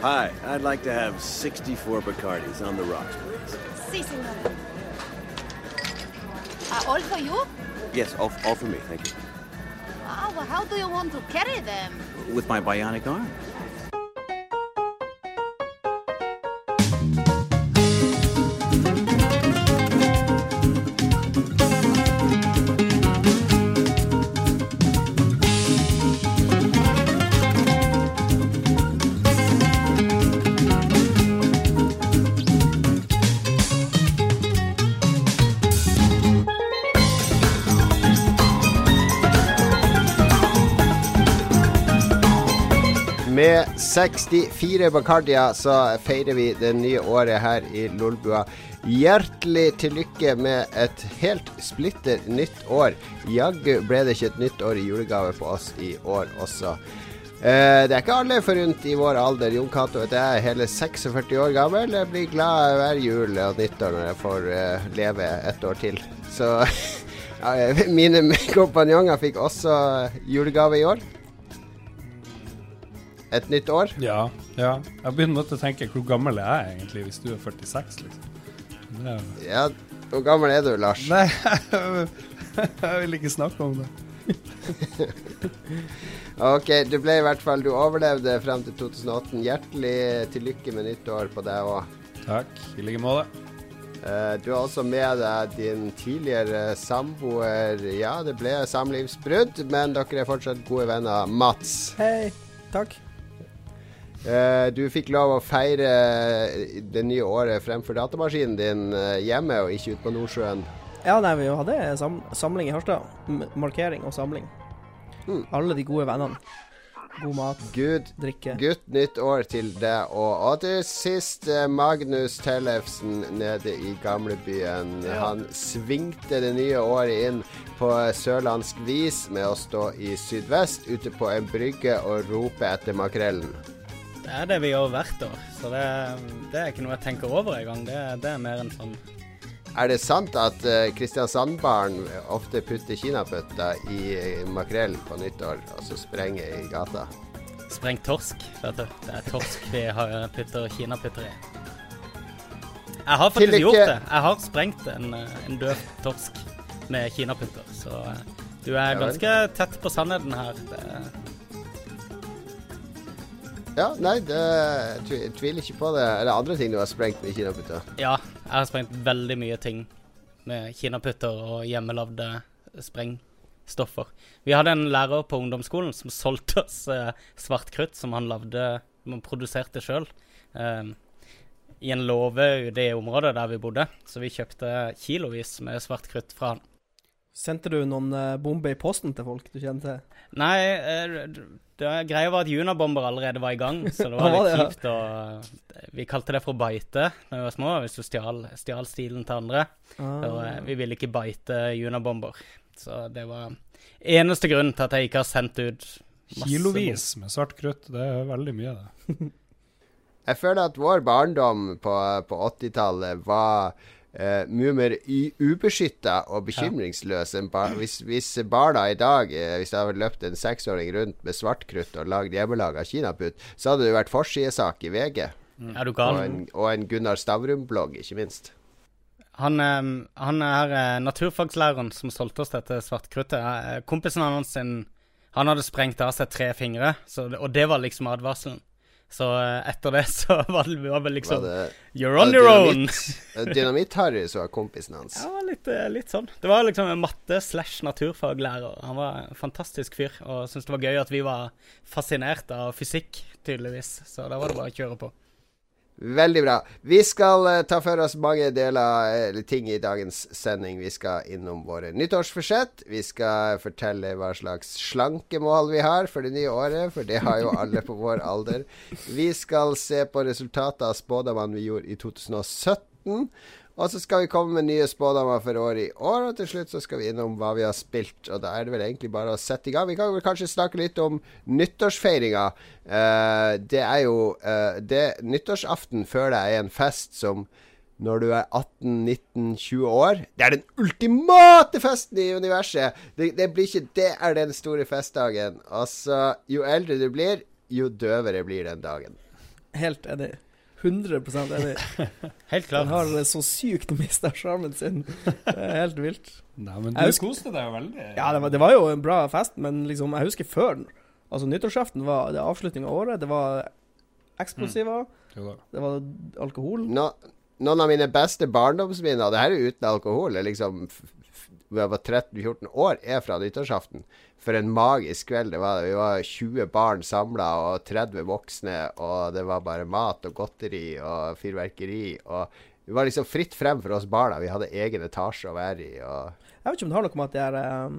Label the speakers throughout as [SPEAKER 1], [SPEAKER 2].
[SPEAKER 1] Hi, I'd like to have 64 Bacardis on the rocks, please.
[SPEAKER 2] Si, senor. Uh, all for you?
[SPEAKER 1] Yes, all, all for me, thank you.
[SPEAKER 2] Ah, well, how do you want to carry them?
[SPEAKER 1] With my bionic arm.
[SPEAKER 3] 64 Bacardia så feirer vi det nye året her i Lolbua. Hjertelig til lykke med et helt splitter nytt år. Jaggu ble det ikke et nytt år i julegave på oss i år også. Eh, det er ikke alle forunt i vår alder. Jon Cato jeg er hele 46 år gammel. Jeg blir glad hver jul og nyttår når jeg får eh, leve et år til. Så ja, mine kompanjonger fikk også julegave i år. Et nytt år.
[SPEAKER 4] Ja, ja. Jeg begynner å tenke hvor gammel jeg er egentlig, hvis du er 46, liksom. Det er
[SPEAKER 3] Ja, hvor gammel er du, Lars?
[SPEAKER 4] Nei, jeg vil ikke snakke om det.
[SPEAKER 3] Ok, du ble i hvert fall Du overlevde frem til 2018. Hjertelig til lykke med nytt år på deg òg.
[SPEAKER 4] Takk. I like måte.
[SPEAKER 3] du har også med deg din tidligere samboer. Ja, det ble samlivsbrudd, men dere er fortsatt gode venner. Mats.
[SPEAKER 5] Hei. Takk.
[SPEAKER 3] Eh, du fikk lov å feire det nye året fremfor datamaskinen din eh, hjemme, og ikke ute på Nordsjøen.
[SPEAKER 5] Ja, nei, vi hadde sam samling i Harstad. Markering og samling.
[SPEAKER 3] Mm.
[SPEAKER 5] Alle de gode vennene. God mat,
[SPEAKER 3] Good,
[SPEAKER 5] drikke.
[SPEAKER 3] Gutt nytt år til deg òg. Og til sist eh, Magnus Tellefsen nede i gamlebyen. Han svingte det nye året inn på sørlandsk vis med å stå i sydvest ute på en brygge og rope etter makrellen.
[SPEAKER 6] Det er det vi gjør hvert år, så det, det er ikke noe jeg tenker over engang. Det, det er mer en sånn
[SPEAKER 3] Er det sant at uh, Kristiansand-barn ofte putter kinapøtter i eh, makrell på nyttår, og så sprenger i gata?
[SPEAKER 6] sprengt torsk, vet du. Det er torsk vi har putter kinaputter i. Jeg har faktisk gjort det. Jeg har sprengt en, en død torsk med kinaputter, så eh, du er ganske tett på sannheten her. Det,
[SPEAKER 3] Ja, nei, det, jeg tviler ikke på det. Er det andre ting du har sprengt med kinaputter?
[SPEAKER 6] ja, jeg har sprengt veldig mye ting med kinaputter og hjemmelagde sprengstoffer. Vi hadde en lærer på ungdomsskolen som solgte oss eh, svart krutt som han lavde, produserte sjøl. I en låve i det området der vi bodde, så vi kjøpte kilovis med svart krutt fra han.
[SPEAKER 5] Sendte du noen eh, bomber i posten til folk du kjenner til?
[SPEAKER 6] Nei, eh, det greia var at Junabomber allerede var i gang, så det var litt kjipt. Og vi kalte det for å bite da vi var små, hvis du stjal, stjal stilen til andre. Og eh,
[SPEAKER 5] Ah.
[SPEAKER 6] vi ville ikke bite Junabomber. Så det var eneste grunnen til at jeg ikke har sendt ut masse
[SPEAKER 4] Kilovis med svart krutt, det er veldig mye, det.
[SPEAKER 3] Jeg føler at vår barndom på, på 80-tallet var uh, mye mer ubeskytta og bekymringsløs enn bar hvis, hvis barna i dag eh, Hvis det hadde løpt en seksåring rundt med svartkrutt og lagd hjemmelaga kinaputt, så hadde det vært forsidesak i VG.
[SPEAKER 6] Mm. Er du
[SPEAKER 3] Og
[SPEAKER 6] gal?
[SPEAKER 3] en, og en Gunnar Stavrum-blogg, ikke minst.
[SPEAKER 6] Han, eh, han er eh, naturfagslæreren som solgte oss dette svartkruttet. Eh, Kompisen hans sin, han hadde sprengt av seg tre fingre, så, og det var liksom advarselen. Så eh, etter det så var det var vel liksom
[SPEAKER 3] Var det
[SPEAKER 6] You're on your own.
[SPEAKER 3] dynamitt- Dynamitt-Harry som var kompisen hans?
[SPEAKER 6] Ja, litt, eh, litt sånn. Det var liksom en matte slash naturfaglærer. Han var en fantastisk fyr, og syntes det var gøy at vi var fascinert av fysikk, tydeligvis. Så da var det bare å kjøre på.
[SPEAKER 3] Veldig bra. Vi skal uh, ta for oss mange deler eller ting i dagens sending. Vi skal innom våre nyttårsforsett. Vi skal fortelle hva slags slankemål vi har for det nye året, for det har jo alle på vår alder. Vi skal se på resultatet av spådommene vi gjorde i 2017. Og så skal vi komme med nye spådommer for året i år, og til slutt så skal vi innom hva vi har spilt. Og da er det vel egentlig bare å sette i gang. Vi kan vel kanskje snakke litt om nyttårsfeiringa. Uh, det er jo uh, det Nyttårsaften føler jeg er en fest som når du er 18-19-20 år Det er den ultimate festen i universet! Det, det blir ikke Det er den store festdagen. Altså, jo eldre du blir, jo døvere blir den dagen.
[SPEAKER 5] Helt enig. 100% enig.
[SPEAKER 6] Helt klart.
[SPEAKER 5] Den har så sykt mista sjarmen sin. Det er helt vilt.
[SPEAKER 4] Nei, men du
[SPEAKER 5] husker-
[SPEAKER 4] koste deg jo veldig.
[SPEAKER 5] Ja, det var, det var jo en bra fest, men liksom, jeg husker før den. Altså, nyttårsaften var det avslutning av året. Det var eksplosiver,
[SPEAKER 4] Mm.
[SPEAKER 5] det var alkohol.
[SPEAKER 3] No, noen av mine beste barndomsminner, det her er uten alkohol, det er liksom da jeg var 13-14 år, er fra nyttårsaften. For en magisk kveld det var. Vi var 20 barn samla og 30 voksne, og det var bare mat og godteri og fyrverkeri. Og det var liksom fritt frem for oss barna. Vi hadde egen etasje å være i. og
[SPEAKER 5] Jeg vet ikke om det har noe med at de her um,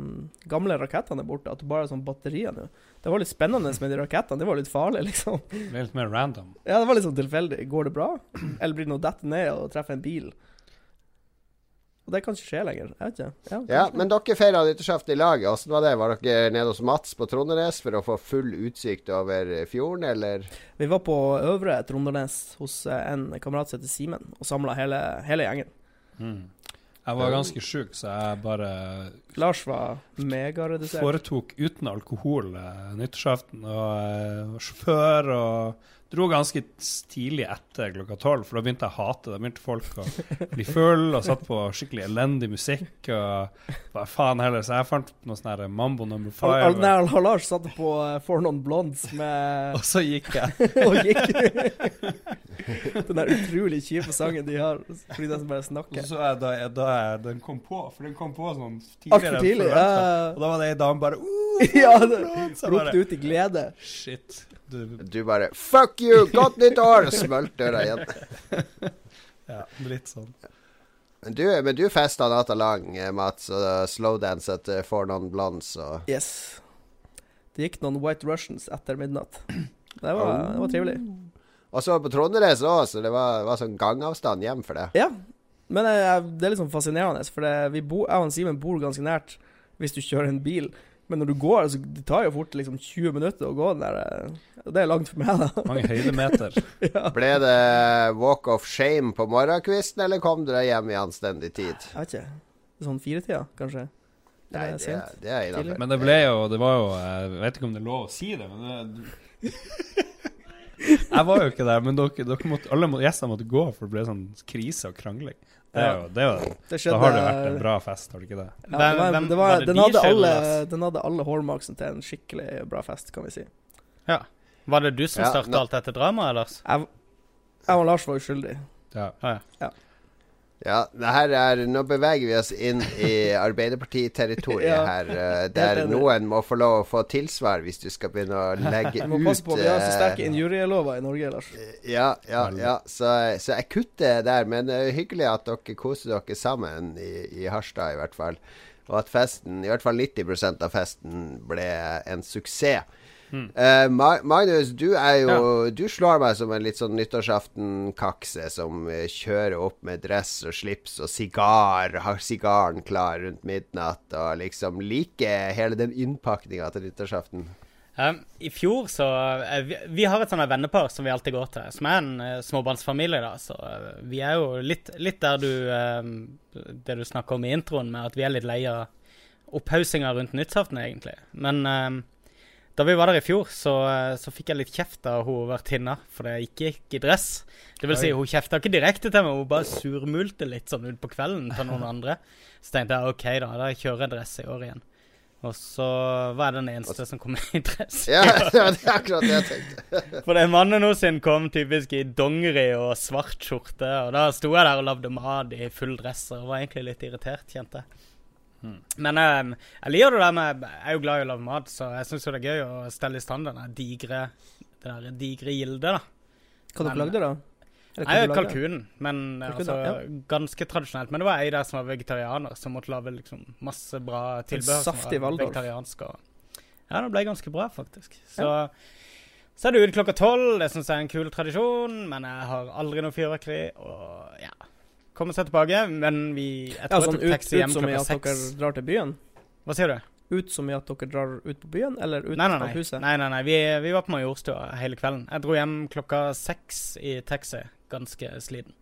[SPEAKER 5] gamle rakettene er borte, at det bare er sånn batterier nå. Det var litt spennende med de rakettene. Det var litt farlig, liksom.
[SPEAKER 4] Det er litt mer random.
[SPEAKER 5] Ja, det var litt sånn tilfeldig. Går det bra? Eller blir det noe dette ned og treffer en bil? Og det kan ikke skje lenger. Jeg vet ikke. Ja,
[SPEAKER 3] Ja, men dere feira nyttårsaften i lag. Åssen var det? Var dere nede hos Mats på Trondenes for å få full utsikt over fjorden, eller?
[SPEAKER 5] Vi var på Øvre Trondenes hos eh, en kamerat som heter Simen, og samla hele, hele gjengen.
[SPEAKER 4] Mm. Jeg var ganske sjuk, så jeg bare
[SPEAKER 5] Lars var megaredusert.
[SPEAKER 4] foretok uten alkohol eh, nyttårsaften. Og eh, var sjåfør og dro ganske tidlig etter klokka tolv, for da begynte jeg å hate det. Da begynte folk å bli full og satt på skikkelig elendig musikk. Og hva faen heller, så jeg fant noe sånn Mambo number
[SPEAKER 5] Al Al nei, Al Lars satt på uh, For Non Blondes med
[SPEAKER 4] Og så gikk jeg.
[SPEAKER 5] og gikk Den der utrolig kjipe sangen de har, fordi de bare snakker.
[SPEAKER 4] Og så er da, jeg, da jeg, den kom på, for den kom på sånn tidligere. Enn
[SPEAKER 5] tidlig.
[SPEAKER 4] forventet.
[SPEAKER 5] Ja,
[SPEAKER 4] Og da var det ei dame bare uh,
[SPEAKER 5] ja det ropte ut i glede.
[SPEAKER 4] Shit. Du,
[SPEAKER 3] Du bare 'fuck you, godt nytt år!' Smalt døra igjen.
[SPEAKER 4] ja, litt sånn.
[SPEAKER 3] Men du, men du festa natta lang, eh, Mats, og slowdance etter For noen Blondes og
[SPEAKER 5] Yes. Det gikk noen White Russians etter midnatt. Det var, det var trivelig.
[SPEAKER 3] Og så på Trondenes òg, så det var, var sånn gangavstand hjem for det.
[SPEAKER 5] Ja. Men eh, det er sånn fascinerende, for det, vi bo, jeg og Simen bor ganske nært hvis du kjører en bil. Men når du går, så det tar jo fort liksom 20 minutter å gå den der. eh, Det er langt for meg, da.
[SPEAKER 4] Mange høydemeter.
[SPEAKER 5] ja.
[SPEAKER 3] Ble det walk of shame på morgenkvisten, eller kom dere hjem i anstendig tid?
[SPEAKER 5] Jeg vet ikke. Sånn firetida, kanskje?
[SPEAKER 3] Nei, det, det er innafor.
[SPEAKER 4] Men det ble jo Det var jo Jeg vet ikke om det er lov å si det, men det, Jeg var jo ikke der, men dere, dere måtte, alle gjestene måtte gå, for det ble sånn krise og krangling. Det er jo, det er jo,
[SPEAKER 5] Det
[SPEAKER 4] da har det vært en bra fest, har det ikke det?
[SPEAKER 5] Ja, den,
[SPEAKER 6] den,
[SPEAKER 5] det var, den, hadde alle, den hadde alle hallmarksen til en skikkelig bra fest, kan vi si.
[SPEAKER 6] Ja. Var det du som
[SPEAKER 3] Ja,
[SPEAKER 6] starta alt dette dramaet, Lars?
[SPEAKER 5] Jeg, jeg og Lars var uskyldige.
[SPEAKER 4] Ja.
[SPEAKER 6] Ah, ja.
[SPEAKER 3] Ja, det her er Nå beveger vi oss inn i Arbeiderpartiterritoriet
[SPEAKER 5] Ja,
[SPEAKER 3] her, eh, der noen må få lov å få tilsvar hvis du skal begynne å legge ut Du
[SPEAKER 5] må passe på, vi har så sterke
[SPEAKER 3] eh,
[SPEAKER 5] injurielover i Norge, Lars.
[SPEAKER 3] Ja, ja, ja. Så, så jeg kutter der. Men det er hyggelig at dere koser dere sammen i, i Harstad, i hvert fall. Og at festen, i hvert fall 90% av festen, ble en suksess. Eh, Uh, Magnus, du er jo Du slår meg som en litt sånn nyttårsaften-kakse som eh, kjører opp med dress og slips og sigar, har sigaren klar rundt midnatt og liksom liker hele den innpakninga til nyttårsaften.
[SPEAKER 6] Um, I fjor så uh, vi, vi har et sånt vennepar som vi alltid går til, som er en uh, småbarnsfamilie. da, Så uh, vi er jo litt, litt der du eh, Det du snakker om i introen, med at vi er litt lei av opphaussinga rundt nyttårsaften, egentlig. Men eh, da vi var der i fjor, så, eh, så fikk jeg litt kjeft av hun vertinna, for jeg ikke gikk i dress. Det vil si, hun kjefta ikke direkte til meg, hun bare surmulte litt sånn utpå kvelden til noen andre. Så tenkte jeg OK, da, da kjører jeg dress i år igjen. Og så var jeg den eneste som kom i dress.
[SPEAKER 3] Ja, det er akkurat det jeg tenkte.
[SPEAKER 6] For det mannen hos sin kom typisk i dongeri og svart skjorte, og da sto jeg der og lagde mat i full dress og var egentlig litt irritert, kjente jeg. Men um, jeg liker det der med Jeg er jo glad i å lage mat, så jeg syns det er gøy å stelle i stand den digre det der digre gildet, da.
[SPEAKER 5] Hva dere lagde da?
[SPEAKER 6] Nei, kalkunen, men
[SPEAKER 5] Kalkun,
[SPEAKER 6] altså
[SPEAKER 5] ja.
[SPEAKER 6] ganske tradisjonelt. Men det var ei der som var vegetarianer, som måtte lage liksom masse bra tilbehør
[SPEAKER 5] saftig
[SPEAKER 6] vegetariansk. Og, ja, det ble ganske bra, faktisk. Så, så er det ute klokka tolv. Det syns jeg er en kul tradisjon, men jeg har aldri noe fyrverkeri. Og ja Komme seg tilbake, men vi Jeg
[SPEAKER 5] Ja, sånn
[SPEAKER 6] jeg tok
[SPEAKER 5] ut, som i at dere drar til byen?
[SPEAKER 6] Hva sier du?
[SPEAKER 5] Ut som i at dere drar ut på byen, eller ut
[SPEAKER 6] Nei, nei,
[SPEAKER 5] av huset?
[SPEAKER 6] nei, nei, nei. Vi, vi var på Majorstua hele kvelden. Jeg dro hjem klokka seks i taxi, ganske sliten.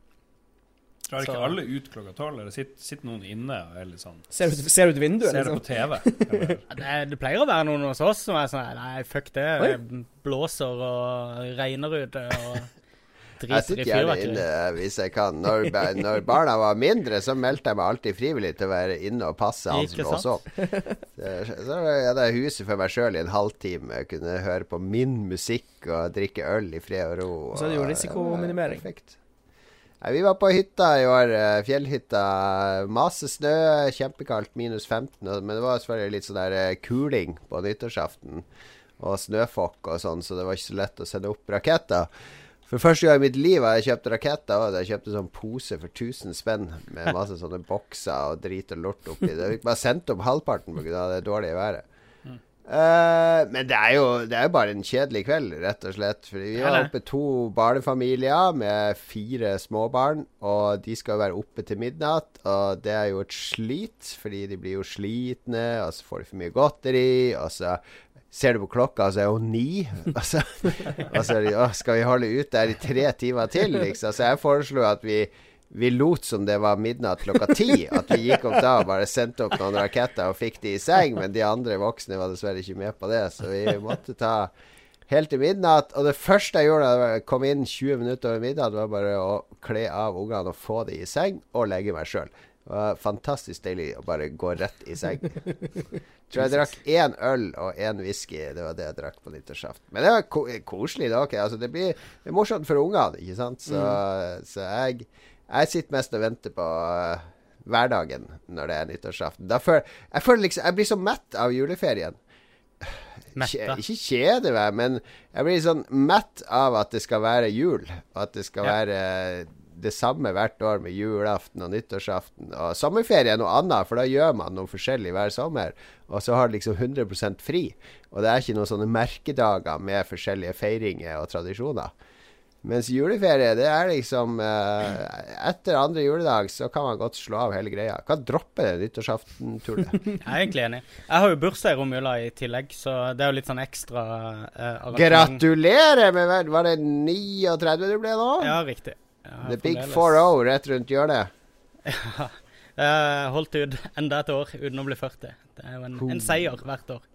[SPEAKER 4] Drar ikke
[SPEAKER 6] Så-
[SPEAKER 4] alle ut klokka tolv, eller sitter, sitter noen inne og er litt sånn
[SPEAKER 5] Ser ut, ser ut vinduet,
[SPEAKER 4] Ser det
[SPEAKER 5] liksom.
[SPEAKER 4] på TV?
[SPEAKER 6] Ja, Det, det pleier å være noen hos oss som er sånn Nei, fuck det.
[SPEAKER 5] Oi.
[SPEAKER 6] Blåser og regner ute og driter
[SPEAKER 3] sitter
[SPEAKER 6] i
[SPEAKER 3] gjerne
[SPEAKER 6] fyrverkeri.
[SPEAKER 3] inne hvis jeg kan. Når, når barna var mindre, så meldte jeg meg alltid frivillig til å være inne og passe han som lå sov. Så hadde jeg huset for meg sjøl i en halvtime. Jeg kunne høre på min musikk og drikke øl i fred og ro.
[SPEAKER 5] Og så er det jo risikominimering.
[SPEAKER 3] Perfekt. Nei, vi var på hytta i år, eh, fjellhytta. Masse snø, kjempekaldt, minus 15. Men det var selvfølgelig litt sånn der eh, kuling på nyttårsaften. Og snøfokk og sånn, så det var ikke så lett å sende opp raketter. For første gang i mitt liv har jeg kjøpt raketter. Og jeg kjøpte sånn pose for 1000 spenn med masse sånne bokser og drit og lort oppi. Det fikk bare sendt opp halvparten pga. det dårlige været. Eh, men det er, jo, det er jo bare en kjedelig kveld, rett og slett. Fordi vi var oppe to barnefamilier med fire småbarn. Og de skal jo være oppe til midnatt. Og det er jo et slit, fordi de blir jo slitne, og så får de for mye godteri. Og så ser du på klokka, så er hun ni. Og så, og så å, skal vi holde ut der i tre timer til, liksom? Så jeg foreslo at vi vi lot som det var midnatt klokka ti. At vi gikk opp da og bare sendte opp noen raketter og fikk de i seng. Men de andre voksne var dessverre ikke med på det, så vi måtte ta helt til midnatt. Og det første jeg gjorde da jeg kom inn 20 minutter over midnatt, var bare å kle av ungene og få de i seng, og legge meg sjøl. Det var fantastisk deilig å bare gå rett i seng. Tror jeg drakk én øl og én whisky. Det var det jeg drakk på nyttårsaften. Men det var ko koselig. Da, var ok. altså, det, blir, det er morsomt for ungene, ikke sant. Så, så jeg, jeg sitter mest og venter på uh, hverdagen når det er nyttårsaften. Føler, jeg føler liksom Jeg blir så mett av juleferien.
[SPEAKER 6] Mette.
[SPEAKER 3] ikke kjede meg, men jeg blir sånn mett av at det skal være jul. Og at det skal
[SPEAKER 6] Ja.
[SPEAKER 3] være det samme hvert år med julaften og nyttårsaften. Og sommerferie er noe annet, for da gjør man noe forskjellig hver sommer. Og så har du liksom 100% fri. Og det er ikke noen sånne merkedager med forskjellige feiringer og tradisjoner. Mens juleferie, det er liksom eh, Etter andre juledag så kan man godt slå av hele greia. Kan droppe det nyttårsaften-tullet.
[SPEAKER 6] Jeg er egentlig enig. Jeg har jo bursdag i romjula i tillegg, så det er jo litt sånn ekstra eh.
[SPEAKER 3] Gratulerer med Var det 39 du ble nå?
[SPEAKER 6] Ja, riktig. Ja,
[SPEAKER 3] The Big 4-0 rett rundt hjørnet.
[SPEAKER 6] Jeg holdt ut enda et år uten å bli 40. Det er jo en, en seier hvert år.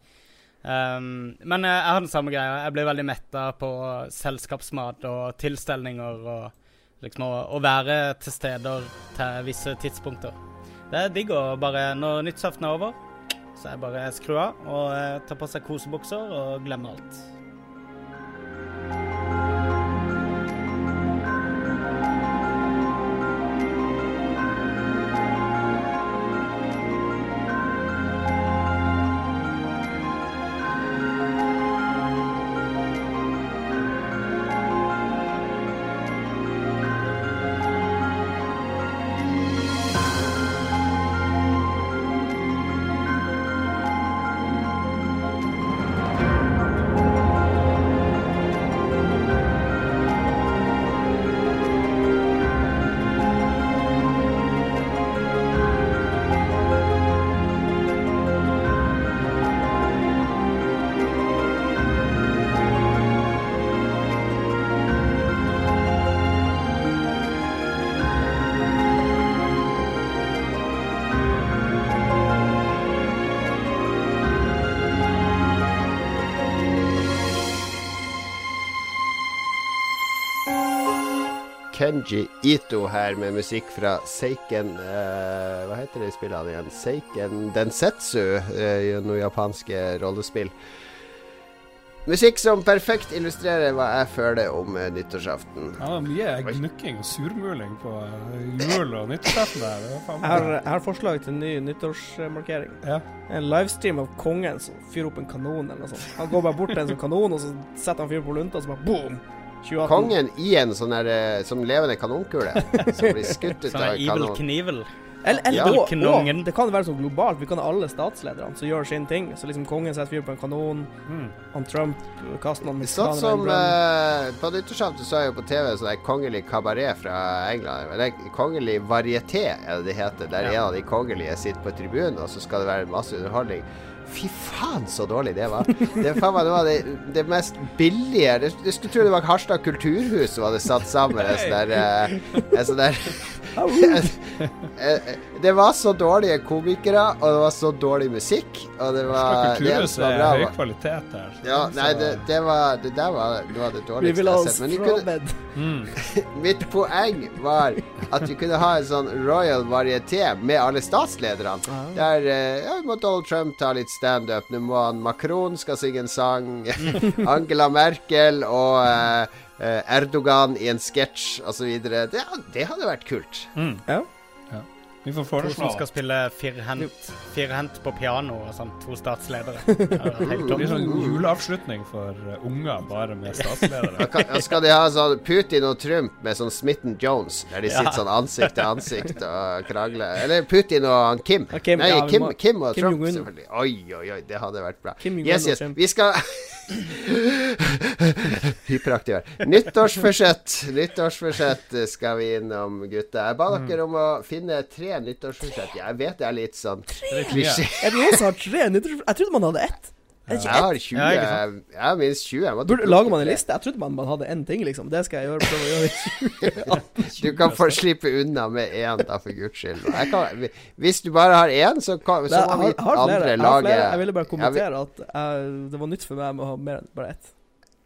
[SPEAKER 6] Um, men eh, jeg har den samme greia. Jeg blir veldig metta på selskapsmat og tilstelninger og liksom å, å være til steder til visse tidspunkter. Det er digg å bare Når nyttårsaften er over, så er det bare skru av og tar ta på seg kosebukser og glemme alt.
[SPEAKER 3] Kenji Ito her med musikk fra Seiken uh, Hva heter det spillet igjen? Seiken Densetsu, uh, noe japanske rollespill. Musikk som perfekt illustrerer hva jeg føler om uh, nyttårsaften.
[SPEAKER 4] Ja, det er mye gnukking og surmuling på jul og nyttårsaften der.
[SPEAKER 5] Jeg har, jeg har forslag til en ny nyttårsmarkering.
[SPEAKER 4] Ja.
[SPEAKER 5] En livestream av kongen som fyrer opp en kanon eller noe sånt. Han går bare bort til en sånn kanon, og så setter han fyr på lunta, og så bare boom! 2018.
[SPEAKER 3] Kongen i en sånn her eh, som levende kanonkule som blir skutt ut
[SPEAKER 6] Sånn
[SPEAKER 3] av
[SPEAKER 6] Evil
[SPEAKER 3] kanon.
[SPEAKER 6] Knievel.
[SPEAKER 5] Eller, eller
[SPEAKER 3] Ja.
[SPEAKER 5] og, og, det kan være sånn globalt. Vi kan ha alle statslederne som gjør sin ting. Så liksom kongen setter fyr på en kanon.
[SPEAKER 4] Mm.
[SPEAKER 5] Han Trump kaster noen
[SPEAKER 3] Sånn som eh, På nyttårsaften så er jo på TV sånn der kongelig kabaret fra England. Eller kongelig varieté er det det heter. Der en av de kongelige sitter på tribunen, og så skal det være masse underholdning. Fy faen, så dårlig det var. Det faen noe av det, det mest billige Du skulle tro det var Harstad kulturhus som hadde satt sammen en sånn der, eh, en sånn der Det var så dårlige komikere, og det var så dårlig musikk, og det var det eneste som var bra,
[SPEAKER 4] høy kvalitet her.
[SPEAKER 3] Ja, nei, det, det var Det der var noe av det
[SPEAKER 5] Vi
[SPEAKER 3] dårligste jeg har sett. Men kunne.
[SPEAKER 4] Mm.
[SPEAKER 3] mitt poeng var at vi kunne ha en sånn royal varieté med alle statslederne.
[SPEAKER 5] Ah.
[SPEAKER 3] Der eh, ja, må Donald Trump ta litt standup. Nå må han Macron skal synge en sang. Angela Merkel og eh, Erdogan i en sketsj osv. Det, det hadde vært kult.
[SPEAKER 4] Mm.
[SPEAKER 5] Ja.
[SPEAKER 4] Vi får foreslå
[SPEAKER 6] som skal spille firhendt, firhendt på piano og sånn. To statsledere. Det
[SPEAKER 4] Det blir sånn juleavslutning for uh, unger, bare med statsledere.
[SPEAKER 3] Og kan- skal de ha sånn Putin og Trump med sånn Smitten Jones, der de
[SPEAKER 6] Ja.
[SPEAKER 3] sitter sånn ansikt til ansikt og krangler. Eller Putin og han Kim.
[SPEAKER 5] Kim,
[SPEAKER 3] Nei,
[SPEAKER 5] ja,
[SPEAKER 3] Kim,
[SPEAKER 5] må-
[SPEAKER 3] Kim og
[SPEAKER 5] Kim
[SPEAKER 3] Trump, selvfølgelig. Oi, oi, oi, det hadde vært bra.
[SPEAKER 5] Kim
[SPEAKER 3] Yes, yes. Vi skal Hyperaktiv. Nyttårsforsett. Nyttårsforsett skal vi innom, gutta. Jeg ba dere om å finne tre nyttårsforsett. Jeg vet det er litt sånn
[SPEAKER 4] Det
[SPEAKER 3] klisjé.
[SPEAKER 5] tre? Jeg trodde man hadde ett.
[SPEAKER 3] Jeg har 20.
[SPEAKER 6] Ja,
[SPEAKER 3] Jeg har minst 20. Jeg
[SPEAKER 5] Burde, lager man en liste? Jeg trodde man, man hadde én ting, liksom. Det skal jeg gjøre. Prøve å gjøre.
[SPEAKER 3] Du kan få slippe unna med én, da, for guds skyld. Jeg kan, hvis du bare har én, så, kan, så må vi andre lage
[SPEAKER 5] jeg, jeg ville bare
[SPEAKER 3] Ja, vi-
[SPEAKER 5] kommentere at jeg, det var nytt for meg med å ha mer enn bare ett.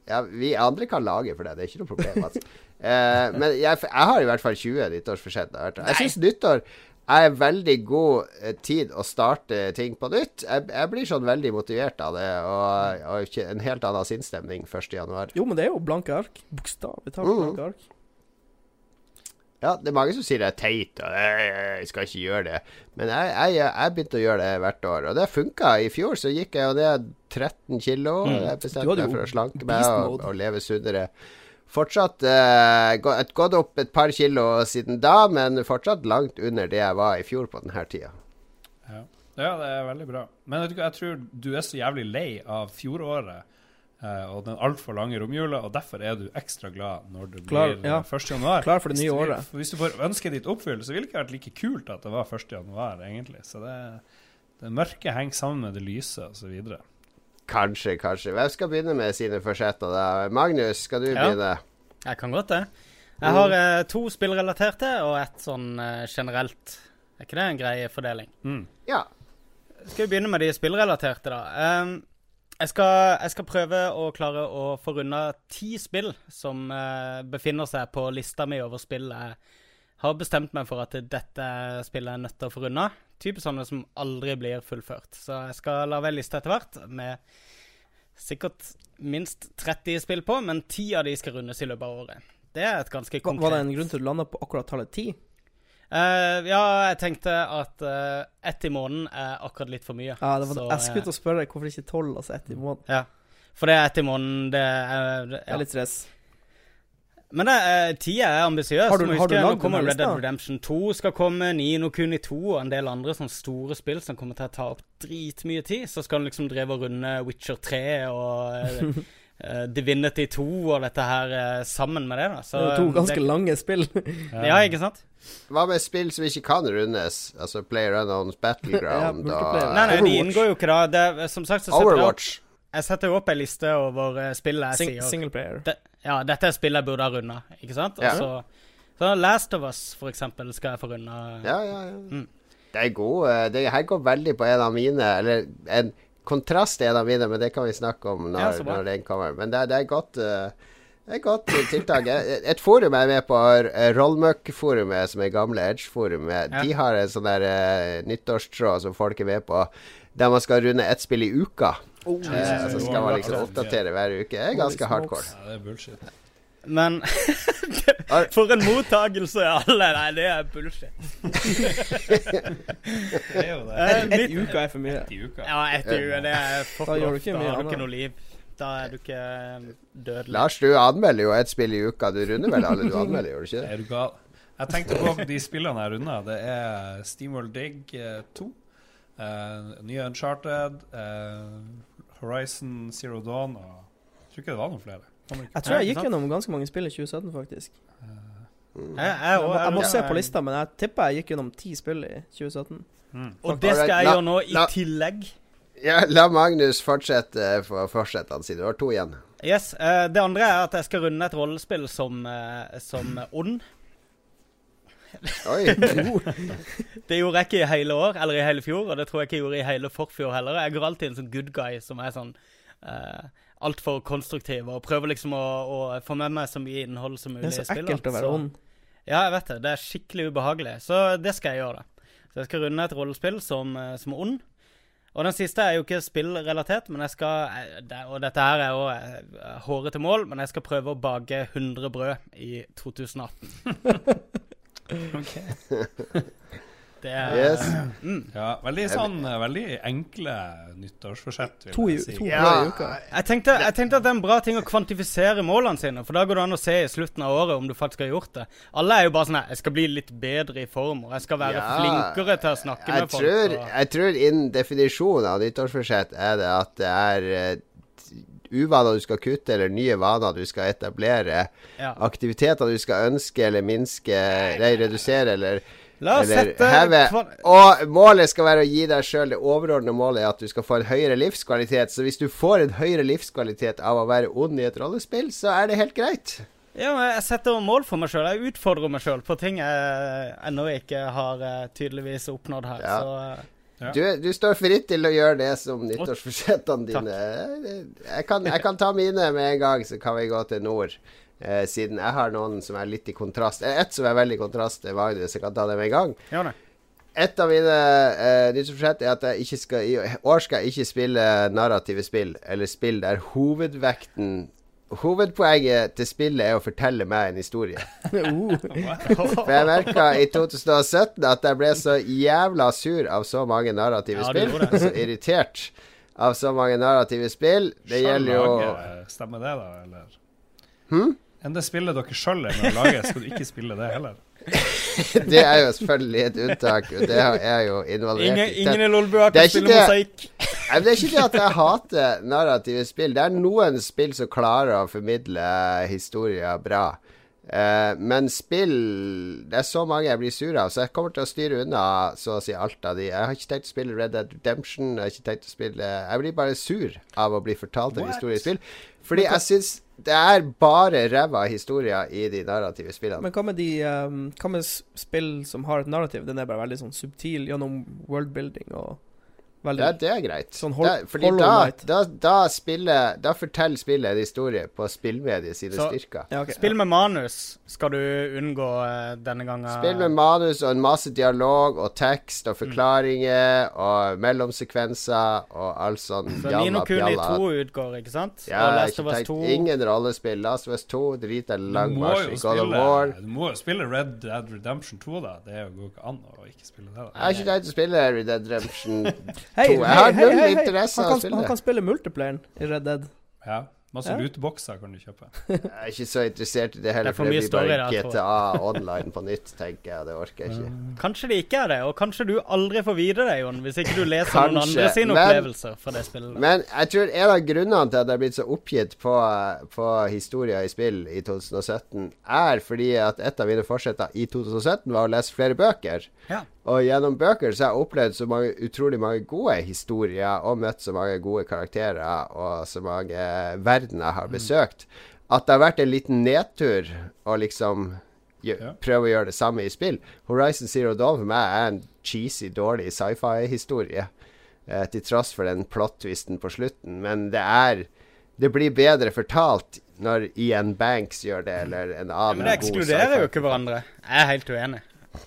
[SPEAKER 3] Ja, vi andre kan lage for deg, Det er ikke noe problem. Altså. Eh, men jeg, jeg har i hvert fall 20 nyttårsforsett. Jeg Jeg syns nyttår er en veldig god eh, tid å starte ting på nytt. Jeg, jeg blir sånn veldig motivert av det, og, og en helt annen sinnsstemning 1.1.
[SPEAKER 5] Jo, men det er jo blanke ark. Bokstavelig talt
[SPEAKER 3] Mm.
[SPEAKER 5] blanke ark.
[SPEAKER 3] Ja, det er mange som sier det er teit, og «Eh, jeg skal ikke gjøre det. Men jeg, jeg, jeg begynte å gjøre det hvert år, og det funka. I fjor så gikk jeg jo ned 13 kilo.
[SPEAKER 6] Mm.
[SPEAKER 3] Jeg bestemte meg for å slanke meg og, og leve sunnere. Fortsatt eh, gå- gått opp et par kilo siden da, men fortsatt langt under det jeg var i fjor på denne tida.
[SPEAKER 4] Ja. ja, det er veldig bra. Men vet du jeg tror du er så jævlig lei av fjoråret eh, og den altfor lange romjula, og derfor er du ekstra glad når det
[SPEAKER 5] Klar,
[SPEAKER 4] blir
[SPEAKER 5] ja.
[SPEAKER 4] eh, 1. januar.
[SPEAKER 5] Klar for det nye
[SPEAKER 4] Hvis du-
[SPEAKER 5] året.
[SPEAKER 4] Hvis du får ønsket ditt oppfylt, så ville det ikke vært like kult at det var 1. januar, egentlig. Så det, det mørke henger sammen med det lyse, osv.
[SPEAKER 3] Kanskje, kanskje. Hvem skal begynne med sine forsetter, da? Magnus, skal du
[SPEAKER 6] Ja.
[SPEAKER 3] begynne?
[SPEAKER 6] Jeg kan godt det. Jeg har eh, to spillrelaterte og ett sånn eh, generelt. Er ikke det en grei fordeling?
[SPEAKER 4] Mm.
[SPEAKER 3] Ja.
[SPEAKER 6] Skal vi begynne med de spillrelaterte, da. Um, jeg, skal, jeg skal prøve å klare å få runda ti spill som eh, befinner seg på lista mi over spill jeg har bestemt meg for at dette spillet er nødt til å få runda. Typisk sånne som aldri blir fullført. Så jeg skal lage en liste etter hvert med sikkert minst 30 spill på, men 10 av de skal rundes i løpet av året. Det er et ganske konkret
[SPEAKER 5] var det en grunn til at du landa på akkurat tallet ti?
[SPEAKER 6] Eh, ja, jeg tenkte at uh, ett i måneden er akkurat litt for mye.
[SPEAKER 5] Ja, det var,
[SPEAKER 6] Så,
[SPEAKER 5] jeg skulle
[SPEAKER 6] eh,
[SPEAKER 5] til å spørre deg hvorfor ikke tolv, altså ett i måneden.
[SPEAKER 6] Ja. For det er ett i måneden, det er
[SPEAKER 5] Det
[SPEAKER 6] ja.
[SPEAKER 5] er litt stress.
[SPEAKER 6] Men det er, tida er ambisiøs.
[SPEAKER 5] Har du- har du lagd
[SPEAKER 6] Red Dead? Redemption 2 skal komme, Nino Kuni 2 og en del andre sånne store spill som kommer til å ta opp dritmye tid. Så skal du liksom drive og runde Witcher 3 og eh, eh, Divinity 2 og dette her eh, sammen med det. da Så,
[SPEAKER 5] Det er to ganske
[SPEAKER 6] det-
[SPEAKER 5] lange spill.
[SPEAKER 6] Ja, ikke sant?
[SPEAKER 3] Hva med spill som ikke kan rundes? Altså Player Unknowns Battleground
[SPEAKER 5] ja,
[SPEAKER 3] og
[SPEAKER 6] Nei, nei, de inngår jo ikke da. Det, som sagt, så setter jeg opp,
[SPEAKER 3] Overwatch.
[SPEAKER 6] jeg setter jo opp ei liste over spillet spill jeg
[SPEAKER 5] Sing,
[SPEAKER 6] sier
[SPEAKER 5] Singleplayer.
[SPEAKER 6] det, Ja, dette er spill jeg burde ha runda, ikke sant?
[SPEAKER 3] Ja.
[SPEAKER 6] så, så Last of Us, for eksempel, skal jeg få runda.
[SPEAKER 3] Ja, ja, ja.
[SPEAKER 6] Mm.
[SPEAKER 3] Det er god eh, Det her går veldig på en av mine Eller en kontrast til en av mine, men det kan vi snakke om når,
[SPEAKER 6] ja,
[SPEAKER 3] når den kommer. Men det, det er godt uh, det er godt tiltak. Et forum jeg er med på, Rollmøkk-forumet, som er gamle Edge-forumet,
[SPEAKER 6] Ja.
[SPEAKER 3] de har en sånn der uh, nyttårstråd som folk er med på, der man skal runde ett spill i uka.
[SPEAKER 5] Oh,
[SPEAKER 3] Eh, så skal man liksom oppdatere hver uke. Det er ganske hardcore.
[SPEAKER 4] Ja, det er bullshit.
[SPEAKER 6] Men For en mottagelse av alle! Nei, det er bullshit.
[SPEAKER 4] Det er jo det.
[SPEAKER 6] Et,
[SPEAKER 5] et,
[SPEAKER 6] et
[SPEAKER 5] uke er for mye.
[SPEAKER 4] Et uke.
[SPEAKER 6] ja, etter uke, det er for
[SPEAKER 5] Da gjør du ikke
[SPEAKER 6] Da
[SPEAKER 5] mye
[SPEAKER 6] har du ikke noe liv. Da er du ikke eh, dødelig.
[SPEAKER 3] Lars, du anmelder jo ett spill i uka. Du runder vel alle du anmelder, gjør du ikke det?
[SPEAKER 4] Er du gal? Jeg tenkte på de spillene jeg runda. Det er Steamworld Dig eh, 2. uh, nye Uncharted. eh, Horizon Zero Dawn og Jeg tror ikke det var noen flere.
[SPEAKER 5] Jeg tror jeg gikk gjennom ganske mange spill i 2017, faktisk.
[SPEAKER 6] Jeg, jeg,
[SPEAKER 5] Jeg må, jeg må se på lista, men jeg tipper jeg gikk gjennom ti spill i 2017.
[SPEAKER 4] Mm.
[SPEAKER 6] Og det skal jeg gjøre nå i
[SPEAKER 3] la-
[SPEAKER 6] tillegg.
[SPEAKER 3] Ja, la Magnus fortsette for fortsette han siden. Du har to igjen.
[SPEAKER 6] Yes, uh, Det andre er at jeg skal runde et rollespill som, uh, som ond.
[SPEAKER 3] Oi.
[SPEAKER 6] Det gjorde jeg ikke i hele år, eller i hele fjor, og det tror jeg ikke jeg gjorde i hele forfjor heller. Jeg går alltid en sånn good guy som er sånn uh, altfor konstruktiv, og prøver liksom å, å få med meg så mye innhold som mulig
[SPEAKER 5] Det er så
[SPEAKER 6] spillet.
[SPEAKER 5] ekkelt å være ond.
[SPEAKER 6] Ja, jeg vet det. Det er skikkelig ubehagelig. Så det skal jeg gjøre. da. Så jeg skal runde et rollespill som, eh, som ond. Og den siste er jo ikke spillrelatert, men jeg skal eh, Og dette her er jo eh, hårete mål, men jeg skal prøve å bake 100 brød i 2018. Det er
[SPEAKER 3] Yes.
[SPEAKER 6] mm.
[SPEAKER 4] Ja, veldig sånn eh, Veldig enkle nyttårsforsett, vil
[SPEAKER 5] To, i-
[SPEAKER 4] jeg si.
[SPEAKER 5] to
[SPEAKER 3] Ja.
[SPEAKER 5] i uka.
[SPEAKER 6] Jeg tenkte, jeg tenkte at det er en bra ting å kvantifisere målene sine, for da går det an å se i slutten av året om du faktisk har gjort det. Alle er jo bare sånn her Jeg skal bli litt bedre i form, og jeg skal være
[SPEAKER 3] Ja,
[SPEAKER 6] flinkere til å snakke
[SPEAKER 3] Jeg
[SPEAKER 6] med folk.
[SPEAKER 3] tror,
[SPEAKER 6] og-
[SPEAKER 3] jeg tror innen definisjonen av nyttårsforsett er det at det er eh, uvaner du skal kutte, eller nye vaner du skal etablere.
[SPEAKER 6] ja.
[SPEAKER 3] Aktiviteter du skal ønske eller minske, eller redusere eller
[SPEAKER 6] La oss
[SPEAKER 3] eller
[SPEAKER 6] sette
[SPEAKER 3] heve. Og målet skal være å gi deg sjøl Det overordnede målet er at du skal få en høyere livskvalitet. Så hvis du får en høyere livskvalitet av å være ond i et rollespill, så er det helt greit.
[SPEAKER 6] Ja, men jeg setter mål for meg sjøl. Jeg utfordrer meg sjøl på ting jeg ennå ikke har eh, tydeligvis oppnådd her.
[SPEAKER 3] Ja.
[SPEAKER 6] Så eh,
[SPEAKER 4] Ja.
[SPEAKER 3] Du, du står fritt til å gjøre det som nyttårsforsettene dine. Jeg kan, jeg kan ta mine med en gang, så kan vi gå til nord. Eh, siden jeg har noen som er litt i kontrast. Eh, Ett som er veldig i kontrast til Magnus, jeg kan ta det med en gang.
[SPEAKER 6] Ja.
[SPEAKER 3] Et av mine eh, nyttårsforsett er at jeg skal i år skal jeg ikke spille narrative spill, eller spill der hovedvekten Hovedpoenget til spillet er å fortelle meg en historie.
[SPEAKER 5] Uh,
[SPEAKER 3] For jeg merka i 2017 at jeg ble så jævla sur av så mange narrative
[SPEAKER 6] Ja,
[SPEAKER 3] spill. Så irritert av så mange narrative spill. Det gjelder jo
[SPEAKER 4] Lager, Stemmer det, da? Eller?
[SPEAKER 3] Hm?
[SPEAKER 4] Enn det spillet dere sjøl er med å lage, skal du ikke spille det heller?
[SPEAKER 3] Det er jo selvfølgelig et unntak, og det er jo involvert
[SPEAKER 6] Ingen, ingen i Lolbua
[SPEAKER 3] Det
[SPEAKER 6] kan spille
[SPEAKER 3] det.
[SPEAKER 6] mosaikk.
[SPEAKER 3] Nei, men Det er ikke det at jeg hater narrative spill. Det er noen spill som klarer å formidle historier bra. Uh, men spill Det er så mange jeg blir sur av, så jeg kommer til å styre unna så å si alt av de. Jeg har ikke tenkt å spille Red Dead Redemption. Jeg har ikke tenkt å spille Jeg blir bare sur av å bli fortalt en historie i spill. Fordi jeg syns det er bare ræva historier i de narrative spillene.
[SPEAKER 5] men hva med de um, Hva med spill som har et narrativ? Den er bare veldig sånn subtil gjennom worldbuilding og veldig
[SPEAKER 3] Ja, det er greit.
[SPEAKER 5] Sånn hold,
[SPEAKER 3] det, fordi da, da, da, spiller, da forteller spillet en historie på spillmediet sine
[SPEAKER 6] Så-
[SPEAKER 3] styrker.
[SPEAKER 5] ja, okay.
[SPEAKER 6] Spill med manus skal du unngå eh, denne gangen.
[SPEAKER 3] Spill med manus og en masse dialog og tekst og forklaringer og mellomsekvenser og all sånn
[SPEAKER 6] Så Nino Kuni 2 utgår, ikke sant?
[SPEAKER 3] Ja,
[SPEAKER 6] og Last
[SPEAKER 3] ikke
[SPEAKER 6] of Us
[SPEAKER 3] tenkt
[SPEAKER 6] 2.
[SPEAKER 3] Ingen rollespill. Last of Us 2 driter lang marsj i God of War.
[SPEAKER 4] du må jo spille Red Dead Redemption 2, da. Det går ikke an å ikke spille det. Da.
[SPEAKER 3] Jeg har ikke tenkt å spille Red Dead Redemption 2.
[SPEAKER 5] Hei, hei, hei, hei, hei. Han kan, han kan spille multiplayeren i Red Dead.
[SPEAKER 4] Ja, Masse
[SPEAKER 5] Ja.
[SPEAKER 4] lootboxer kan du kjøpe.
[SPEAKER 3] Jeg er ikke så interessert i det heller,
[SPEAKER 6] Det for
[SPEAKER 3] det blir bare. GTA online på nytt, tenker jeg. Det orker jeg ikke.
[SPEAKER 6] Kanskje det ikke er det, og kanskje du aldri får vite det, Jon, hvis ikke du leser noen andre sine
[SPEAKER 3] men-
[SPEAKER 6] opplevelser fra det spillet.
[SPEAKER 3] Men jeg tror en av grunnene til at jeg er blitt så oppgitt på, på historier i spill i 2017, er fordi at et av mine forsetter i 2017 var å lese flere bøker.
[SPEAKER 6] Ja.
[SPEAKER 3] Og gjennom bøker så har jeg opplevd så mange, utrolig mange gode historier, og møtt så mange gode karakterer, og så mange verdener jeg har besøkt, at det har vært en liten nedtur å liksom prøve å gjøre det samme i spill. Horizon Zero Dawn for meg er en cheesy, dårlig sci-fi-historie. Eh, til tross for den plot-twisten på slutten. Men det er Det blir bedre fortalt når Ian Banks gjør det, eller en annen
[SPEAKER 6] Ja,
[SPEAKER 3] annen
[SPEAKER 6] men det ekskluderer jo ikke hverandre. Jeg er helt uenig.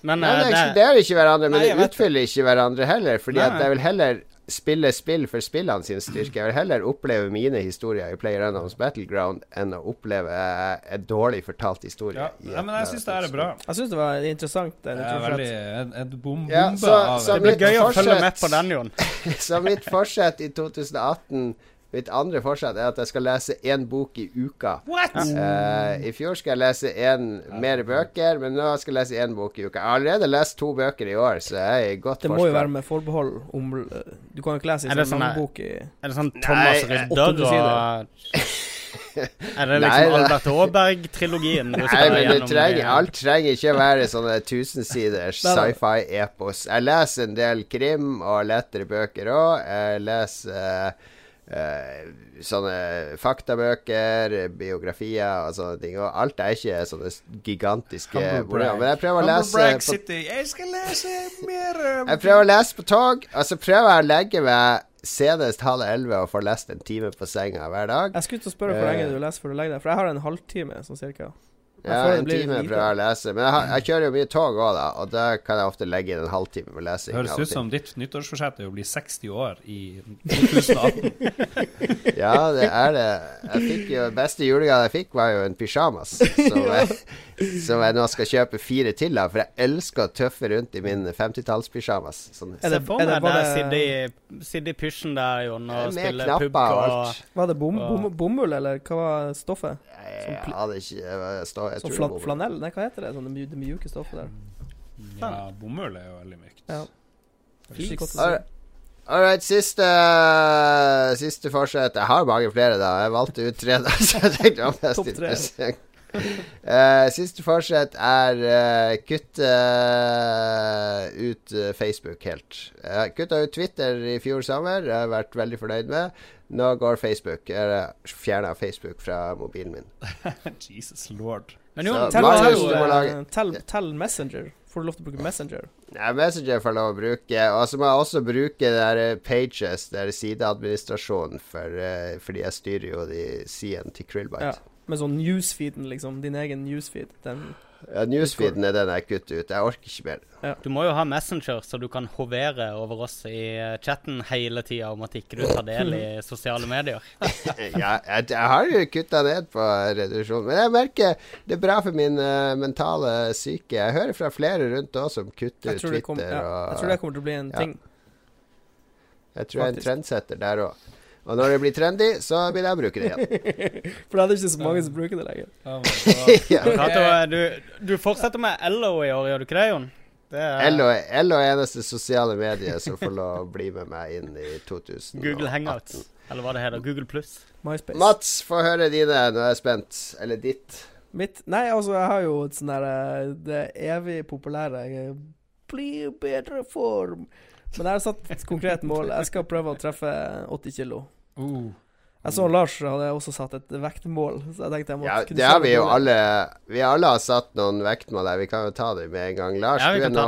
[SPEAKER 6] Men
[SPEAKER 3] Nei,
[SPEAKER 6] eh,
[SPEAKER 3] det
[SPEAKER 6] det,
[SPEAKER 3] ekskluderer ikke hverandre, men
[SPEAKER 6] Nei,
[SPEAKER 3] det utfyller ikke hverandre heller. Fordi
[SPEAKER 6] Nei,
[SPEAKER 3] at
[SPEAKER 6] nei.
[SPEAKER 3] jeg vil heller spille spill for spillene sin styrke. Jeg vil heller oppleve mine historier i PlayerUnknown's Battleground enn å oppleve eh, en dårlig fortalt historie.
[SPEAKER 4] Ja,
[SPEAKER 3] i
[SPEAKER 4] ja, men jeg syns det her er bra.
[SPEAKER 5] Jeg syns det var interessant. Det,
[SPEAKER 4] Det er veldig en, en bom, bombe
[SPEAKER 3] Ja, så-
[SPEAKER 4] av
[SPEAKER 3] så
[SPEAKER 6] det blir gøy å følge med på den, Jon.
[SPEAKER 3] Så mitt forsett i 2018 Mitt andre forsett er at jeg skal lese én bok i uka.
[SPEAKER 6] What?!
[SPEAKER 3] Eh, I fjor skal jeg lese én mer bøker, men nå skal jeg lese én bok i uka. Jeg har allerede lest to bøker i år, så jeg er i godt
[SPEAKER 5] Det må jo være med forbehold om uh, Du kan jo ikke lese en sånn bok i
[SPEAKER 6] Er det sånn Thomas Rydder og Er det liksom
[SPEAKER 3] Nei,
[SPEAKER 6] Albert Aaberg-trilogien
[SPEAKER 3] Nei, men det trenger, alt trenger ikke være sånne tusensiders sci-fi-epos. Jeg leser en del krim og lettere bøker òg. Jeg leser eh, eh, sånne faktabøker, biografier og sånne ting. Og alt er ikke sånne gigantiske
[SPEAKER 4] Humble
[SPEAKER 3] Men jeg prøver å lese på
[SPEAKER 4] Jeg skal lese mer eh,
[SPEAKER 3] jeg prøver å lese på tog, og så prøver jeg å legge meg senest halv elleve og få lest en time på senga hver dag.
[SPEAKER 5] Jeg skulle til å spørre hvor
[SPEAKER 3] Eh.
[SPEAKER 5] lenge du leser før du legger deg, for jeg har en halvtime sånn cirka.
[SPEAKER 3] Ja, en time prøver jeg å lese. Men jeg, har, jeg kjører jo mye tog òg, da, og da kan jeg ofte legge inn en halvtime med lesing.
[SPEAKER 4] Det høres ut som ditt nyttårsforsett er å bli 60 år i 2018.
[SPEAKER 3] Ja, det er det. Jeg fikk jo Beste julegave jeg fikk, var jo en pysjamas. Så jeg, som jeg nå skal kjøpe fire til av, for jeg elsker å tøffe rundt i min 50-tallspysjamas. Sånn,
[SPEAKER 5] Er det- er det bare-
[SPEAKER 6] deg i, pysjen der, Jon, og spille pub
[SPEAKER 3] og
[SPEAKER 6] og
[SPEAKER 3] alt.
[SPEAKER 5] Var det bom, bom, bomull, eller hva var stoffet?
[SPEAKER 3] Jeg, jeg hadde ikke Jeg, var- jeg,
[SPEAKER 5] Sånn flan flanell? Nei, hva heter det? Sånn det, det mjuke stoffet der.
[SPEAKER 4] Ja, bomull er jo veldig mykt.
[SPEAKER 5] Ja.
[SPEAKER 6] Flis.
[SPEAKER 3] All right, siste Siste forsett. Jeg har mange flere, da. Jeg valgte ut tre, da. Så jeg tenkte det
[SPEAKER 5] Topp tre.
[SPEAKER 3] interessant. Eh, siste forsett er uh, kutte ut eh, Facebook helt. Uh, kutta ut Twitter i fjor sommer. Jeg har vært veldig fornøyd med. Nå går Facebook. Jeg fjerna Facebook fra mobilen min.
[SPEAKER 4] Jesus lord.
[SPEAKER 6] Men jo,
[SPEAKER 3] Så-
[SPEAKER 5] Tell,
[SPEAKER 3] Marius,
[SPEAKER 5] tell,
[SPEAKER 3] du må
[SPEAKER 5] eh,
[SPEAKER 3] lage-
[SPEAKER 5] tell, tell Messenger. Får du lov til å bruke Messenger?
[SPEAKER 3] Ja, Messenger får lov å bruke. Og så må jeg også bruke der eh, Pages, der sideadministrasjonen, for, eh, fordi jeg styrer jo de sidene til Krillbite.
[SPEAKER 5] Ja. Med sånn newsfeeden, liksom. Din egen newsfeed. Den
[SPEAKER 3] Ja, Newsfeeden er den jeg kutter ut. Jeg orker ikke mer.
[SPEAKER 6] du må jo ha Messenger, så du kan hovere over oss i chatten hele tida om at ikke du tar del i sosiale medier.
[SPEAKER 3] ja, jeg, jeg har jo kutta ned på reduksjon, men jeg merker det er bra for min uh, mentale syke. Jeg hører fra flere rundt òg som kutter ut Twitter.
[SPEAKER 5] kom, ja,
[SPEAKER 3] og,
[SPEAKER 5] jeg tror det kommer til å bli en
[SPEAKER 3] Ja.
[SPEAKER 5] ting.
[SPEAKER 3] jeg tror jeg er en trendsetter der òg. Og når det blir trendy, så vil jeg bruke det igjen.
[SPEAKER 5] For det er ikke så mange som bruker det lenger.
[SPEAKER 4] Oh
[SPEAKER 3] ja.
[SPEAKER 6] Du, du fortsetter med LO i år, gjør du ikke det, Jon? Det er
[SPEAKER 3] LO LO er eneste sosiale medier som får lov å bli med meg inn i 2018.
[SPEAKER 6] Google Hangouts. Eller hva det heter. Google Pluss.
[SPEAKER 5] MySpace.
[SPEAKER 3] Mats, få høre dine. Nå er jeg spent. Eller ditt.
[SPEAKER 5] Mitt Nei, altså, jeg har jo et sånn der eh, Det evig populære eh, Bli i bedre form. Men jeg har satt et konkret mål. Jeg skal prøve å treffe 80 kilo.
[SPEAKER 4] Uh.
[SPEAKER 5] Jeg så Lars hadde også satt et vektmål, så jeg tenkte jeg måtte
[SPEAKER 3] Ja,
[SPEAKER 5] kunne
[SPEAKER 3] det har vi jo alle Vi alle har satt noen vektmål der. Vi kan jo ta det med en gang. Lars,
[SPEAKER 6] Ja,
[SPEAKER 3] du er nå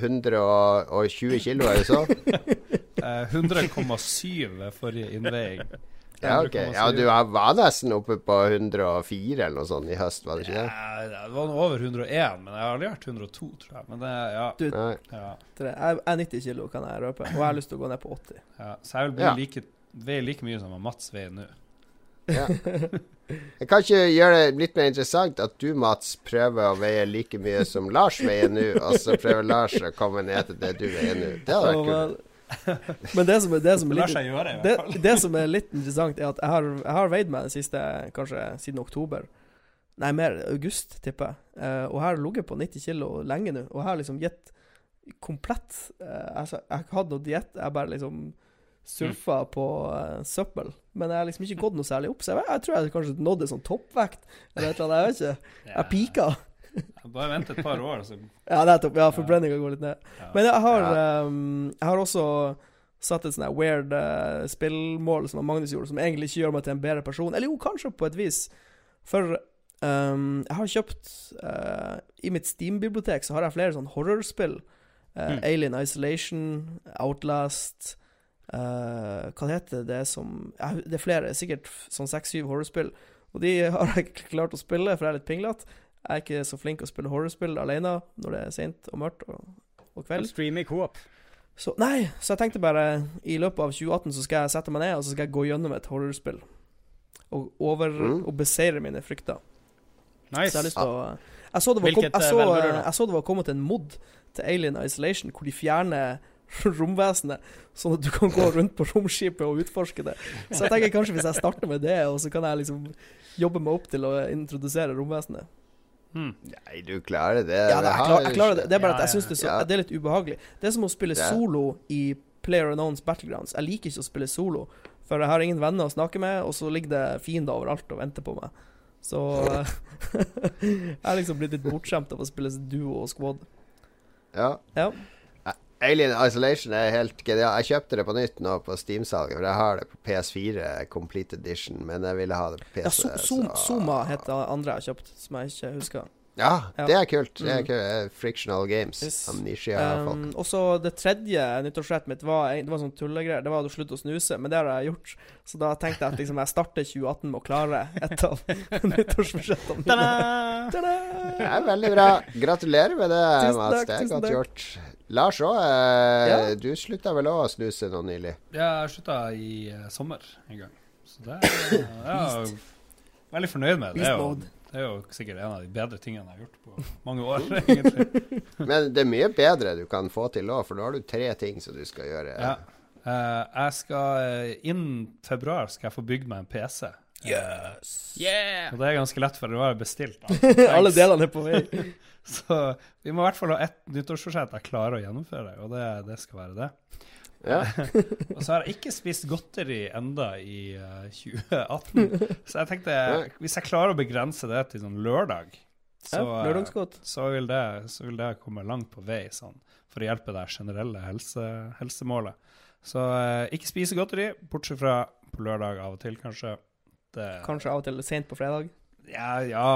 [SPEAKER 3] 120 kilo, er det så?
[SPEAKER 4] Eh, 100,7 ved forrige innveiing.
[SPEAKER 3] Ja, ok. Ja, du var- var nesten oppe på 104 eller noe sånt i høst, var det ikke det?
[SPEAKER 4] Ja, det var over 101, men jeg har aldri vært 102, tror jeg. Men det, ja,
[SPEAKER 5] Du,
[SPEAKER 4] ja,
[SPEAKER 5] jeg er 90 kilo, kan jeg røpe, og jeg har lyst til å gå ned på 80.
[SPEAKER 4] ja. Så jeg vil bli
[SPEAKER 3] Ja.
[SPEAKER 4] like, veie like mye som Mats veier nå.
[SPEAKER 3] Ja. Jeg kan ikke gjøre det litt mer interessant at du, Mats, prøver å veie like mye som Lars veier nå, og så prøver Lars å komme ned til det du veier nå. Det hadde vært kult.
[SPEAKER 5] men, det som det som litt
[SPEAKER 4] gjøre,
[SPEAKER 5] det, det som er litt interessant, er at jeg har, jeg har veid meg det siste kanskje siden oktober. Nei, mer august, tipper jeg. Uh, og jeg har ligget på 90 kilo lenge nå. Og jeg har liksom gitt komplett uh, altså, Jeg har ikke hatt noe diett, jeg bare liksom surfa på uh, søppel. Men jeg har liksom ikke gått noe særlig opp, så jeg, jeg tror jeg kanskje nådde sånn toppvekt. Eller et eller annet, jeg vet ikke. Jeg pika.
[SPEAKER 4] Bare vent et par år, så
[SPEAKER 5] Ja, nettopp. Ja, forbrenninga går litt ned.
[SPEAKER 4] ja.
[SPEAKER 5] Men jeg har,
[SPEAKER 3] Ja.
[SPEAKER 5] ehm, jeg har også satt et sånn weird uh, spillmål som Magnus gjorde, som egentlig ikke gjør meg til en bedre person. Eller jo, kanskje på et vis. For um, jeg har kjøpt uh, I mitt Steam-bibliotek så har jeg flere sånn horrorspill. Uh,
[SPEAKER 6] Mm.
[SPEAKER 5] Alien Isolation, Outlast eh, Hva heter det som ja, Det er flere, sikkert sånn seks-syv horrorspill. Og de har jeg ikke klart å spille, for jeg er litt pinglete. Jeg er ikke så flink å spille horrorspill alene når det er seint og mørkt og, og kveld.
[SPEAKER 6] Streame i coop.
[SPEAKER 5] Så nei, så jeg tenkte bare i løpet av 2018 så skal jeg sette meg ned og så skal jeg gå gjennom et horrorspill. Og over
[SPEAKER 3] Mm.
[SPEAKER 5] Og beseire mine frykter. Så jeg har lyst til å Jeg så det var, kom,
[SPEAKER 6] Hvilket,
[SPEAKER 5] jeg
[SPEAKER 6] eh,
[SPEAKER 5] så, jeg så det var kommet en mod til Alien Isolation hvor de fjerner romvesenet, sånn at du kan gå rundt på romskipet og utforske det. Så jeg tenker kanskje hvis jeg starter med det, og så kan jeg liksom jobbe meg opp til å introdusere romvesenet.
[SPEAKER 4] Hmm.
[SPEAKER 3] Nei, du klarer det.
[SPEAKER 5] Ja, da, jeg, klar, jeg klarer det. Det er bare
[SPEAKER 6] Ja,
[SPEAKER 5] at jeg syns det, så-
[SPEAKER 3] ja.
[SPEAKER 5] det er litt ubehagelig. Det er som å spille solo i Player Unknowns Battlegrounds. Jeg liker ikke å spille solo, for jeg har ingen venner å snakke med, og så ligger det fiender overalt og venter på meg. Så jeg har liksom blitt litt bortskjemt av å spille duo og squad.
[SPEAKER 3] Ja.
[SPEAKER 5] Ja.
[SPEAKER 3] Alien Isolation er helt genial. Jeg kjøpte det på nytt nå på Steam-salget, for jeg har det på PS4 Complete Edition, men jeg ville ha det på PC.
[SPEAKER 5] Ja, so, so
[SPEAKER 3] så-
[SPEAKER 5] Soma het det andre jeg har kjøpt, som jeg ikke husker.
[SPEAKER 3] Ja,
[SPEAKER 5] Ja.
[SPEAKER 3] det er kult. Det er
[SPEAKER 5] Mm.
[SPEAKER 3] kult. Frictional Games.
[SPEAKER 5] Yes.
[SPEAKER 3] Amnesia-folk.
[SPEAKER 5] Um, og så det tredje nyttårsrettet mitt var, det var sånn tullegreier. Det var å slutte å snuse, men det har jeg gjort. Så da tenkte jeg at liksom, jeg starter 2018 med å klare et av nyttårsbudsjettene mine.
[SPEAKER 6] Ta-da!
[SPEAKER 5] Ta-da!
[SPEAKER 3] Det er veldig bra. Gratulerer med det, Mats. Det er godt
[SPEAKER 5] takk.
[SPEAKER 3] gjort. Lars òg, eh,
[SPEAKER 5] Ja.
[SPEAKER 3] du slutta vel òg å snuse nå nylig?
[SPEAKER 4] Jeg slutta i eh, sommer en gang. Så det er jeg er veldig fornøyd med. Det er, jo, det er jo sikkert en av de bedre tingene jeg har gjort på mange år. egentlig.
[SPEAKER 3] Men det er mye bedre du kan få til òg, for nå har du tre ting som du skal gjøre.
[SPEAKER 4] Ja. Uh, jeg skal eh, Innen februar skal jeg få bygd meg en PC.
[SPEAKER 6] Yeah!
[SPEAKER 4] Og det er ganske lett, for det var bestilt.
[SPEAKER 5] Alle delene er på vei.
[SPEAKER 4] Så vi må i hvert fall ha ett nyttårsforsett jeg klarer å gjennomføre, og det, det skal være det.
[SPEAKER 3] Ja.
[SPEAKER 4] Og så har jeg ikke spist godteri enda i uh, 2018, så jeg tenkte hvis jeg klarer å begrense det til sånn lørdag, så,
[SPEAKER 5] Ja,
[SPEAKER 4] eh, så, vil det, så vil det komme langt på vei sånn, for å hjelpe det generelle helse, helsemålet. Så eh, ikke spise godteri, bortsett fra på lørdag av og til, kanskje. Det,
[SPEAKER 5] Kanskje av og til sent på fredag.
[SPEAKER 4] Ja, ja,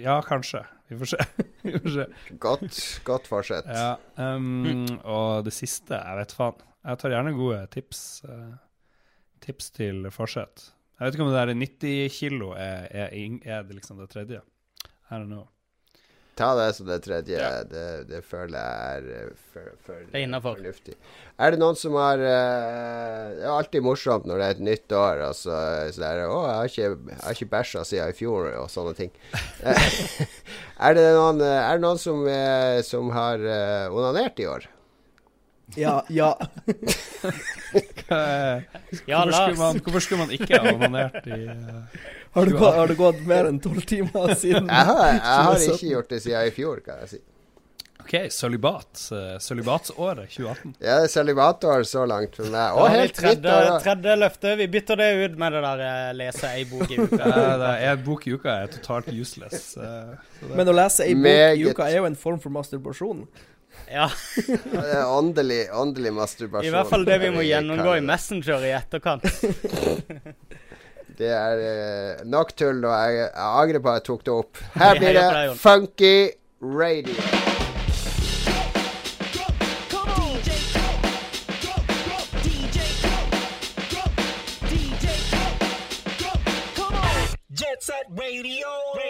[SPEAKER 4] ja, kanskje. Vi får se. Vi får se.
[SPEAKER 3] Godt, godt forsett.
[SPEAKER 4] Ja, um, og det siste, jeg vet faen. Jeg tar gjerne gode tips. eh, tips til forsett. Jeg vet ikke om det der 90 kilo er, er, er det liksom det tredje. I don't know.
[SPEAKER 3] Ta det som det tredje.
[SPEAKER 4] Ja.
[SPEAKER 3] Det, det føler jeg er eh, for, for, fornuftig. Er det noen som har uh, Det er alltid morsomt når det er et nytt år. Og så, så er det 'Å, jeg har ikke, jeg har ikke bæsja siden i fjor', og sånne ting. Eh, er, det noen, er det noen som, uh, som har uh, onanert i år?
[SPEAKER 5] Ja, ja.
[SPEAKER 6] Ja,
[SPEAKER 4] hvorfor, skulle man, hvorfor skulle man ikke ha onanert i
[SPEAKER 5] Har det, gått, har det gått mer enn tolv timer siden
[SPEAKER 3] Jeg har, jeg har ikke gjort det siden i fjor, kan jeg si.
[SPEAKER 4] OK, sølibat. eh, Sølibatsåret 2018.
[SPEAKER 3] Ja, er celibator så langt for meg. Og helt nytt
[SPEAKER 6] tredje,
[SPEAKER 3] år.
[SPEAKER 6] tredje løfte. Vi bytter det ut med det der eh, lese ei bok i uka.
[SPEAKER 4] Ja, det En bok i uka er totalt useless. eh, så det-
[SPEAKER 5] Men å lese ei bok i uka er jo en form for masturbasjon.
[SPEAKER 6] Ja,
[SPEAKER 3] Det er åndelig, åndelig masturbasjon.
[SPEAKER 6] I hvert fall det vi må gjennomgå i. Messenger i etterkant.
[SPEAKER 3] Det er uh, nok tull, og jeg, jeg angrer på at jeg tok det opp. Her blir det Funky Radio.
[SPEAKER 7] Radio.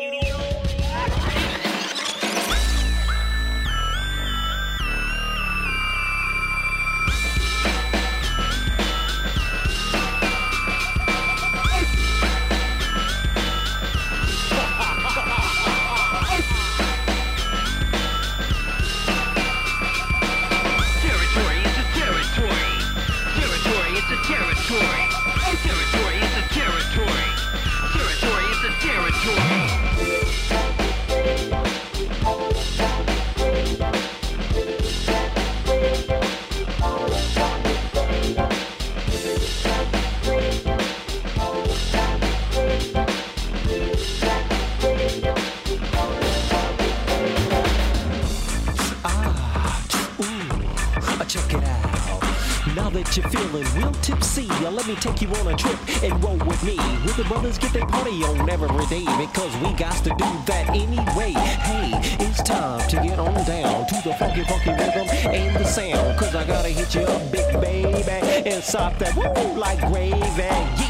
[SPEAKER 8] Tipsy, uh, let me take you on a trip and roll with me. With the brothers get their party on every day because we got to do that anyway. Hey, it's time to get on down to the funky, funky rhythm and the sound. Cause I gotta hit you up, big baby, and sock that woo like gravy.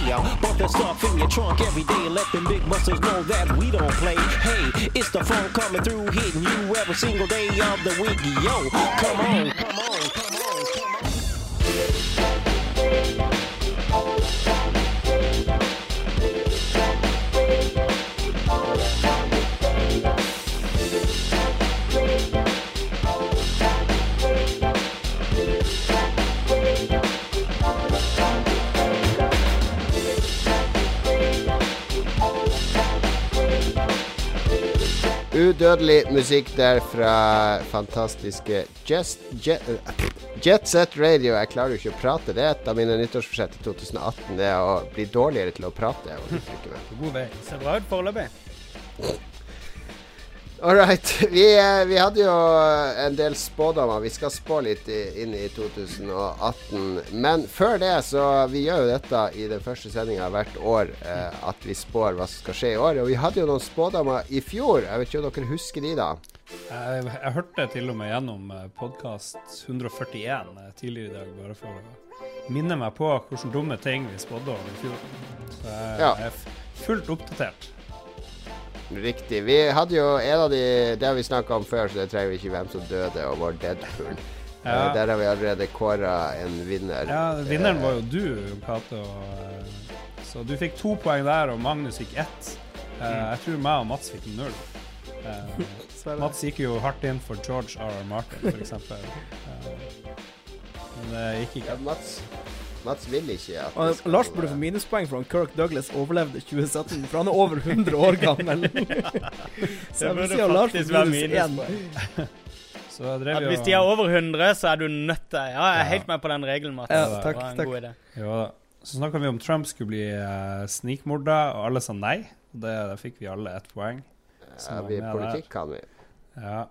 [SPEAKER 8] Yeah, put the stuff in your trunk every day. Let them big muscles know that we don't play. Hey, it's the funk coming through, hitting you every single day of the week. Yo, come on,
[SPEAKER 3] Udødelig musikk der fra fantastiske Just, Jet, Jet Set Radio. Jeg klarer jo ikke å prate. Det er et av mine nyttårsforsett i 2018. Det er å bli dårligere til å prate.
[SPEAKER 4] God vei.
[SPEAKER 6] Ser bra ut foreløpig.
[SPEAKER 3] All right. Vi, eh, vi hadde jo en del spådommer. Vi skal spå litt i- inn i 2018. Men før det, så Vi gjør jo dette i den første sendinga hvert år, eh, at vi spår hva som skal skje i år. Og vi hadde jo noen spådommer i fjor. Jeg vet ikke om dere husker de, da?
[SPEAKER 4] Jeg, jeg hørte til og med gjennom podkast 141 eh, tidligere i dag, bare for å minne meg på hvordan dumme ting vi spådde om i fjor. Så jeg,
[SPEAKER 3] Ja.
[SPEAKER 4] jeg er fullt oppdatert.
[SPEAKER 3] Riktig. Vi hadde jo en av de Det har vi snakka om før, så det trenger vi ikke hvem som døde, og var Deadpool.
[SPEAKER 4] Ja.
[SPEAKER 3] Eh, Der har vi allerede kåra en vinner.
[SPEAKER 4] Ja, vinneren var jo du, Cato. Så du fikk to poeng der, og Magnus fikk ett. Eh, Jeg tror meg og Mats fikk null. Eh, Mats gikk jo hardt inn for George R. R. Martin, f.eks. Men det gikk ikke. Ja.
[SPEAKER 3] Mats, Mats vil ikke at
[SPEAKER 5] Og
[SPEAKER 3] skal-
[SPEAKER 5] Lars burde få minuspoeng for han Kirk Douglas overlevde 2017, for han er over 100 år gammel. Så jeg vil si at Lars får minus én.
[SPEAKER 4] Så
[SPEAKER 6] At hvis de er over 100, så er du nødt til Ja, jeg er
[SPEAKER 4] Ja.
[SPEAKER 6] helt med på den regelen, Mats.
[SPEAKER 5] Ja,
[SPEAKER 6] Det
[SPEAKER 5] takk,
[SPEAKER 6] var en
[SPEAKER 5] takk.
[SPEAKER 6] god idé.
[SPEAKER 4] Jo. Så snakka vi om Trump skulle bli uh, snikmorda, og alle sa nei. Og det, der fikk vi alle ett poeng.
[SPEAKER 3] Ja, vi, politikk kan vi.
[SPEAKER 4] Ja.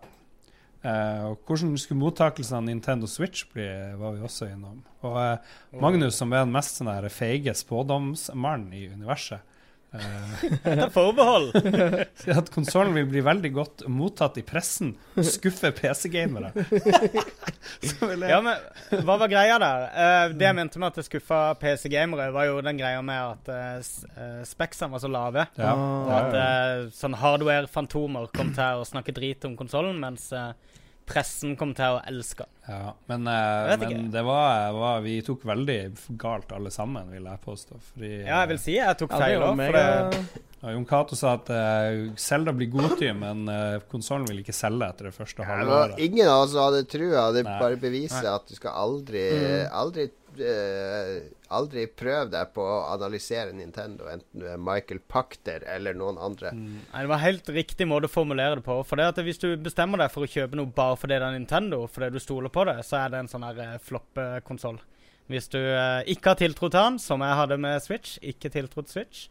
[SPEAKER 4] Eh, og hvordan skulle mottakelsen av Nintendo Switch bli, var vi også innom. Og uh, Magnus, som er den mest sånn feige spådomsmannen i universet,
[SPEAKER 6] Ta forbehold.
[SPEAKER 4] sier at konsollen vil bli veldig godt mottatt i pressen. Skuffe PC-gamere.
[SPEAKER 6] Ja, men hva var greia der? Uh, det jeg mente med at det skuffa PC-gamere, var jo den greia med at uh, specsene var så lave.
[SPEAKER 4] ja.
[SPEAKER 6] Og at uh, sånn hardware-fantomer kom til å snakke drit om konsollen, mens eh, pressen kom til å elske den.
[SPEAKER 4] Ja, men, eh, men det var, var Vi tok veldig galt alle sammen, vil jeg påstå. Fordi,
[SPEAKER 6] Ja, jeg vil si jeg tok
[SPEAKER 5] Ja,
[SPEAKER 6] feil
[SPEAKER 5] jo
[SPEAKER 6] òg,
[SPEAKER 4] eh, Jon Cato sa at uh, Selda blir godty, men uh, konsollen vil ikke selge etter det første
[SPEAKER 3] Ja,
[SPEAKER 4] halvåret.
[SPEAKER 3] ingen av oss hadde trua. Det
[SPEAKER 4] Nei.
[SPEAKER 3] bare beviser at du skal aldri
[SPEAKER 5] Mm.
[SPEAKER 3] Aldri eh, Aldri prøv deg på å analysere Nintendo, enten du er Michael Pachter eller noen andre.
[SPEAKER 4] Mm.
[SPEAKER 6] Nei, det var helt riktig måte å formulere det på. For det at Hvis du bestemmer deg for å kjøpe noe bare fordi det er Nintendo, fordi du stoler på det, så er det en sånn her eh, floppekonsoll. Hvis du eh, ikke har tiltro til han, som jeg hadde med Switch, ikke tiltro til Switch,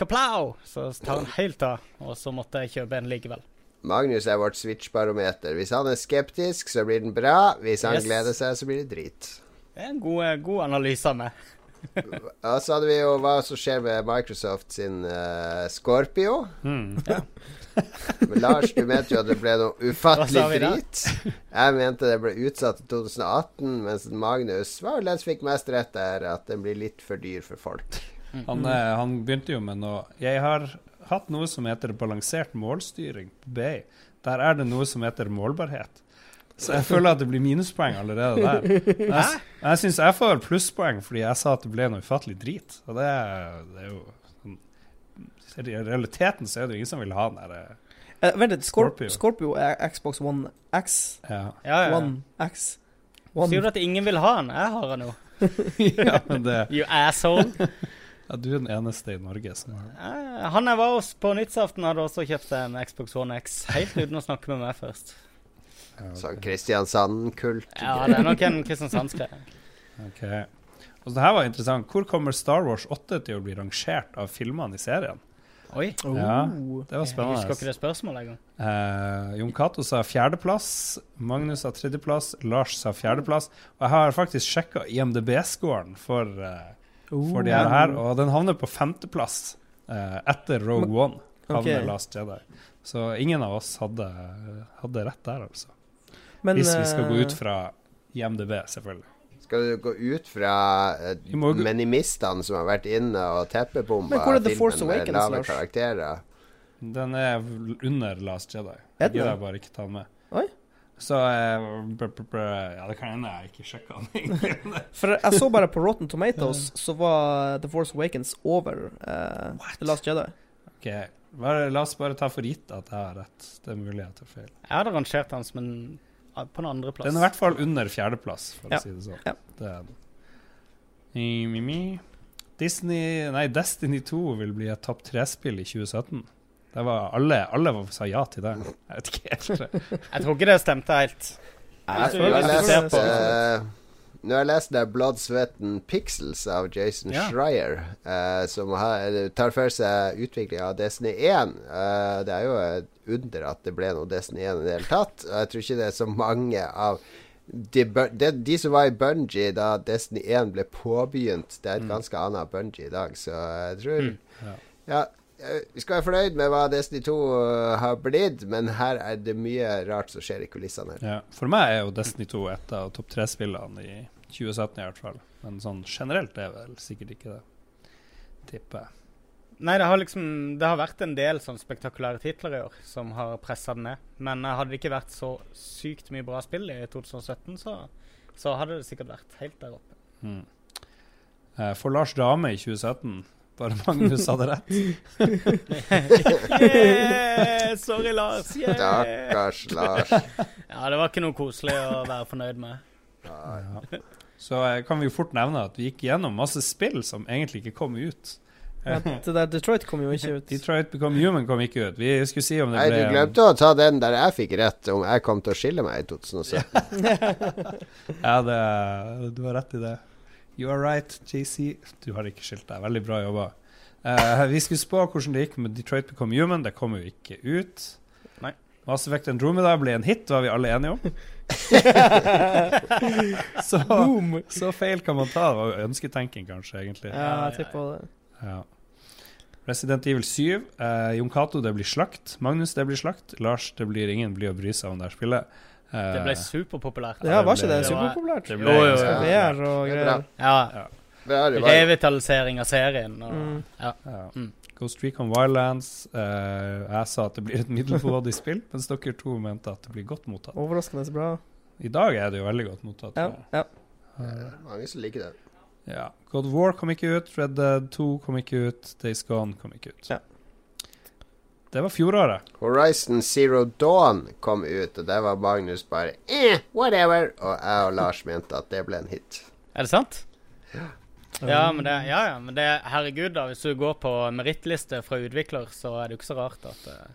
[SPEAKER 6] kaplau, så tar han helt av. Og så måtte jeg kjøpe en likevel.
[SPEAKER 3] Magnus er vårt Switch-barometer. Hvis han er skeptisk, så blir den bra. Hvis han
[SPEAKER 6] Yes.
[SPEAKER 3] gleder seg, så blir det drit.
[SPEAKER 6] Det er en god, eh, god analyse av meg.
[SPEAKER 3] Og så hadde vi jo hva som skjer med Microsoft sin uh, Scorpio.
[SPEAKER 4] Mm.
[SPEAKER 3] Men Lars, du mente jo at det ble noe ufattelig drit. Jeg mente det ble utsatt til 2018, mens Magnus var den som fikk mest rett der, at den blir litt for dyr for folk.
[SPEAKER 4] Han, eh, han begynte jo med noe Jeg har hatt noe som heter balansert målstyring på BI. Der er det noe som heter målbarhet. Så jeg føler at det blir minuspoeng allerede der. Men Jeg, jeg syns jeg får plusspoeng fordi jeg sa at det ble noe ufattelig drit. Og det, er- det er jo sånn- I realiteten så er det jo ingen som vil ha den derre eh,
[SPEAKER 5] Eh, vent litt, Scorpio.
[SPEAKER 4] Scorpio.
[SPEAKER 5] Er Xbox One X.
[SPEAKER 4] Ja,
[SPEAKER 6] Ja, ja.
[SPEAKER 5] One X. One.
[SPEAKER 6] Sier du at ingen vil ha den? Jeg har den jo.
[SPEAKER 4] ja det
[SPEAKER 6] You asshole.
[SPEAKER 4] ja, Du er den eneste i Norge som har
[SPEAKER 6] Eh, han jeg var hos på nyttsaften, hadde også kjøpt en Xbox One X. Helt uten å snakke med meg først.
[SPEAKER 4] Ja,
[SPEAKER 3] Sånn Kristiansand-kult.
[SPEAKER 6] Ja, det er nok en Kristiansandsgreie.
[SPEAKER 4] okay. Og så det her var interessant. Hvor kommer Star Wars 8 til å bli rangert av filmene i serien?
[SPEAKER 6] Oi.
[SPEAKER 4] Ja,
[SPEAKER 5] Oh.
[SPEAKER 4] det var spennende.
[SPEAKER 6] Jeg husker ikke det spørsmålet engang.
[SPEAKER 4] Eh, Jon Cato sa fjerdeplass, Magnus sa tredjeplass, Lars sa fjerdeplass. Og jeg har faktisk sjekka IMDb-scoren for, eh, for de her, her, og den havner på femteplass eh, etter Rogue One. Havner
[SPEAKER 5] ok.
[SPEAKER 4] Last Jedi. Så ingen av oss hadde, hadde rett der, altså.
[SPEAKER 5] Men,
[SPEAKER 4] Hvis vi skal gå
[SPEAKER 5] eh,
[SPEAKER 4] ut fra IMDb, selvfølgelig.
[SPEAKER 3] Skal du gå ut fra uh,
[SPEAKER 4] må
[SPEAKER 3] menimistene som har vært inne og teppebomba
[SPEAKER 5] Men hvor er The Force
[SPEAKER 3] filmen med lave karakterer?
[SPEAKER 4] Den er under Last Jedi. Jeg gidder bare ikke ta den med.
[SPEAKER 5] Oi.
[SPEAKER 4] Så eh, br br br Ja, det kan hende jeg ikke sjekka den.
[SPEAKER 5] For jeg så bare på Rotten Tomatoes, så var The Force Awakens over uh, The Last Jedi.
[SPEAKER 4] Ok, bare, La oss bare ta for gitt at jeg har rett. Det er mulig jeg tar feil.
[SPEAKER 6] Jeg hadde rangert den som en på en andreplass.
[SPEAKER 4] Den er i hvert fall under fjerdeplass, for
[SPEAKER 5] Ja.
[SPEAKER 4] å si det sånn.
[SPEAKER 5] Ja.
[SPEAKER 4] Det er den. Mi. Disney Nei, Destiny 2 vil bli et topp tre-spill i 2017. Det var alle, alle sa ja til det. Jeg vet ikke helt.
[SPEAKER 6] Jeg tror ikke det stemte helt.
[SPEAKER 3] Jeg,
[SPEAKER 6] jeg, jeg,
[SPEAKER 3] jeg
[SPEAKER 6] jeg, jeg, jeg,
[SPEAKER 3] jeg,
[SPEAKER 6] på-
[SPEAKER 3] eh, Nå har jeg lest der Blood, Sweat and Pixels av Jason
[SPEAKER 6] Ja.
[SPEAKER 3] Schreier, eh, som har, tar for seg utvikling av Destiny 1. Eh, det er jo et under at det ble noe Destiny 1 i det hele tatt. Og jeg tror ikke det er så mange av de, de, de som var i Bungie da Destiny 1 ble påbegynt, det er et ganske annet Bungie i dag, så jeg tror
[SPEAKER 4] Ja.
[SPEAKER 3] Ja, eh, vi skal være fornøyd med hva Destiny 2 har blitt, men her er det mye rart som skjer i kulissene.
[SPEAKER 4] Ja. For meg er jo Destiny 2 et av topp tre-spillene i 2017 i hvert fall. Men sånn generelt er vel sikkert ikke det. Tipper jeg.
[SPEAKER 6] Nei, det har liksom Det har vært en del sånn spektakulære titler i år som har pressa den ned. Men eh, hadde det ikke vært så sykt mye bra spill i 2017, så, så hadde det sikkert vært helt der oppe.
[SPEAKER 4] Mm. Eh, For Lars Dame i 2017 Bare Magnus hadde rett.
[SPEAKER 6] Yeah! Sorry, Lars. Yeah!
[SPEAKER 3] Stakkars Lars.
[SPEAKER 6] Ja, det var ikke noe koselig å være fornøyd med.
[SPEAKER 4] Ja. Så eh, kan vi jo fort nevne at vi gikk gjennom masse spill som egentlig ikke kom ut.
[SPEAKER 5] Ja, det der Detroit kom jo ikke ut.
[SPEAKER 4] Detroit Become Human kom ikke ut. Vi skulle si om det
[SPEAKER 3] Nei,
[SPEAKER 4] ble
[SPEAKER 3] du glemte å ta den der jeg fikk rett, om jeg kom til å skille meg i 2017.
[SPEAKER 4] Ja, det, du har rett i det. You are right, JC. Du har ikke skilt deg. Veldig bra jobba. Uh, vi skulle spå hvordan det gikk med Detroit Become Human. Det kom jo ikke ut.
[SPEAKER 6] Nei.
[SPEAKER 4] Mass Effect Andromeda ble en hit, var vi alle enige om. så,
[SPEAKER 5] Boom!
[SPEAKER 4] så feil kan man ta. Og ønsketenking, kanskje, egentlig.
[SPEAKER 5] Ja, jeg tipper det.
[SPEAKER 4] Ja. Resident Evil 7. Eh, Jon Cato, det blir slakt. Magnus, det blir slakt. Lars, det blir ingen blir å bry seg om det her spillet. Eh,
[SPEAKER 6] Det ble superpopulært.
[SPEAKER 5] Ja, var ikke det superpopulært?
[SPEAKER 4] det ble
[SPEAKER 6] jo,
[SPEAKER 4] jo,
[SPEAKER 6] jo.
[SPEAKER 5] VR og
[SPEAKER 3] er
[SPEAKER 5] greier.
[SPEAKER 6] Ja.
[SPEAKER 3] Det er det.
[SPEAKER 6] Revitalisering av serien. Og,
[SPEAKER 5] Mm.
[SPEAKER 6] ja.
[SPEAKER 4] Ja.
[SPEAKER 6] Mm.
[SPEAKER 4] Ghost Recon Wildlands. Uh, jeg sa at det blir et middelmådig spill, mens dere to mente at det blir godt mottatt.
[SPEAKER 5] Overraskende bra.
[SPEAKER 4] I dag er det jo veldig godt mottatt.
[SPEAKER 5] Ja. Ja,
[SPEAKER 3] Mange som liker det.
[SPEAKER 4] Ja. God War kom ikke ut, Red Dead 2 kom ikke ut, Days Gone kom ikke ut.
[SPEAKER 5] Ja.
[SPEAKER 4] Det var fjoråret.
[SPEAKER 3] Horizon Zero Dawn kom ut, og der var Magnus bare eh, whatever. Og jeg og Lars mente at det ble en hit.
[SPEAKER 6] Er det sant? Ja, men det, ja, ja, men det Herregud, da. Hvis du går på merittliste fra utvikler, så er det jo ikke så rart at eh,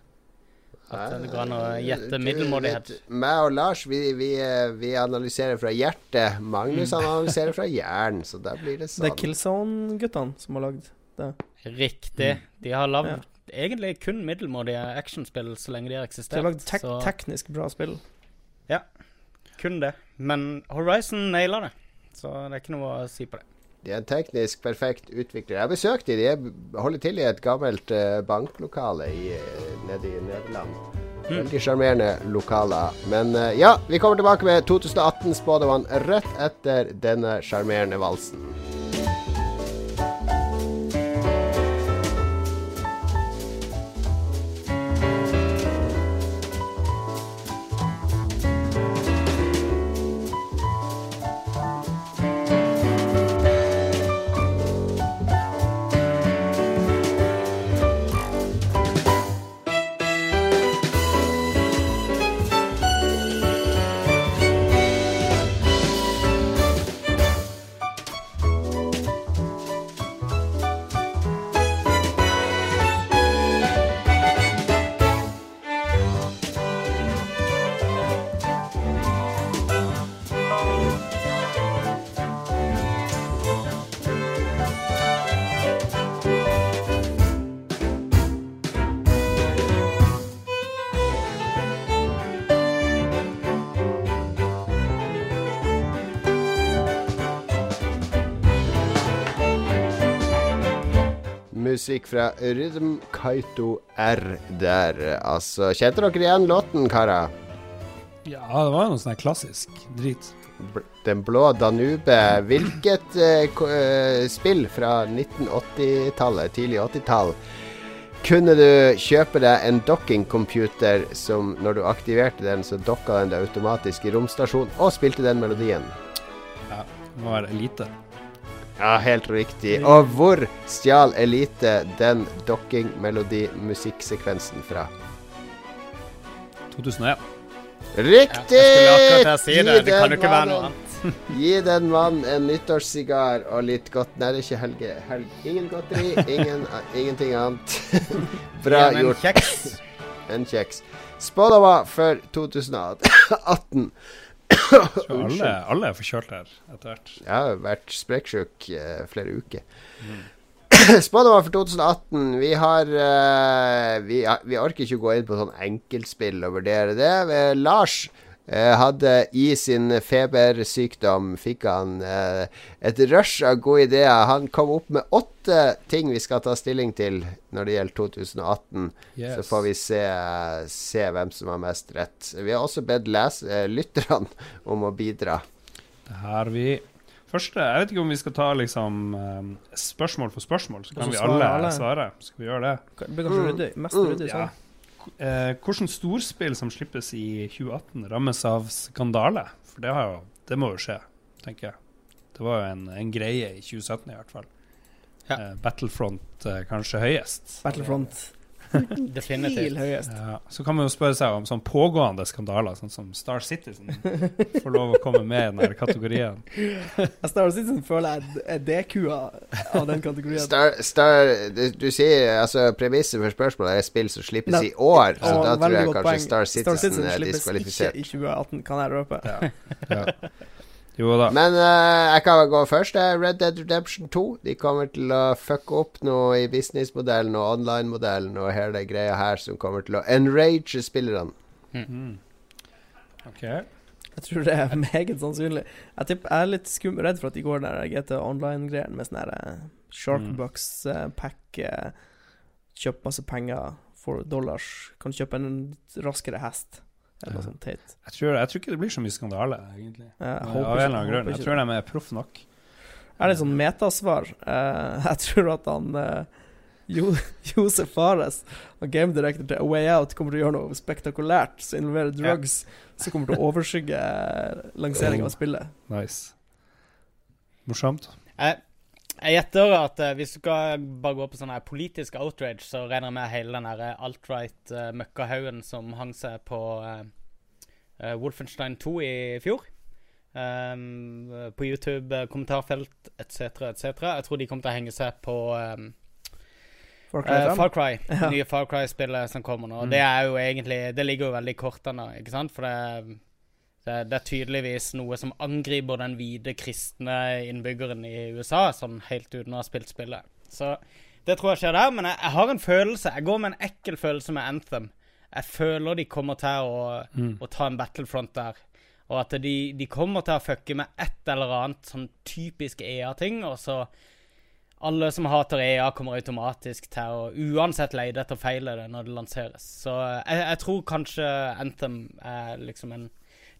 [SPEAKER 6] At det går an å gjette middelmådighet.
[SPEAKER 3] Meg og Lars, vi, vi, vi analyserer fra hjertet. Magnus han analyserer fra hjernen, så da blir det sånn.
[SPEAKER 5] Det er
[SPEAKER 3] sånn.
[SPEAKER 5] Killzone-guttene som har lagd det.
[SPEAKER 6] Riktig. De har lagd
[SPEAKER 5] Ja.
[SPEAKER 6] egentlig kun middelmådige actionspill så lenge de har eksistert.
[SPEAKER 5] De har lagd tek
[SPEAKER 6] så
[SPEAKER 5] teknisk bra spill.
[SPEAKER 6] Ja, kun det. Men Horizon naila det, så det er ikke noe å si på det.
[SPEAKER 3] De er en teknisk perfekt utvikler. Jeg har besøkt de. De er- holder til i et gammelt eh, banklokale i, eh, nede i Nederland. Veldig sjarmerende lokaler. Men eh, ja, vi kommer tilbake med 2018-spådommen rett etter denne sjarmerende valsen. Musikk fra Rhythm Kaito R der, altså. Kjente dere igjen låten, karer?
[SPEAKER 4] Ja, det var jo noe sånn klassisk drit.
[SPEAKER 3] Den blå Danube. Hvilket uh, spill fra 1980-tallet, tidlig 80-tall, kunne du kjøpe deg en dockingcomputer som når du aktiverte den, så dokka den deg automatisk i romstasjonen og spilte den melodien?
[SPEAKER 4] Ja, det må være elite.
[SPEAKER 3] Ja, helt riktig. Og hvor stjal Elite den docking-melodi-musikksekvensen fra?
[SPEAKER 4] 2001.
[SPEAKER 3] Riktig!
[SPEAKER 6] Jeg skulle akkurat si
[SPEAKER 3] Gi
[SPEAKER 6] det. Det kan
[SPEAKER 3] den mannen-. Gi den mannen en nyttårssigar og litt godt Nei, det er ikke helge. helg. Ingen godteri, ingen, ingenting annet. Bra
[SPEAKER 6] en
[SPEAKER 3] gjort.
[SPEAKER 6] kjeks.
[SPEAKER 3] En kjeks. Spådommer for 2018.
[SPEAKER 4] Alle, alle er forkjølt her etter hvert.
[SPEAKER 3] Jeg har vært sprekksjuk uh, flere uker. Spådommer for 2018. Vi har uh, vi, vi orker ikke gå inn på sånn enkeltspill og vurdere det. Eh, Lars eh, hadde i sin febersykdom Fikk han eh, et rush av gode ideer. Han kom opp med åtte ting vi skal ta stilling til når det gjelder 2018.
[SPEAKER 4] Yes.
[SPEAKER 3] Så får vi se, se hvem som har mest rett. Vi har også bedt les- eh, lytterne om å bidra.
[SPEAKER 4] Det her vi Første, Jeg vet ikke om vi skal ta liksom eh, spørsmål for spørsmål, så kan vi alle,
[SPEAKER 5] alle.
[SPEAKER 4] svare. Skal vi gjøre det?
[SPEAKER 5] Det blir kanskje ryddig. Mest ryddig
[SPEAKER 4] Ja. Eh, hvordan storspill som slippes i 2018, rammes av skandale? For det, har jo, det må jo skje, tenker jeg. Det var jo en, en greie i 2017 i hvert fall.
[SPEAKER 6] Ja.
[SPEAKER 4] Eh, Battlefront eh, kanskje høyest.
[SPEAKER 5] Battlefront.
[SPEAKER 6] Definitivt.
[SPEAKER 4] Ja, så kan man jo spørre seg om sånn pågående skandaler, sånn som Star Citizen får lov å komme med i den her kategorien.
[SPEAKER 5] Star Citizen føler jeg er D-kua av den kategorien.
[SPEAKER 3] Star, Star du, du sier altså Premisset for spørsmålet er spill som slippes
[SPEAKER 5] Nei,
[SPEAKER 3] i år, så da tror jeg
[SPEAKER 5] kanskje
[SPEAKER 3] kanskje
[SPEAKER 5] poeng.
[SPEAKER 3] Star Citizen, er
[SPEAKER 5] slippes
[SPEAKER 3] diskvalifisert.
[SPEAKER 5] ikke i 2018, kan jeg røpe.
[SPEAKER 4] Ja. Ja. Jo da.
[SPEAKER 3] Men uh, jeg kan gå først. Det er Red Dead Redemption 2. De kommer til å fucke opp noe i businessmodellen og online-modellen og hele greia her som kommer til å enrage spillerne.
[SPEAKER 4] Mm. OK.
[SPEAKER 5] Jeg tror det er meget sannsynlig. Jeg, typ, jeg er litt skum, redd for at de går den der GT Online-greien med sånn her eh, Sharkbucks-pack. Kjøp masse penger for dollars. Kan kjøpe en raskere hest. Eller noe sånt teit.
[SPEAKER 4] Jeg tror, jeg tror ikke det blir så mye skandale, egentlig.
[SPEAKER 5] Jeg
[SPEAKER 4] Av
[SPEAKER 5] håper
[SPEAKER 4] en eller annen grunn. Jeg tror de er proff nok.
[SPEAKER 5] er litt sånn metasvar. Eh, jeg tror at han eh, jo, Josef Fares, og game director til A Way Out, kommer til å gjøre noe spektakulært som involverer
[SPEAKER 4] Ja.
[SPEAKER 5] drugs, som kommer til å overskygge lanseringa av spillet.
[SPEAKER 4] Nice. Morsomt.
[SPEAKER 6] Jeg, jeg gjetter at uh, hvis du skal bare gå på sånn her politisk outrage, så regner jeg med hele den her alt-right-møkkahaugen som hang seg på uh, eh, Wolfenstein 2 i fjor. Um, på YouTube, eh, kommentarfelt etc., etc. Jeg tror de kommer til å henge seg på um,
[SPEAKER 5] Far Cry uh,
[SPEAKER 6] Far Cry.
[SPEAKER 5] Ja.
[SPEAKER 6] Nye Far Cry-spillet som kommer nå.
[SPEAKER 4] Mm.
[SPEAKER 6] Det er jo egentlig Det ligger jo veldig i kortene, ikke sant? For det, det, det er tydeligvis noe som angriper den hvite kristne innbyggeren i USA, sånn helt uten å ha spilt spillet. Så det tror jeg skjer der. Men jeg, jeg har en følelse Jeg går med en ekkel følelse med Anthem. Jeg føler de kommer til å,
[SPEAKER 4] Mm.
[SPEAKER 6] å ta en battlefront der. Og at de, de kommer til å fucke med et eller annet sånn typisk EA-ting, og så alle som hater EA, kommer automatisk til å uansett lete etter feil i det når det lanseres. Så jeg, jeg tror kanskje Anthem er liksom en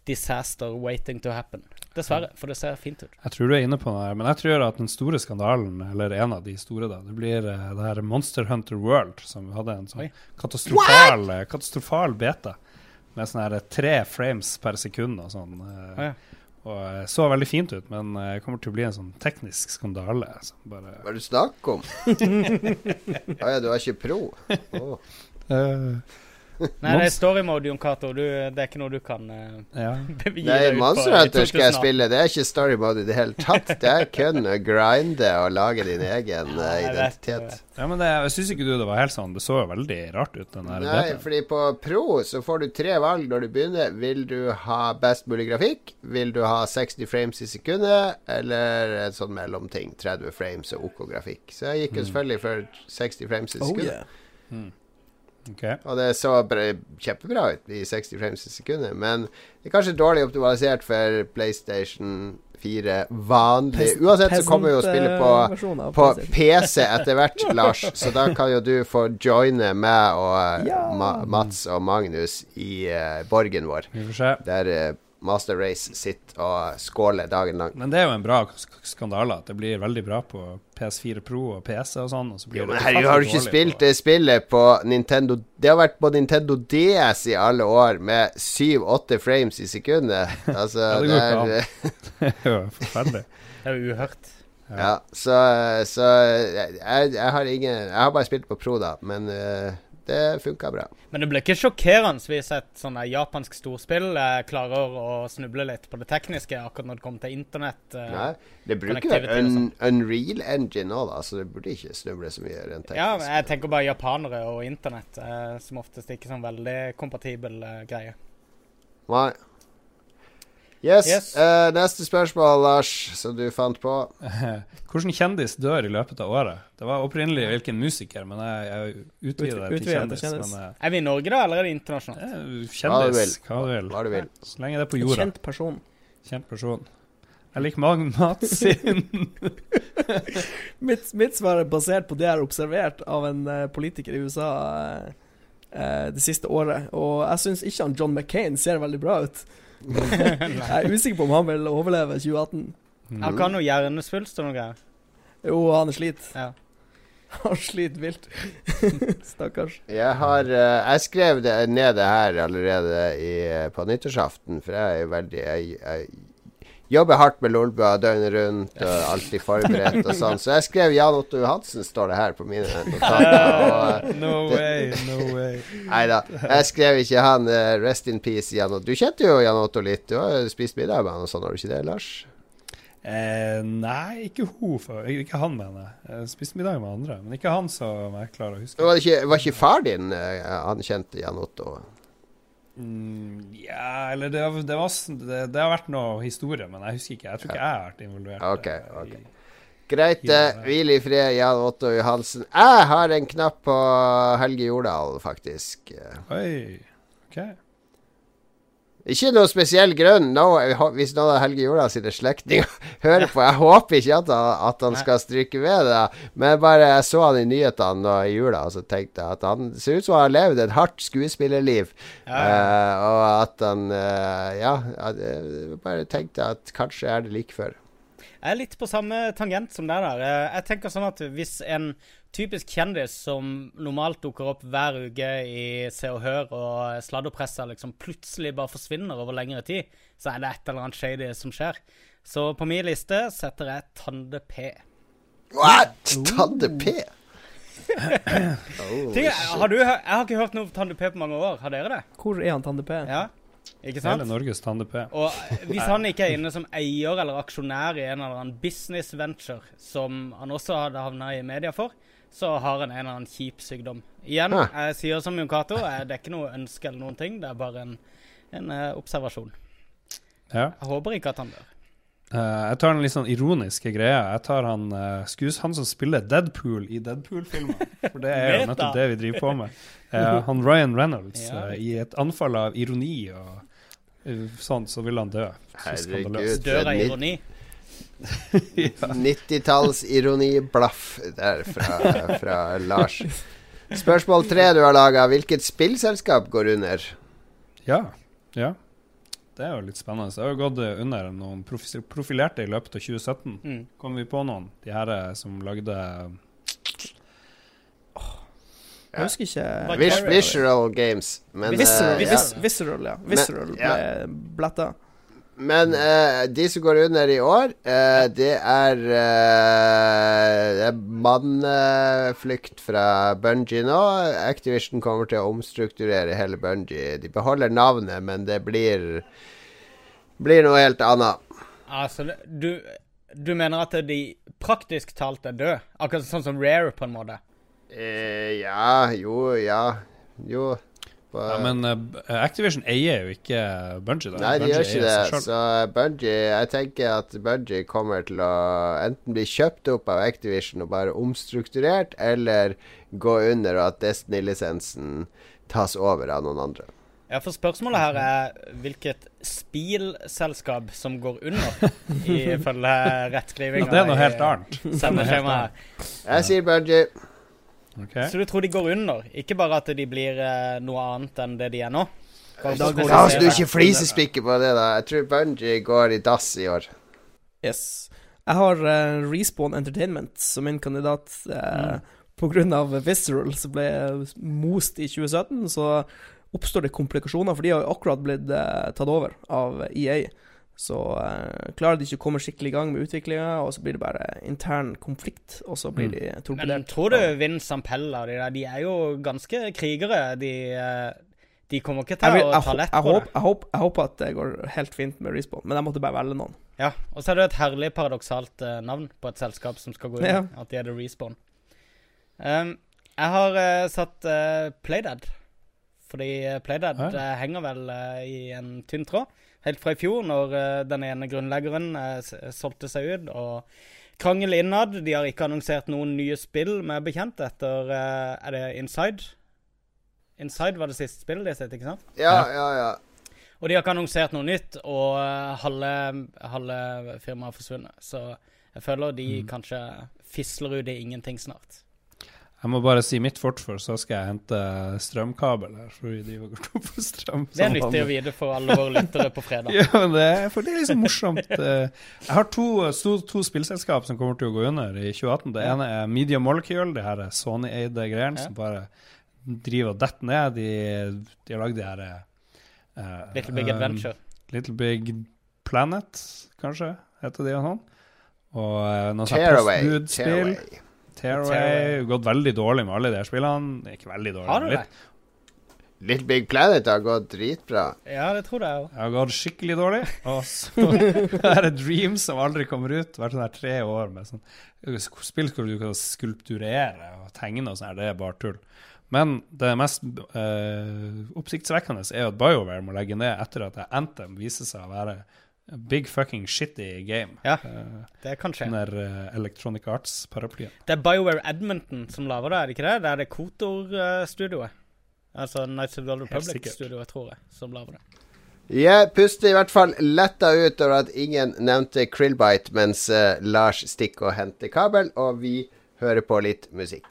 [SPEAKER 6] disaster waiting to happen. Dessverre, for det ser fint ut.
[SPEAKER 4] Jeg tror du er inne på noe her, men jeg tror at den store skandalen, eller en av de store, da, det blir eh, det her Monster Hunter World, som hadde en sånn katastrofal, eh, katastrofal beta. Med sånne her tre frames per sekund og sånn.
[SPEAKER 6] Ah, ja.
[SPEAKER 4] Og eh, så veldig fint ut, men eh, kommer til å bli en sånn teknisk skandale.
[SPEAKER 3] Hva er det du snakker om? Å ja, du er ikke pro? Oh.
[SPEAKER 4] Eh,
[SPEAKER 6] Nei, det er story mode, Jon Cato. Det er ikke noe du kan uh,
[SPEAKER 4] Ja.
[SPEAKER 6] begi
[SPEAKER 3] Nei,
[SPEAKER 6] deg ut på
[SPEAKER 3] Monster Hunter skal jeg spille. Det er ikke story mode i det hele tatt. Det er kun å grinde og lage din egen eh,
[SPEAKER 6] jeg
[SPEAKER 3] identitet.
[SPEAKER 6] vet.
[SPEAKER 4] ja, men det, jeg syns ikke du det var helt sånn Det så jo veldig rart ut,
[SPEAKER 3] Nei, fordi på Pro så får du tre valg når du begynner. Vil du ha best mulig grafikk? Vil du ha 60 frames i sekundet? Eller en sånn mellomting. 30 frames og OK grafikk. Så jeg gikk jo selvfølgelig for 60 frames i
[SPEAKER 5] Oh
[SPEAKER 3] yeah.
[SPEAKER 5] yeah.
[SPEAKER 4] Ok.
[SPEAKER 3] Og det så kjempebra ut i 60 frames i sekundet. Men det er kanskje dårlig optimalisert for PlayStation 4 vanlig. Uansett så kommer jo spillet på på PC etter hvert, Lars. Så da kan jo du få joine meg og eh,
[SPEAKER 5] Ja.
[SPEAKER 3] Ma Mats og Magnus i uh, borgen vår.
[SPEAKER 4] Vi får se.
[SPEAKER 3] Der eh, Master Race sitter og skåler dagen lang.
[SPEAKER 4] Men det er jo en bra sk- skandale at det blir veldig bra på PS4 Pro og PC og sånn. Og så blir
[SPEAKER 3] Jo, men
[SPEAKER 4] det
[SPEAKER 3] herregud, har du ikke spilt
[SPEAKER 4] på...
[SPEAKER 3] det spillet på Nintendo Det har vært på Nintendo DS i alle år, med 7-8 frames i sekundet. Altså,
[SPEAKER 4] Ja, det
[SPEAKER 3] det
[SPEAKER 4] går
[SPEAKER 3] er.
[SPEAKER 4] Det er jo forferdelig.
[SPEAKER 6] Det er jo uhørt.
[SPEAKER 3] Ja, så, så jeg, jeg har ingen Jeg har bare spilt på Pro, da, men eh, det funka bra.
[SPEAKER 6] Men det blir ikke sjokkerende hvis et sånn japansk storspill eh, klarer å snuble litt på det tekniske akkurat når det kommer til internett. eh.
[SPEAKER 3] Nei, det bruker
[SPEAKER 6] jo
[SPEAKER 3] un. Unreal Engine nå, da, så det burde ikke snuble så mye rent teknisk.
[SPEAKER 6] Ja, jeg tenker bare japanere og internett, eh, som oftest ikke sånn veldig kompatibel eh, greie.
[SPEAKER 3] Nei. Yes.
[SPEAKER 6] Yes.
[SPEAKER 3] Uh, neste spørsmål, Lars, som du fant på.
[SPEAKER 4] Hvilken kjendis dør i løpet av året? Det var opprinnelig hvilken musiker, men jeg, jeg utvider det til
[SPEAKER 5] til
[SPEAKER 4] kjendis.
[SPEAKER 5] kjendis.
[SPEAKER 4] Men, uh,
[SPEAKER 6] Er vi i Norge, da, eller er det internasjonalt?
[SPEAKER 3] Hva du vil.
[SPEAKER 4] kjendis, hva du vil.
[SPEAKER 3] Hva du vil.
[SPEAKER 4] Så lenge det er på
[SPEAKER 5] En
[SPEAKER 4] jorda.
[SPEAKER 5] kjent person.
[SPEAKER 4] Kjent person. Jeg liker Magn Matsin.
[SPEAKER 5] Mitt, mitt svar er basert på det jeg har observert av en eh, politiker i USA eh, eh, det siste året. Og jeg syns ikke han John McCain ser veldig bra ut. Jeg er usikker på om han vil overleve 2018.
[SPEAKER 6] Har ikke han noe hjernesvulst og noe greier?
[SPEAKER 5] Jo, han er slit.
[SPEAKER 6] Ja.
[SPEAKER 5] Han sliter vilt. Stakkars.
[SPEAKER 3] Jeg har uh, Jeg skrev det ned det her allerede i, eh, på nyttårsaften, for jeg er jo veldig Jeg, jeg jobber hardt med Lolbua døgnet rundt og alltid forberedt og sånn. Så jeg skrev Jan Otto Johansen, står det her på mine notater. Eh,
[SPEAKER 4] No way, no way.
[SPEAKER 3] Nei da, jeg skrev ikke han. eh, rest in peace, Jan Otto. Du kjente jo Jan Otto litt. Du har spist middag med han og sånn, har du ikke det, Lars?
[SPEAKER 4] Eh, nei, ikke hun. før. ikke han, mener jeg. Jeg spiste middag med andre, men ikke han som jeg klarer å huske.
[SPEAKER 3] Var, det ikke, var ikke far din eh, han kjente Jan Otto?
[SPEAKER 4] Mm, ja, eller det, det, var, det, det har vært noe historie, men jeg husker ikke. Jeg tror ikke jeg har vært involvert. Okay,
[SPEAKER 3] okay.
[SPEAKER 4] i-
[SPEAKER 3] Greit, det. Hvil i fred, Jan Otto Johansen. Jeg har en knapp på Helge Jordal, faktisk.
[SPEAKER 4] Oi. Ok.
[SPEAKER 3] Ikke noe spesiell grunn. No, hvis noen av Helge Jordal sine slektninger hører på. Jeg håper ikke at han, at han skal stryke ved det. Men bare jeg så han i nyhetene i jula, og så tenkte jeg at han ser ut som han har levd et hardt skuespillerliv. Eh, og at han uh, Ja, jeg bare tenkte at kanskje er det like før.
[SPEAKER 6] Jeg er litt på samme tangent som deg der. Eh, Jeg tenker sånn at hvis en typisk kjendis som normalt dukker opp hver uke i Se og Hør og sladderpresser, liksom plutselig bare forsvinner over lengre tid, så er det et eller annet shady som skjer. Så på min liste setter jeg Tande P.
[SPEAKER 3] What?! Tande P! oh,
[SPEAKER 6] Ting, har du, jeg har ikke hørt noe om Tande P på mange år. Har dere det?
[SPEAKER 5] Hvor er han Tande P?
[SPEAKER 6] Ja, ikke sant? Hele?
[SPEAKER 4] Norges Tande P.
[SPEAKER 6] Og hvis han ikke er inne som eier eller aksjonær i en eller annen business venture, som han også hadde havna i media for, så har han en eller annen kjip sykdom. Igjen,
[SPEAKER 3] Ah.
[SPEAKER 6] jeg sier som Jon Cato, eh, det er ikke noe ønske eller noen ting. Det er bare en, en uh, observasjon.
[SPEAKER 4] Ja.
[SPEAKER 6] Jeg håper ikke at han dør.
[SPEAKER 4] Uh, jeg tar den litt sånn ironiske greia. Jeg tar han, uh, skues, han som spiller Deadpool i Deadpool-filmer. For det er jo nettopp det vi driver på med. Uh, han Ryan Reynolds,
[SPEAKER 6] Ja.
[SPEAKER 4] eh, i et anfall av ironi og sånn, så vil han dø.
[SPEAKER 3] Herregud.
[SPEAKER 6] Dør av
[SPEAKER 3] Ni- 90-talls-ironi-blaff der fra, fra Lars. Spørsmål tre du har laga. Hvilket spillselskap går under?
[SPEAKER 4] Ja. ja. Det er jo litt spennende. Jeg har jo gått under noen profilerte i løpet av 2017.
[SPEAKER 6] Mm.
[SPEAKER 4] Kom vi på noen? De her eh, som lagde
[SPEAKER 5] Jeg husker ikke
[SPEAKER 3] Vis Visual Games. Men,
[SPEAKER 5] Visceral,
[SPEAKER 3] eh, ja.
[SPEAKER 5] vis, visceral, ja. Visceral
[SPEAKER 3] ja.
[SPEAKER 5] ble bletta.
[SPEAKER 3] Men uh, de som går under i år, uh, det er uh, er manneflukt fra Bungie nå. Activision kommer til å omstrukturere hele Bungie. De beholder navnet, men det blir Blir noe helt annet.
[SPEAKER 6] Altså, du, du mener at de praktisk talt er døde? Akkurat sånn som Rare, på en måte?
[SPEAKER 3] Eh, ja, jo, ja. Jo.
[SPEAKER 4] Ja, Men uh, Activision eier jo ikke Bungie. Da.
[SPEAKER 3] Nei, de
[SPEAKER 4] Bungie
[SPEAKER 3] gjør ikke det. Så Bungie Jeg tenker at Bungie kommer til å enten bli kjøpt opp av Activision og bare omstrukturert, eller gå under, og at Destiny-lisensen tas over av noen andre.
[SPEAKER 6] Ja, for spørsmålet her er hvilket spilselskap som går under, ifølge rettskrivinga.
[SPEAKER 4] Det er noe helt annet.
[SPEAKER 3] Jeg sier Bungie.
[SPEAKER 4] Ok.
[SPEAKER 6] Så du tror de går under? Ikke bare at de blir eh, noe annet enn det de er nå?
[SPEAKER 5] Da går
[SPEAKER 3] La oss nå ikke flisespikke på det, da. Jeg tror Bungie går i dass i år.
[SPEAKER 5] Yes. Jeg har uh, Respawn Entertainment som min kandidat. Uh, På grunn av Visceral som ble most i 2017, så oppstår det komplikasjoner, for de har jo akkurat blitt uh, tatt over av EA. Så eh, klarer de ikke å komme skikkelig i gang med utviklinga, og så blir det bare intern konflikt, og så blir
[SPEAKER 4] Mm.
[SPEAKER 5] de
[SPEAKER 6] Men tror du Vince og de, der, de er jo ganske krigere. De, eh, de kommer ikke til
[SPEAKER 5] vil,
[SPEAKER 6] å ta lett
[SPEAKER 5] jeg,
[SPEAKER 6] på det.
[SPEAKER 5] jeg, håp, jeg håper at det går helt fint med Respawn, men jeg måtte bare velge noen.
[SPEAKER 6] Ja, Og så er det et herlig paradoksalt uh, navn på et selskap som skal gå inn.
[SPEAKER 5] Ja.
[SPEAKER 6] At de er The Respawn. Um, jeg har uh, satt uh, Playdead. Fordi uh, Playdead
[SPEAKER 4] Ja.
[SPEAKER 6] henger vel i en tynn tråd. Helt fra i fjor, når eh, den ene grunnleggeren eh, solgte seg ut. Og krangel innad. De har ikke annonsert noen nye spill med bekjent etter eh, Er det Inside? Inside var det siste spillet de har sett, ikke sant?
[SPEAKER 3] Ja, ja, ja.
[SPEAKER 6] Og de har ikke annonsert noe nytt, og halve, halve firmaet har forsvunnet. Så jeg føler de kanskje fisler ut i ingenting snart.
[SPEAKER 4] Jeg må bare si mitt fort, for så skal jeg hente strømkabel her. For de gått opp på strøm.
[SPEAKER 6] Det er nyttig å vite for alle våre lyttere på fredag.
[SPEAKER 4] Ja, men det er, for det er liksom morsomt. eh. Jeg har to, to, to spillselskap som kommer til å gå under i 2018. Det ene er Media Molecule, det her er Sony-eide greiene
[SPEAKER 6] Ja.
[SPEAKER 4] som bare driver og detter ned. De, de har lagd de her uh,
[SPEAKER 6] Little Big
[SPEAKER 4] um,
[SPEAKER 6] Adventure.
[SPEAKER 4] Little Big Planet, kanskje, heter de og sånn. Og uh, noe sånt
[SPEAKER 3] Tearaway.
[SPEAKER 4] postbudspill.
[SPEAKER 3] Tearaway.
[SPEAKER 4] Gått veldig dårlig med alle de spillene. Ikke veldig dårlig.
[SPEAKER 6] Har du det?
[SPEAKER 4] litt.
[SPEAKER 3] Little Big Planet har gått dritbra.
[SPEAKER 6] Ja, det tror jeg òg.
[SPEAKER 4] Jeg har gått skikkelig dårlig. Og så det er Dreams som aldri kommer ut. Vært sånn her tre år med sånn spill hvor du kan skulpturere og tegne og sånn her. Det er bare tull. Men det mest øh, oppsiktsvekkende er jo at BioWare må legge ned etter at Anthem viser seg å være big fucking shitty game.
[SPEAKER 6] Ja.
[SPEAKER 4] Eh,
[SPEAKER 6] Det kan skje.
[SPEAKER 4] under uh, Electronic Arts-paraplyen.
[SPEAKER 6] Det er BioWare Edmonton som lager det, er det ikke det? Det er det Kotor-studioet. Altså Nights of the Old Republic-studioet, tror jeg, som lager det.
[SPEAKER 3] Jeg puster i hvert fall letta ut over at ingen nevnte Krillbite mens uh, Lars stikker og henter kabel, og vi hører på litt musikk.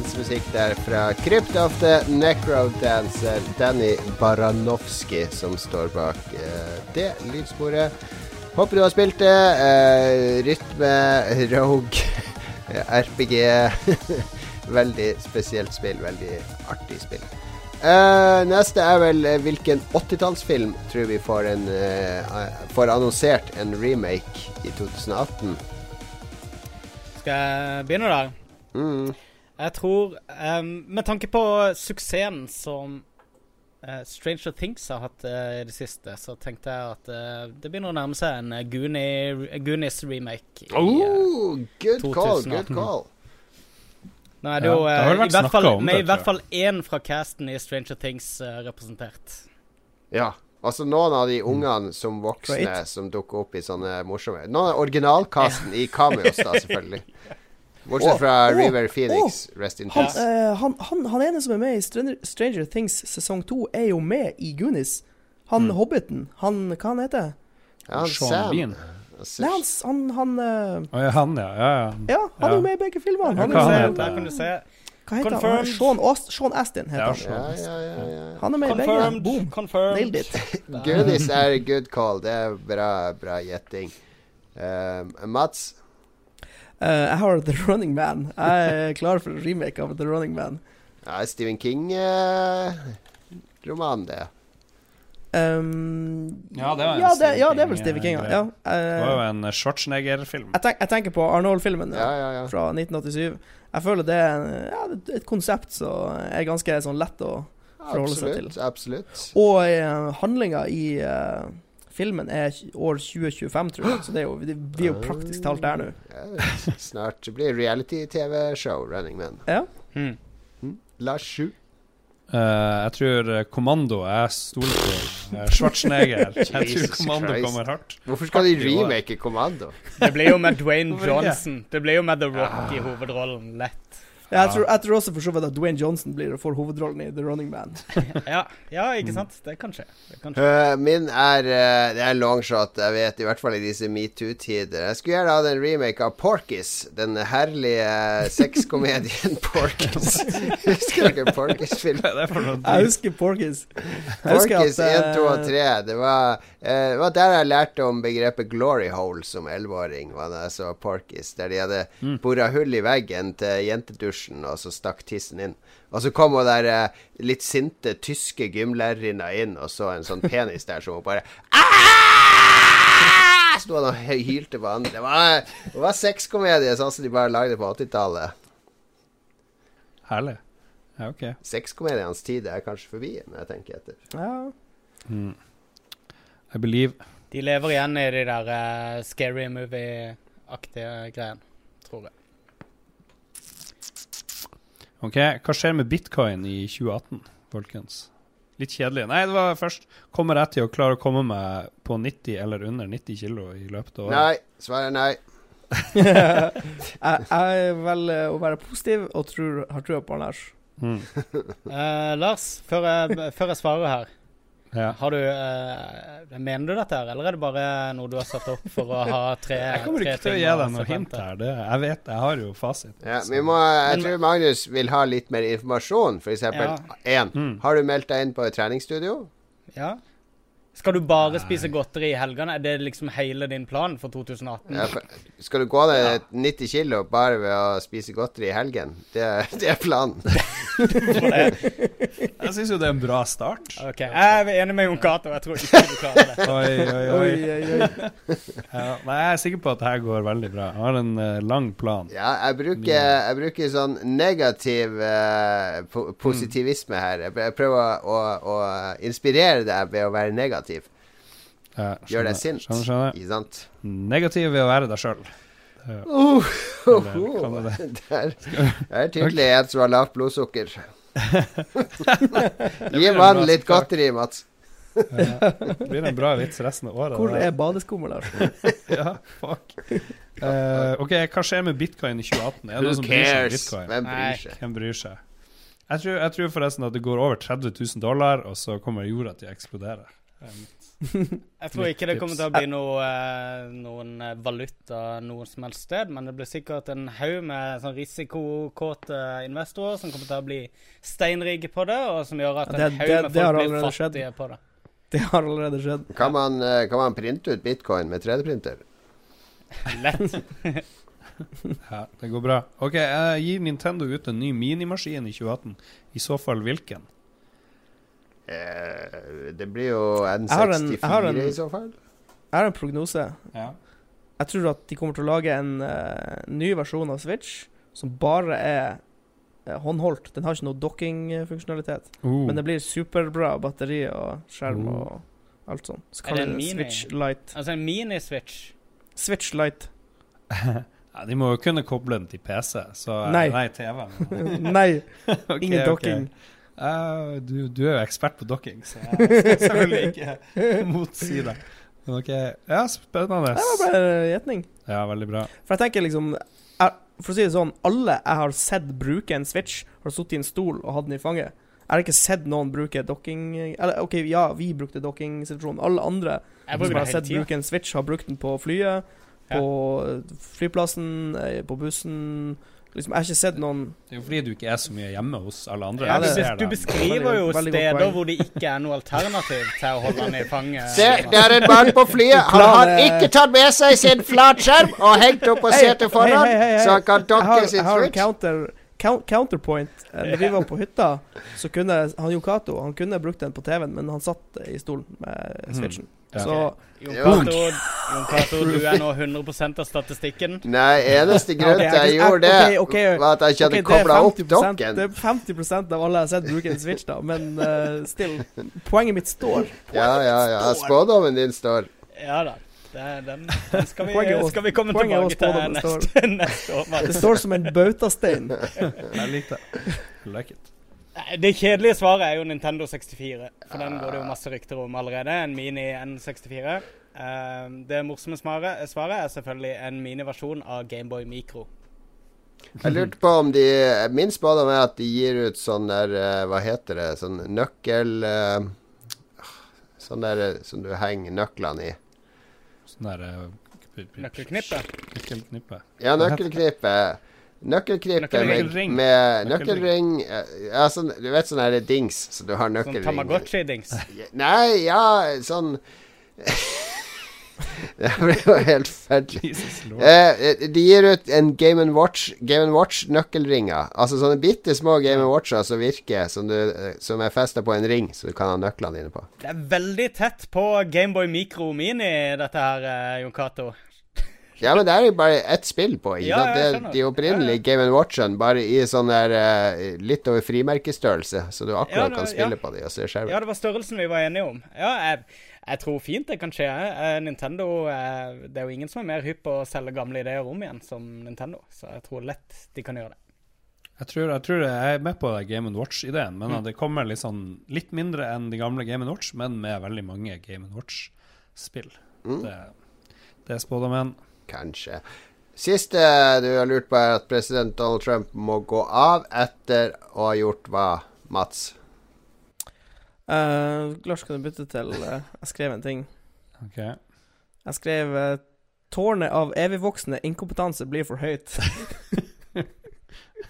[SPEAKER 3] Dansemusikk der fra Crypt of the Necrodancer, Danny Baranowski, som står bak eh, det lydsporet. Håper du har spilt det. Eh, rytme, rogue, RPG. veldig spesielt spill. Veldig artig spill. Uh, neste er vel uh, hvilken 80-tallsfilm tror vi får en uh, Får annonsert en remake i 2018?
[SPEAKER 6] Skal jeg begynne der?
[SPEAKER 3] Mm.
[SPEAKER 6] Jeg tror um, Med tanke på suksessen som uh, Stranger Things har hatt uh, i det siste, så tenkte jeg at uh, det begynner å nærme seg en uh, Goonies-remake. i, eh,
[SPEAKER 3] Oh, good call,
[SPEAKER 6] 2018.
[SPEAKER 3] good call.
[SPEAKER 6] Nå er det
[SPEAKER 4] Ja,
[SPEAKER 6] jo
[SPEAKER 4] det har vel
[SPEAKER 6] i hvert fall, med
[SPEAKER 4] det,
[SPEAKER 6] i hvert fall én fra casten i Stranger Things representert.
[SPEAKER 3] Ja. Altså noen av de ungene som voksne
[SPEAKER 5] Great.
[SPEAKER 3] som dukker opp i sånne morsomme Noen av originalkasten i cameos, da, selvfølgelig. Bortsett fra
[SPEAKER 5] oh,
[SPEAKER 3] River Phoenix, rest in
[SPEAKER 5] Han,
[SPEAKER 3] peace.
[SPEAKER 5] eh, han, han, han ene som er med i Stranger, Stranger Things sesong to, er jo med i Goonies. Han
[SPEAKER 4] Mm.
[SPEAKER 5] Hobbiten. Han Hva han heter
[SPEAKER 3] Ja, han
[SPEAKER 4] Sean
[SPEAKER 3] Sam.
[SPEAKER 4] Bean.
[SPEAKER 5] Nei, han, han, han uh,
[SPEAKER 4] oh, ja, han, ja. ja, ja.
[SPEAKER 5] Ja, han er jo med i begge filmene.
[SPEAKER 4] Ja, hva
[SPEAKER 5] er,
[SPEAKER 4] han heter?
[SPEAKER 6] Der kan du se.
[SPEAKER 5] hva heter han? Sean, Sean Astin heter
[SPEAKER 4] Ja,
[SPEAKER 5] han.
[SPEAKER 3] ja, ja, ja, ja.
[SPEAKER 5] Han er med i begge.
[SPEAKER 6] Confirmed.
[SPEAKER 5] Boom.
[SPEAKER 6] Confirmed.
[SPEAKER 5] Nailed it.
[SPEAKER 3] Goodies er good call. Det er bra, bra gjetting. Uh, Mats?
[SPEAKER 5] Eh, jeg har The Running Man. Jeg er klar for en remake av The Running Man.
[SPEAKER 3] Ja, Stephen King-roman, det.
[SPEAKER 5] Um,
[SPEAKER 4] Ja, det var en
[SPEAKER 5] ja, det, ja, det er vel Stephen King.
[SPEAKER 4] Ja.
[SPEAKER 5] Ja.
[SPEAKER 4] Det var jo
[SPEAKER 5] Eh,
[SPEAKER 4] en Schwarzenegger-film.
[SPEAKER 5] jeg, tenk, jeg tenker på Arnold-filmen
[SPEAKER 3] Ja, ja, ja.
[SPEAKER 5] fra 1987. Jeg føler det er ja, et konsept som er ganske sånn lett å, forholde seg til.
[SPEAKER 3] Absolutt. absolutt.
[SPEAKER 5] Og uh, handlinga i eh, filmen er år 2025, tror jeg. Så det er jo, vi vi er jo praktisk talt der nå.
[SPEAKER 3] Ja, snart blir reality-TV-show Running Man.
[SPEAKER 5] Ja.
[SPEAKER 6] Mm.
[SPEAKER 3] Lars Sju.
[SPEAKER 4] Uh, jeg tror eh, Kommando Jeg stoler på uh, Schwarzenegger. jeg tror Kommando
[SPEAKER 3] Christ.
[SPEAKER 4] kommer hardt.
[SPEAKER 3] Hvorfor skal de remake Kommando?
[SPEAKER 6] Det blir jo med Dwayne Johnson. Det blir jo med The Rock i hovedrollen. Lett.
[SPEAKER 5] Ja, jeg, tror, jeg tror også for så vidt at Dwayne Johnson blir får hovedrollen i The Running Man.
[SPEAKER 6] Ja, ja ikke sant? Det kan skje. Det kan skje.
[SPEAKER 3] Uh, min er uh, Det er longshot, jeg vet, i hvert fall i disse metoo-tider. Jeg skulle gjerne hatt en remake av Porkis. Den herlige sexkomedien Porkis. Husker dere Porkis-filmen?
[SPEAKER 5] Jeg husker Porkis.
[SPEAKER 3] Porkis 1, 2 og
[SPEAKER 5] eh,
[SPEAKER 3] 3. Det var, uh, det var der jeg lærte om begrepet glory hole som 11-åring. var Da jeg så Porkis. Der de hadde
[SPEAKER 4] Mm.
[SPEAKER 3] bora hull i veggen til jentedusjen, og så stakk tissen inn. Og så kom hun der eh, litt sinte tyske gymlærerinna inn og så en sånn penis der som hun bare «Ah!» Sto han og hylte på andre. Det var, det var sexkomedie sånn som de bare lagde på 80-tallet.
[SPEAKER 4] Herlig. Ja, OK.
[SPEAKER 3] Sexkomedienes tid er kanskje forbi, når jeg tenker etter.
[SPEAKER 5] Ja.
[SPEAKER 4] Mm. I believe.
[SPEAKER 6] De lever igjen i de der uh, scary movie-aktige greiene, tror jeg.
[SPEAKER 4] OK, hva skjer med bitcoin i 2018, folkens? Litt kjedelig. Nei, det var først Kommer jeg til å klare å komme meg på 90 eller under 90 kilo i løpet av året?
[SPEAKER 3] Nei. Svaret er nei.
[SPEAKER 5] jeg, jeg velger å være positiv og tror, har trua på Lars.
[SPEAKER 4] Mm.
[SPEAKER 6] uh, Lars, før jeg, før jeg svarer her,
[SPEAKER 4] Ja.
[SPEAKER 6] har du uh, Mener du dette her, eller er det bare noe du har satt opp for å ha tre
[SPEAKER 4] Jeg kommer ikke til å
[SPEAKER 6] ting
[SPEAKER 4] gi deg noe hint her. Det, jeg vet, jeg har jo fasit.
[SPEAKER 3] Ja, vi må, jeg tror Magnus vil ha litt mer informasjon. For eksempel én.
[SPEAKER 4] Mm.
[SPEAKER 3] Har du meldt deg inn på et treningsstudio?
[SPEAKER 6] Ja. Skal du bare spise godteri i helgene? Er det liksom hele din plan for 2018?
[SPEAKER 3] Ja, skal du gå ned 90 kilo bare ved å spise godteri i helgen? Det, det er planen.
[SPEAKER 4] Jeg syns jo det er en bra start.
[SPEAKER 6] OK. Jeg er enig med Jon Cato. Jeg tror ikke du klarer det.
[SPEAKER 4] Oi, oi, oi.
[SPEAKER 5] Oi, oi.
[SPEAKER 4] Ja, nei, jeg er sikker på at det her går veldig bra. Jeg har en uh, lang plan.
[SPEAKER 3] Ja, jeg bruker, jeg bruker sånn negativ uh, positivisme her. Jeg jeg prøver å, å inspirere deg ved å være negativ.
[SPEAKER 4] Ja,
[SPEAKER 3] Gjør deg sint.
[SPEAKER 4] Skjønner, skjønner.
[SPEAKER 3] Ikke sant?
[SPEAKER 4] Negativ ved å være deg sjøl.
[SPEAKER 3] Uh,
[SPEAKER 4] Eller kan det det?
[SPEAKER 3] Er tydelig en som har lavt blodsukker. Gi
[SPEAKER 4] en
[SPEAKER 3] mannen litt godteri, Mats.
[SPEAKER 4] Det blir en bra vits resten av året.
[SPEAKER 5] Hvor er badeskummet, Lars?
[SPEAKER 4] Ja, fuck. Uh, OK, hva skjer med bitcoin i 2018? Er det
[SPEAKER 3] Who
[SPEAKER 4] noen som bryr seg
[SPEAKER 3] cares?
[SPEAKER 4] bitcoin?
[SPEAKER 3] Hvem
[SPEAKER 6] Nei.
[SPEAKER 3] bryr seg?
[SPEAKER 4] Hvem bryr seg? Jeg tror, jeg tror forresten at det går over 30 000 dollar, og så kommer jorda til å eksplodere. Um,
[SPEAKER 6] Jeg tror ikke det kommer til å bli noe, eh, noen eh, valuta noe som helst sted, men det blir sikkert en haug med sånn risikokåte investorer som kommer til å bli steinrike på det, og som gjør at en haug med folk blir
[SPEAKER 5] fattige skjedd.
[SPEAKER 6] på det.
[SPEAKER 5] Det har allerede skjedd.
[SPEAKER 3] Kan man, eh, kan man printe ut bitcoin med 3D-printer?
[SPEAKER 6] Lett.
[SPEAKER 4] ja, det går bra. OK, jeg gir Nintendo ut en ny minimaskin i 2018. I så fall hvilken?
[SPEAKER 3] Eh, det blir jo
[SPEAKER 5] Jeg har en-
[SPEAKER 3] N64
[SPEAKER 5] jeg har en-
[SPEAKER 3] i så fall.
[SPEAKER 5] Jeg har en prognose.
[SPEAKER 4] Ja.
[SPEAKER 5] Jeg tror at de kommer til å lage en uh, ny versjon av Switch som bare er uh, håndholdt. Den har ikke noe docking-funksjonalitet.
[SPEAKER 4] Uh,
[SPEAKER 5] Men det blir superbra batteri og skjerm
[SPEAKER 4] Oh.
[SPEAKER 5] og alt sånt. Så
[SPEAKER 6] Er det en mini?
[SPEAKER 5] Switch Lite.
[SPEAKER 6] Altså en mini-switch.
[SPEAKER 5] Switch Lite.
[SPEAKER 4] ja, de må jo kunne koble den til PC, så
[SPEAKER 5] Nei.
[SPEAKER 4] Nei, TV.
[SPEAKER 5] Nei,
[SPEAKER 4] okay,
[SPEAKER 5] ingen docking.
[SPEAKER 4] Eh, du, du er jo ekspert på docking, så jeg skal selvfølgelig ikke motsi deg. Men OK. Ja, spennende.
[SPEAKER 5] Det var bare gjetning.
[SPEAKER 4] Ja, veldig bra.
[SPEAKER 5] For jeg tenker liksom jeg, For å si det sånn, alle jeg har sett bruke en Switch, har sittet i en stol og hatt den i fanget. Jeg har ikke sett noen bruke docking Eller OK, ja, vi brukte docking-situasjonen. Alle andre
[SPEAKER 6] Jeg
[SPEAKER 5] som jeg har sett
[SPEAKER 6] tida.
[SPEAKER 5] bruke en Switch, har brukt den på flyet,
[SPEAKER 6] Ja.
[SPEAKER 5] på flyplassen, eh, på bussen Liksom, Jeg har ikke sett noen
[SPEAKER 4] Det er jo fordi du ikke er så mye hjemme hos alle andre.
[SPEAKER 6] Ja,
[SPEAKER 5] det-
[SPEAKER 6] du beskriver
[SPEAKER 5] Veldig-
[SPEAKER 6] jo steder hvor det ikke er noe alternativ til å holde han i fanget.
[SPEAKER 3] Se, det er en mann på flyet. Han har ikke tatt med seg sin flatskjerm og hengt opp på setet foran, så han kan dokke
[SPEAKER 5] jeg
[SPEAKER 3] sin
[SPEAKER 5] har en counter, counterpoint. Eh, Når vi var på hytta, så kunne han Jon Cato Han kunne brukt den på TV-en, men han satt i stolen med
[SPEAKER 3] Mm.
[SPEAKER 5] switchen.
[SPEAKER 4] Ja.
[SPEAKER 5] Så
[SPEAKER 6] Jon. Cato, Jon Cato, du er nå 100% av statistikken.
[SPEAKER 3] Nei, eneste grunn til jeg
[SPEAKER 5] jeg-
[SPEAKER 3] gjorde det,
[SPEAKER 5] okay, okay,
[SPEAKER 3] var at jeg ikke hadde okay, kobla opp
[SPEAKER 5] Det er 50% av alle jeg har sett bruke en Switch, da, men uh, still. Poenget mitt står.
[SPEAKER 3] Ja, ja, ja. Spådommen din står.
[SPEAKER 6] Ja da. Det, den, den skal, vi,
[SPEAKER 5] Poenget
[SPEAKER 6] skal vi komme
[SPEAKER 5] poenget
[SPEAKER 6] tilbake til neste, neste år.
[SPEAKER 5] Det står som en bautastein.
[SPEAKER 4] Jeg liker det. Like it.
[SPEAKER 6] Det kjedelige svaret er jo Nintendo 64. For den går det jo masse rykter om allerede. En Mini N64. Eh, det morsomme svaret, svaret er selvfølgelig en miniversjon av Gameboy Micro.
[SPEAKER 3] Jeg lurte på om de Min spådom er at de gir ut sånn der eh, Hva heter det? Sånn nøkkel eh, Sånn der eh, som du henger nøklene i.
[SPEAKER 4] Sånn der Nøkkelknippet
[SPEAKER 6] Nøkkelknippe.
[SPEAKER 4] Nøkkelknippe.
[SPEAKER 3] Ja, nøkkelknippe. Nøkkelknippe med, med
[SPEAKER 4] Nøkkelring.
[SPEAKER 3] eh, Ja, sånn, du vet sånn her dings, så du har
[SPEAKER 6] Sånn
[SPEAKER 3] nøkkelring
[SPEAKER 6] Tamagotchi-dings.
[SPEAKER 3] Nei, ja, sånn Det blir jo helt ferdig. Eh, de gir ut en Game Watch Game Watch nøkkelringer. Altså sånne bitte små Game Watcher som virker, som, du, eh, som er festa på en ring, så du kan ha nøklene dine på.
[SPEAKER 6] Det er veldig tett på Gameboy Micro Mini, dette her, eh, Jon Cato.
[SPEAKER 3] Ja, men det er jo bare ett spill på. Ikke?
[SPEAKER 6] Ja,
[SPEAKER 3] det, de opprinnelige Game Watchene bare i sånn der uh, litt over frimerkestørrelse, så du akkurat
[SPEAKER 6] Ja, det-
[SPEAKER 3] kan spille
[SPEAKER 6] ja.
[SPEAKER 3] på de og se skjermen.
[SPEAKER 6] Ja, det var størrelsen vi var enige om. Ja, jeg, jeg tror fint det kan skje. Eh, Nintendo eh, Det er jo ingen som er mer hypp på å selge gamle ideer om igjen som Nintendo, så jeg tror lett de kan gjøre det.
[SPEAKER 4] Jeg tror, jeg tror jeg er med på Game Watch-ideen, men
[SPEAKER 6] Mm.
[SPEAKER 4] det kommer litt, sånn, litt mindre enn de gamle Game Watch, men med veldig mange Game Watch-spill.
[SPEAKER 3] Mm.
[SPEAKER 4] Det, det er spådommen.
[SPEAKER 3] Kanskje. Siste du har lurt på, er at president Donald Trump må gå av etter å ha gjort hva, Mats?
[SPEAKER 5] Uh, Lars, kan du bytte til uh, Jeg skrev en ting.
[SPEAKER 4] Ok.
[SPEAKER 5] Jeg skrev uh, 'Tårnet av evigvoksende inkompetanse blir for høyt'.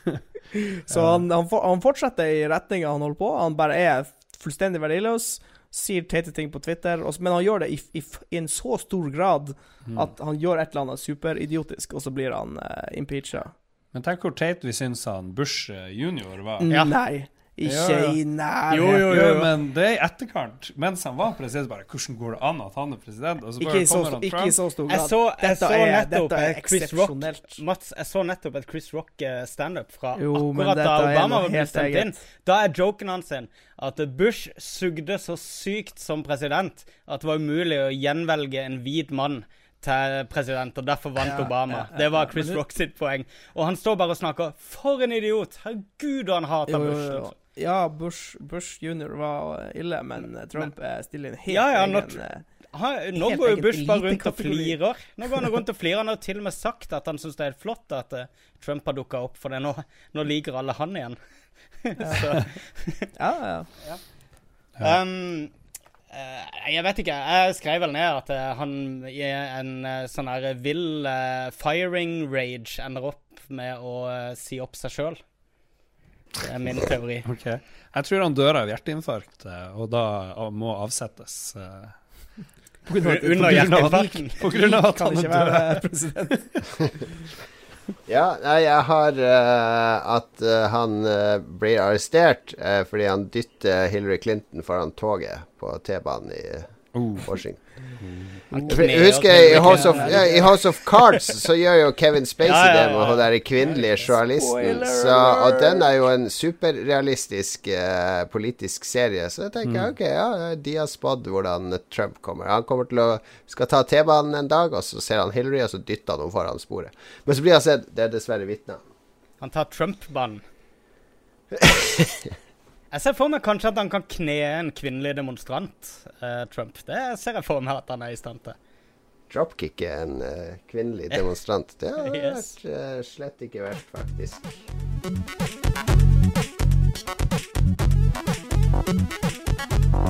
[SPEAKER 5] Så han, han, for, han fortsetter i retninga han holder på. Han bare er fullstendig verdiløs. Sier teite ting på Twitter, og, men han gjør det i, i, i en så stor grad
[SPEAKER 4] Mm.
[SPEAKER 5] at han gjør et eller annet superidiotisk, og så blir han uh, impeacha.
[SPEAKER 4] Men tenk hvor teit vi syns han Bush eh, junior var.
[SPEAKER 6] Ja.
[SPEAKER 5] Nei. Ikke
[SPEAKER 4] Ja, ja.
[SPEAKER 5] i nærheten.
[SPEAKER 6] Jo, jo,
[SPEAKER 4] Jo, men det er i etterkant. Mens han var president, bare Hvordan går det an at han er president? Og så
[SPEAKER 5] Ikke i så,
[SPEAKER 4] han
[SPEAKER 5] ikke i så stor
[SPEAKER 6] Jeg
[SPEAKER 5] grad.
[SPEAKER 6] så, jeg
[SPEAKER 5] Dette
[SPEAKER 6] så
[SPEAKER 5] er-
[SPEAKER 6] nettopp
[SPEAKER 5] dette er
[SPEAKER 6] Chris Rock. Mats, jeg så nettopp et Chris Rock eh, standup fra
[SPEAKER 5] Jo,
[SPEAKER 6] akkurat da Obama var blitt stemt inn. Da er joken hans sin at Bush sugde så sykt som president at det var umulig å gjenvelge en hvit mann til president, og derfor vant
[SPEAKER 5] Ja,
[SPEAKER 6] Obama.
[SPEAKER 5] ja, ja,
[SPEAKER 6] det var. Chris Rock sitt poeng. Og han står bare og snakker For en idiot! Herregud, han hater
[SPEAKER 5] Jo, jo,
[SPEAKER 6] Bush.
[SPEAKER 5] Ja, Bush, Bush junior var ille, men Trump er stille i en helt
[SPEAKER 6] Ja, ja,
[SPEAKER 5] egen eh,
[SPEAKER 6] nå
[SPEAKER 5] Helt
[SPEAKER 6] går jo Bush bare rundt og flirer. Nå går han rundt og flirer. Han har til og med sagt at han syns det er helt flott at eh, Trump har dukka opp, for det nå, nå liker alle han igjen. Så
[SPEAKER 5] Ja, ja.
[SPEAKER 6] um, eh, Jeg vet ikke. Jeg skrev vel ned at han i en sånn her vill firing rage ender opp med å si opp seg sjøl. Det er min teori.
[SPEAKER 4] Okay. Jeg tror han dør av hjerteinfarkt, eh, og da må avsettes. eh,
[SPEAKER 5] På grunn av at-
[SPEAKER 6] Under
[SPEAKER 5] på grunn av
[SPEAKER 6] hjerteinfarkten.
[SPEAKER 4] På grunn av at han er død.
[SPEAKER 5] president.
[SPEAKER 3] Ja, nei, jeg har uh, at uh, han uh, blir arrestert fordi han dytter Hillary Clinton foran toget på T-banen i. Washington. Jeg husker
[SPEAKER 6] jeg,
[SPEAKER 3] i House, of, ja, I House of Cards så gjør jo Kevin Spacey
[SPEAKER 6] Ja, ja, ja.
[SPEAKER 3] det med hun derre kvinnelige journalisten. Så, og den er jo en superrealistisk uh, politisk serie. Så jeg tenker
[SPEAKER 6] Mm.
[SPEAKER 3] ok, ja, de har spådd hvordan Trump kommer. Han kommer til å skal ta T-banen en dag, og så ser han Hillary, og så dytter han henne foran sporet. Men så blir han sett Det er dessverre vitner.
[SPEAKER 6] Han tar Trump-banen. Jeg ser for meg kanskje at han kan kne en kvinnelig demonstrant, uh, Trump. Det ser jeg for meg at han er i stand til.
[SPEAKER 3] Dropkicke en uh, kvinnelig demonstrant. Det har
[SPEAKER 6] yes.
[SPEAKER 3] vært uh, slett ikke verst, faktisk.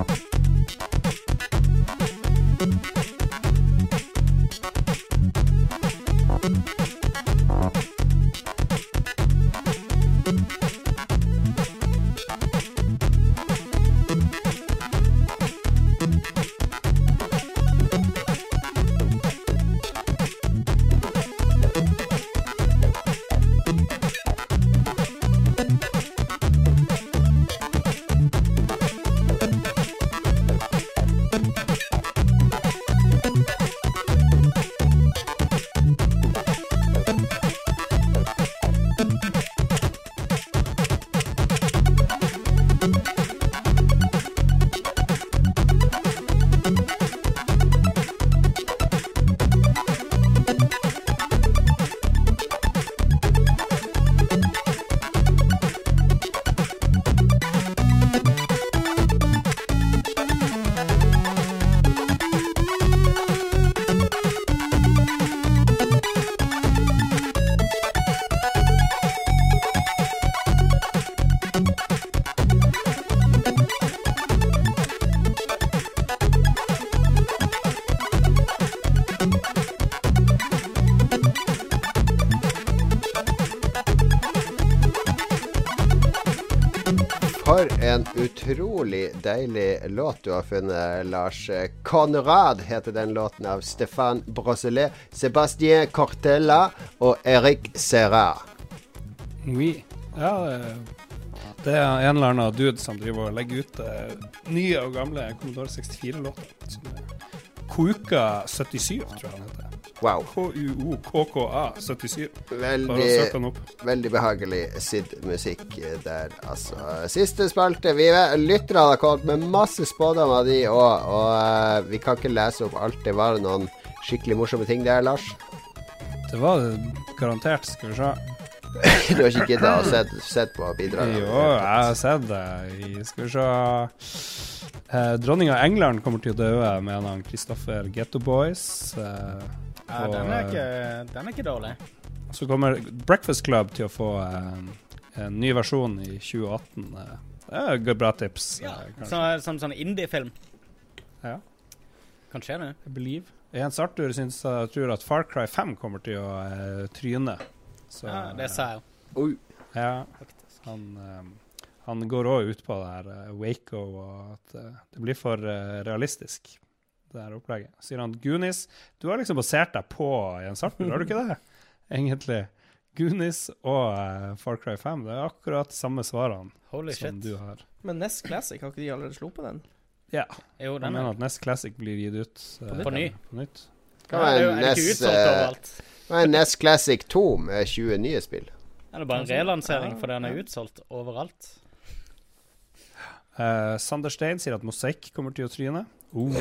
[SPEAKER 3] Thank deilig låt du har funnet, Lars. Conrad heter den låten av Stéphane Brosselet, Sébastien Cortella og Eric Serra.
[SPEAKER 4] Oui. Ja, det- det er en eller annen dude som driver og legger ut eh, nye og gamle Commodore 64-låter. er Kuka 77, tror jeg han heter.
[SPEAKER 3] Wow.
[SPEAKER 4] H-U-O-K-K-A 77. Bare
[SPEAKER 3] Veldig, veldig behagelig SID-musikk der, altså. Siste spalte. Vi lytterne har kommet med masse spådommer, de òg. Og uh, vi kan ikke lese opp alt. Det var noen skikkelig morsomme ting der, Lars.
[SPEAKER 4] Det var det garantert, skal vi se.
[SPEAKER 3] Du har ikke gidda å sett, sett på bidragene?
[SPEAKER 4] Jo, jeg har sett det. Skal vi se eh, Dronning av England kommer til å dø med en av Christopher Getto Boys. Eh,
[SPEAKER 6] Ja, den, er
[SPEAKER 4] eh,
[SPEAKER 6] ikke, den er ikke dårlig.
[SPEAKER 4] Så kommer Breakfast Club til å få eh, en ny versjon i 2018. eh. Det er et bra tips,
[SPEAKER 6] Ja, så, Som sånn indie-film.
[SPEAKER 4] Ja.
[SPEAKER 6] Kan skje, det.
[SPEAKER 4] I believe. Jens Arthur syns jeg tror at Far Cry 5 kommer til å uh, tryne. Så,
[SPEAKER 6] Ja, det sa jeg jo.
[SPEAKER 3] Oi.
[SPEAKER 4] Ja, han, eh, han går òg ut på det her Waco og at det blir for realistisk, det her opplegget. Sier han Goonies Du har liksom basert deg på Jens Arthur, har du ikke det? Egentlig. Goonies og uh, Far Cry 5. Det er akkurat samme svarene
[SPEAKER 6] Holy
[SPEAKER 4] som
[SPEAKER 6] shit.
[SPEAKER 4] du har.
[SPEAKER 5] Men Nest Classic, har ikke de allerede sluppet den?
[SPEAKER 4] Ja.
[SPEAKER 6] Jo,
[SPEAKER 4] Jeg mener
[SPEAKER 6] er
[SPEAKER 4] at Nest Classic blir gitt ut uh,
[SPEAKER 6] På ny.
[SPEAKER 4] På nytt.
[SPEAKER 6] Det er er det ikke
[SPEAKER 3] NES,
[SPEAKER 6] utsolgt
[SPEAKER 3] eh,
[SPEAKER 6] overalt?
[SPEAKER 3] være en Classic 2 med 20 nye spill.
[SPEAKER 6] Eller bare en relansering,
[SPEAKER 5] fordi
[SPEAKER 6] for den er utsolgt overalt.
[SPEAKER 4] Uh, Sander Stein sier at Mosaikk kommer til å tryne. Oh,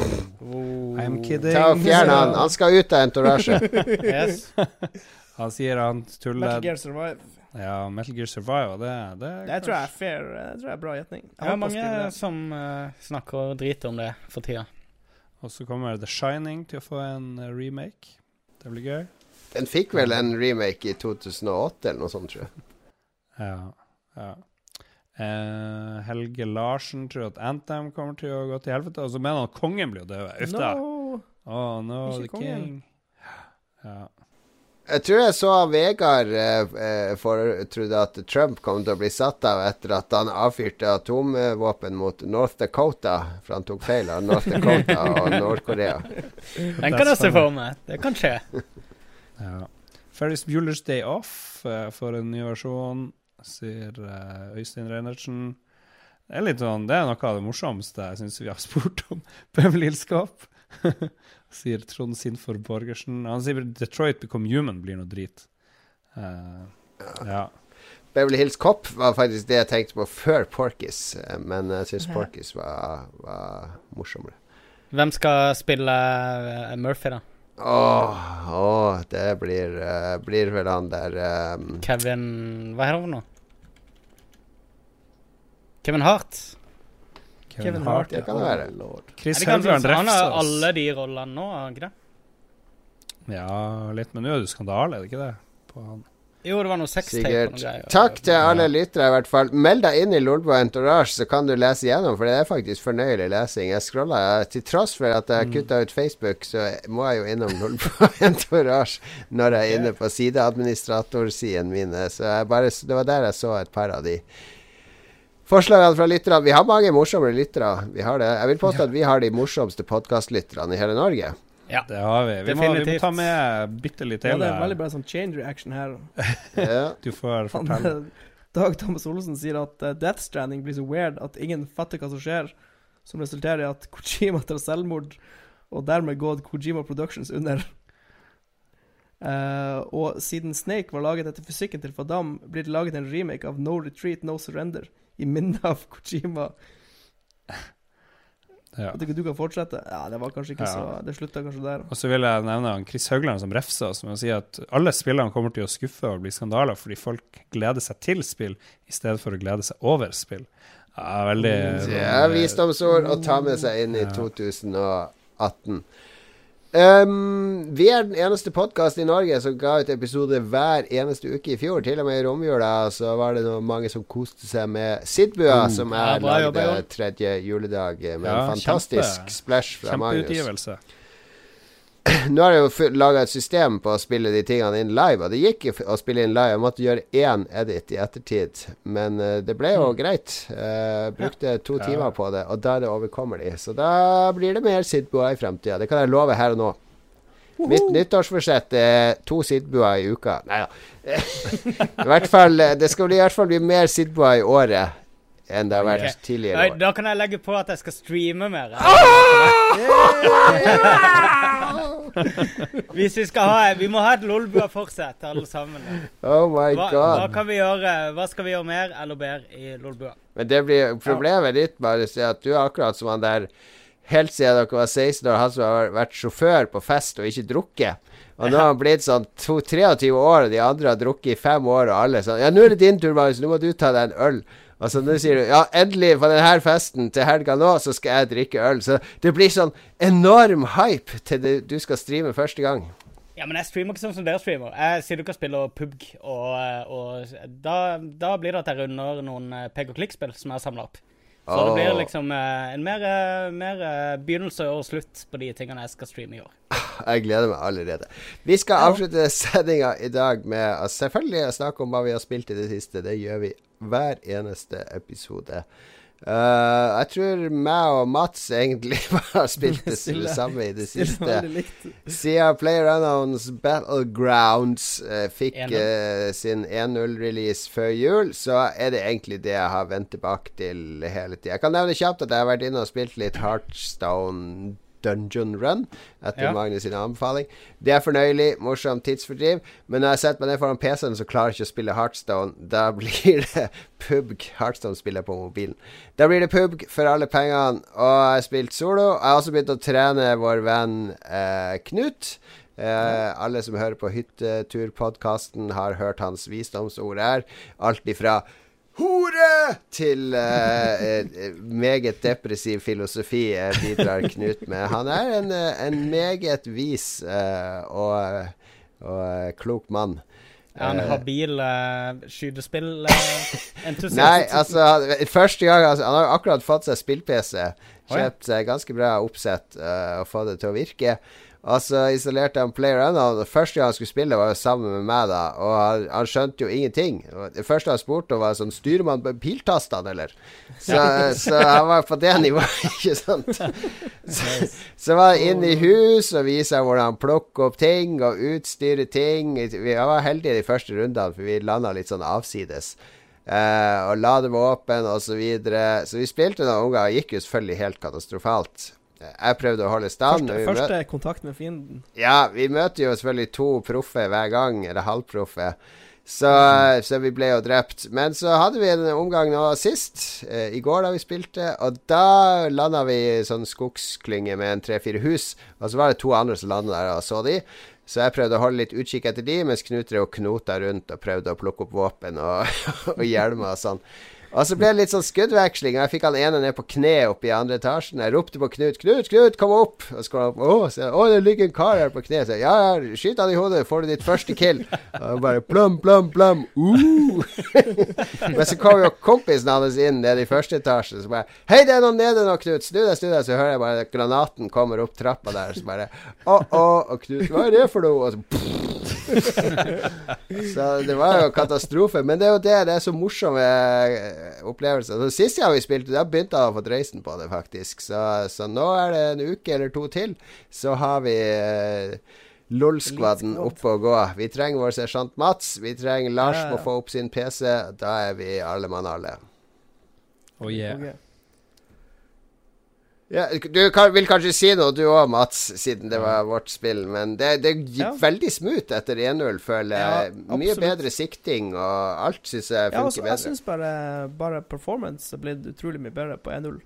[SPEAKER 6] Oh.
[SPEAKER 4] I'm kidding.
[SPEAKER 3] Ta og Fjern han. Han skal ut av entorasje.
[SPEAKER 6] Yes.
[SPEAKER 4] Han sier han
[SPEAKER 5] Metal Gear Survive.
[SPEAKER 4] Ja, Metal Gear Survive, det, det,
[SPEAKER 5] Det tror jeg er fair. Det tror jeg er bra gjetning.
[SPEAKER 6] Det er mange som uh, snakker drit om det for tida.
[SPEAKER 4] Og så kommer The Shining til å få en eh, remake. Det blir gøy.
[SPEAKER 3] Den fikk vel en remake i 2008 eller noe sånt, tror jeg.
[SPEAKER 4] Ja. ja. Eh, Helge Larsen tror at Anthem kommer til å gå til helvete. Og så mener han at kongen blir død. dø. Uff da.
[SPEAKER 5] No.
[SPEAKER 4] Oh, no,
[SPEAKER 5] Ikke
[SPEAKER 4] the
[SPEAKER 5] kongen.
[SPEAKER 4] king. Ja.
[SPEAKER 3] Jeg tror jeg så Vegard eh, eh, for, trodde at Trump kom til å bli satt av etter at han avfyrte atomvåpen mot North Dakota. For han tok feil av North Dakota og Nord-Korea.
[SPEAKER 6] Den kan jeg se for meg. Det kan skje.
[SPEAKER 4] ja. Ferris Bueller's Day Off eh, for en ny versjon, sier eh, Øystein Reinertsen. Det er litt sånn, det er noe av det morsomste jeg syns vi har spurt om. Beverly Hills Cop. sier Trond Sinfor Borgersen. Han sier Detroit Become Human blir noe drit. Uh, ja.
[SPEAKER 3] Beverly Hills Cop var faktisk det jeg tenkte på før Porkis, eh, men jeg syns Porkis var, var morsommere.
[SPEAKER 6] Hvem skal spille Murphy, da?
[SPEAKER 3] Åh, åh, det blir, uh, blir vel han der um,
[SPEAKER 6] Kevin Hva heter han for noe? Kevin Hart?
[SPEAKER 5] Kevin Hart,
[SPEAKER 3] det kan det være.
[SPEAKER 5] Lord.
[SPEAKER 4] Chris
[SPEAKER 6] Er det oss. han har alle de rollene nå, har han ikke det?
[SPEAKER 4] Ja, litt, men nå er det skandale, er det ikke det? På han.
[SPEAKER 6] Jo, det var noe sextape og noe greier.
[SPEAKER 3] Takk til alle lyttere, i hvert fall. Meld deg inn i Lolbo Entourage, så kan du lese gjennom, for det er faktisk fornøyelig lesing. Jeg scrolla, Til tross for at jeg har kutta ut Facebook, så må jeg jo innom Lolbo Entourage når jeg er inne på sideadministratorsiden mine. Så jeg bare, det var der jeg så et par av de forslagene fra lytterne. Vi har mange morsomme lyttere. Vi har det. Jeg vil påstå at vi har de morsomste podkastlytterne i hele Norge.
[SPEAKER 6] Ja.
[SPEAKER 4] Det har vi. Vi må, vi må ta med bitte litt
[SPEAKER 5] Ja, det er veldig bra sånn chain reaction her.
[SPEAKER 4] Du får fortelle.
[SPEAKER 5] Dag Thomas Olsen sier at eh, Death Stranding blir så weird at ingen fatter hva som skjer, som resulterer i at Kojima tar selvmord, og dermed går Kojima Productions under. Uh, og siden Snake var laget etter fysikken til Fadam, blir det laget en remake av No Retreat, No Surrender i minne av Kojima.
[SPEAKER 4] Ja.
[SPEAKER 5] At ikke du kan fortsette? Ja, det var kanskje ikke
[SPEAKER 4] Ja.
[SPEAKER 5] så Det slutta kanskje der.
[SPEAKER 4] Og så vil jeg nevne Chris Haugland som refsa oss med å si at alle spillene kommer til å skuffe og bli skandaler fordi folk gleder seg til spill i stedet for å glede seg over spill. Ja, veldig
[SPEAKER 3] Det er visdomsord å ta med seg inn i
[SPEAKER 4] Ja.
[SPEAKER 3] 2018. Um, vi er den eneste podkasten i Norge som ga ut episode hver eneste uke i fjor. Til og med i romjula så var det mange som koste seg med Sidbua, som
[SPEAKER 6] Ja,
[SPEAKER 3] er lagde
[SPEAKER 6] jobba, Jon.
[SPEAKER 3] tredje juledag med
[SPEAKER 4] Ja,
[SPEAKER 3] en fantastisk
[SPEAKER 4] kjempe-
[SPEAKER 3] splash fra Magnus.
[SPEAKER 4] Kjempeutgivelse.
[SPEAKER 3] Nå har jeg jo laga et system på å spille de tingene inn live, og det gikk jo å spille inn live. Jeg måtte gjøre én edit i ettertid, men eh, det ble jo greit. Eh, brukte to timer på det, og da er det overkommelig. Så da blir det mer Sidboa i fremtida. Det kan jeg love her og nå. Mitt nyttårsforsett er to Sidboa i uka. Nei da. I hvert fall, eh, det skal bli, i hvert fall bli mer Sidboa i året enn det har vært
[SPEAKER 6] okay.
[SPEAKER 3] tidligere år.
[SPEAKER 6] Da kan jeg legge på at jeg skal streame mer. Hvis vi skal ha Vi må ha et Lolbua-fortsett, alle sammen.
[SPEAKER 3] Oh my
[SPEAKER 6] Hva, hva kan vi gjøre Hva skal vi gjøre mer eller bedre i Lolbua?
[SPEAKER 3] Men det blir problemet ditt, Marius, er at du er akkurat som han der helt siden dere var 16 år, han som har vært sjåfør på fest og ikke drukket. Og nå har han blitt sånn to- 23 år, og de andre har drukket i fem år, og alle sånn Ja, nå er det din tur, Marius, nå må du ta deg en øl. Og så nå sier du Ja, endelig, på denne festen til helga nå, så skal jeg drikke øl. Så det blir sånn enorm hype til det, du skal streame første gang.
[SPEAKER 6] Ja, men jeg streamer ikke sånn som dere streamer. Jeg ikke og spiller PubG, og, og da, da blir det at jeg runder noen eh, pek og klikk-spill som jeg har samla opp. Så det blir liksom eh, en mer, eh, mer begynnelse og slutt på de tingene jeg skal streame i år.
[SPEAKER 3] Jeg gleder meg allerede. Vi skal avslutte sendinga i dag med å selvfølgelig snakke om hva vi har spilt i det siste. Det gjør vi hver eneste episode. Uh, jeg tror meg og Mats egentlig har spilt det
[SPEAKER 5] Stille.
[SPEAKER 3] samme i det siste. Siden Player PlayerUnknowns Battlegrounds uh, fikk
[SPEAKER 6] 1-0.
[SPEAKER 3] eh, sin 1.0-release før jul, så er det egentlig det jeg har vendt tilbake til hele tida. Jeg kan nevne kjapt at jeg har vært inne og spilt litt Heartstone Dungeon Run etter
[SPEAKER 6] Ja.
[SPEAKER 3] Magnus sin anbefaling. Det er fornøyelig, morsomt tidsfordriv, men når jeg setter meg ned foran PC-en, så klarer jeg ikke å spille Heartstone. Da blir det PUBG. Heartstone spiller på mobilen. Da blir det PUBG for alle pengene, og jeg har spilt solo. Jeg har også begynt å trene vår venn eh, Knut. Eh, alle som hører på Hytteturpodkasten, har hørt hans visdomsord her. Alt ifra Hore! Til eh, meget depressiv filosofi bidrar Knut med. Han er en, en meget vis uh, og, og klok mann.
[SPEAKER 6] Er han habil uh, skytespillentusiast?
[SPEAKER 3] Nei, altså Første gang altså, Han har akkurat fått seg spill-PC. Kjøpt seg ganske bra oppsett og fått det til å virke. Og så installerte han PlayerUnknown. og Første gang han skulle spille, var jo sammen med meg, da. Og han, han skjønte jo ingenting. Det første han spurte om, var sånn Styrer man piltastene, eller? Så, så han var på det nivået, ikke sant? Så, så var han inne i hus og viste hvordan han plukker opp ting og utstyrer ting. Vi var heldige de første rundene, for vi landa litt sånn avsides. Uh, og ladevåpen og så videre. Så vi spilte noen ganger. Gikk jo selvfølgelig helt katastrofalt. Eh, Jeg prøvde å holde stand.
[SPEAKER 5] Første, første kontakt med fienden.
[SPEAKER 3] ja, vi møter jo selvfølgelig to proffe hver gang, eller halvproffe. Så, så vi ble jo drept. Men så hadde vi en omgang nå sist, eh, i går da vi spilte, og da landa vi i sånn skogsklynge med en tre-fire hus. Og så var det to andre som landa der og så de. Så jeg prøvde å holde litt utkikk etter de, mens Knut og knota rundt og prøvde å plukke opp våpen og, og hjelmer og sånn. Og så ble det litt sånn skuddveksling, og jeg fikk han ene ned på kne oppe i andre etasjen. Jeg ropte på Knut. 'Knut, Knut, kom opp!' Og så kom han opp. Å, jeg, å, det ligger en kar her på kne. Så jeg, ja, ja, skyt han i hodet, får du ditt første kill. Og bare plum, plum, plum. Uh. Men så kom jo kompisen hans inn nede i første etasje. Så bare 'Hei, det er noen nede nå, Knut. Snu deg, snu deg.' Så hører jeg bare at granaten kommer opp trappa der. Så bare 'Å, å.' Og Knut 'Hva er det for noe?' Og så så det var jo katastrofe. Men det er jo det. Det er så morsomt opplevelser. Så Sist gang vi spilte, da begynte han å få dreisen på det, faktisk. Så, så nå er det en uke eller to til, så har vi eh, LOL-skvadden oppe og gå. Vi trenger vår sersjant Mats. Vi trenger Lars
[SPEAKER 5] Ja, ja.
[SPEAKER 3] må få opp sin PC. Da er vi alle mann alle.
[SPEAKER 4] Oh, yeah.
[SPEAKER 5] Ok.
[SPEAKER 3] Ja, du kan, vil kanskje si noe du òg, Mats, siden det var vårt spill. Men det, det gikk
[SPEAKER 5] Ja.
[SPEAKER 3] veldig smooth etter 1-0, føler jeg.
[SPEAKER 5] Ja,
[SPEAKER 3] Mye bedre sikting, og alt syns jeg
[SPEAKER 5] Ja, altså,
[SPEAKER 3] bedre.
[SPEAKER 5] jeg syns bare, bare performance er blitt utrolig mye bedre på 1-0.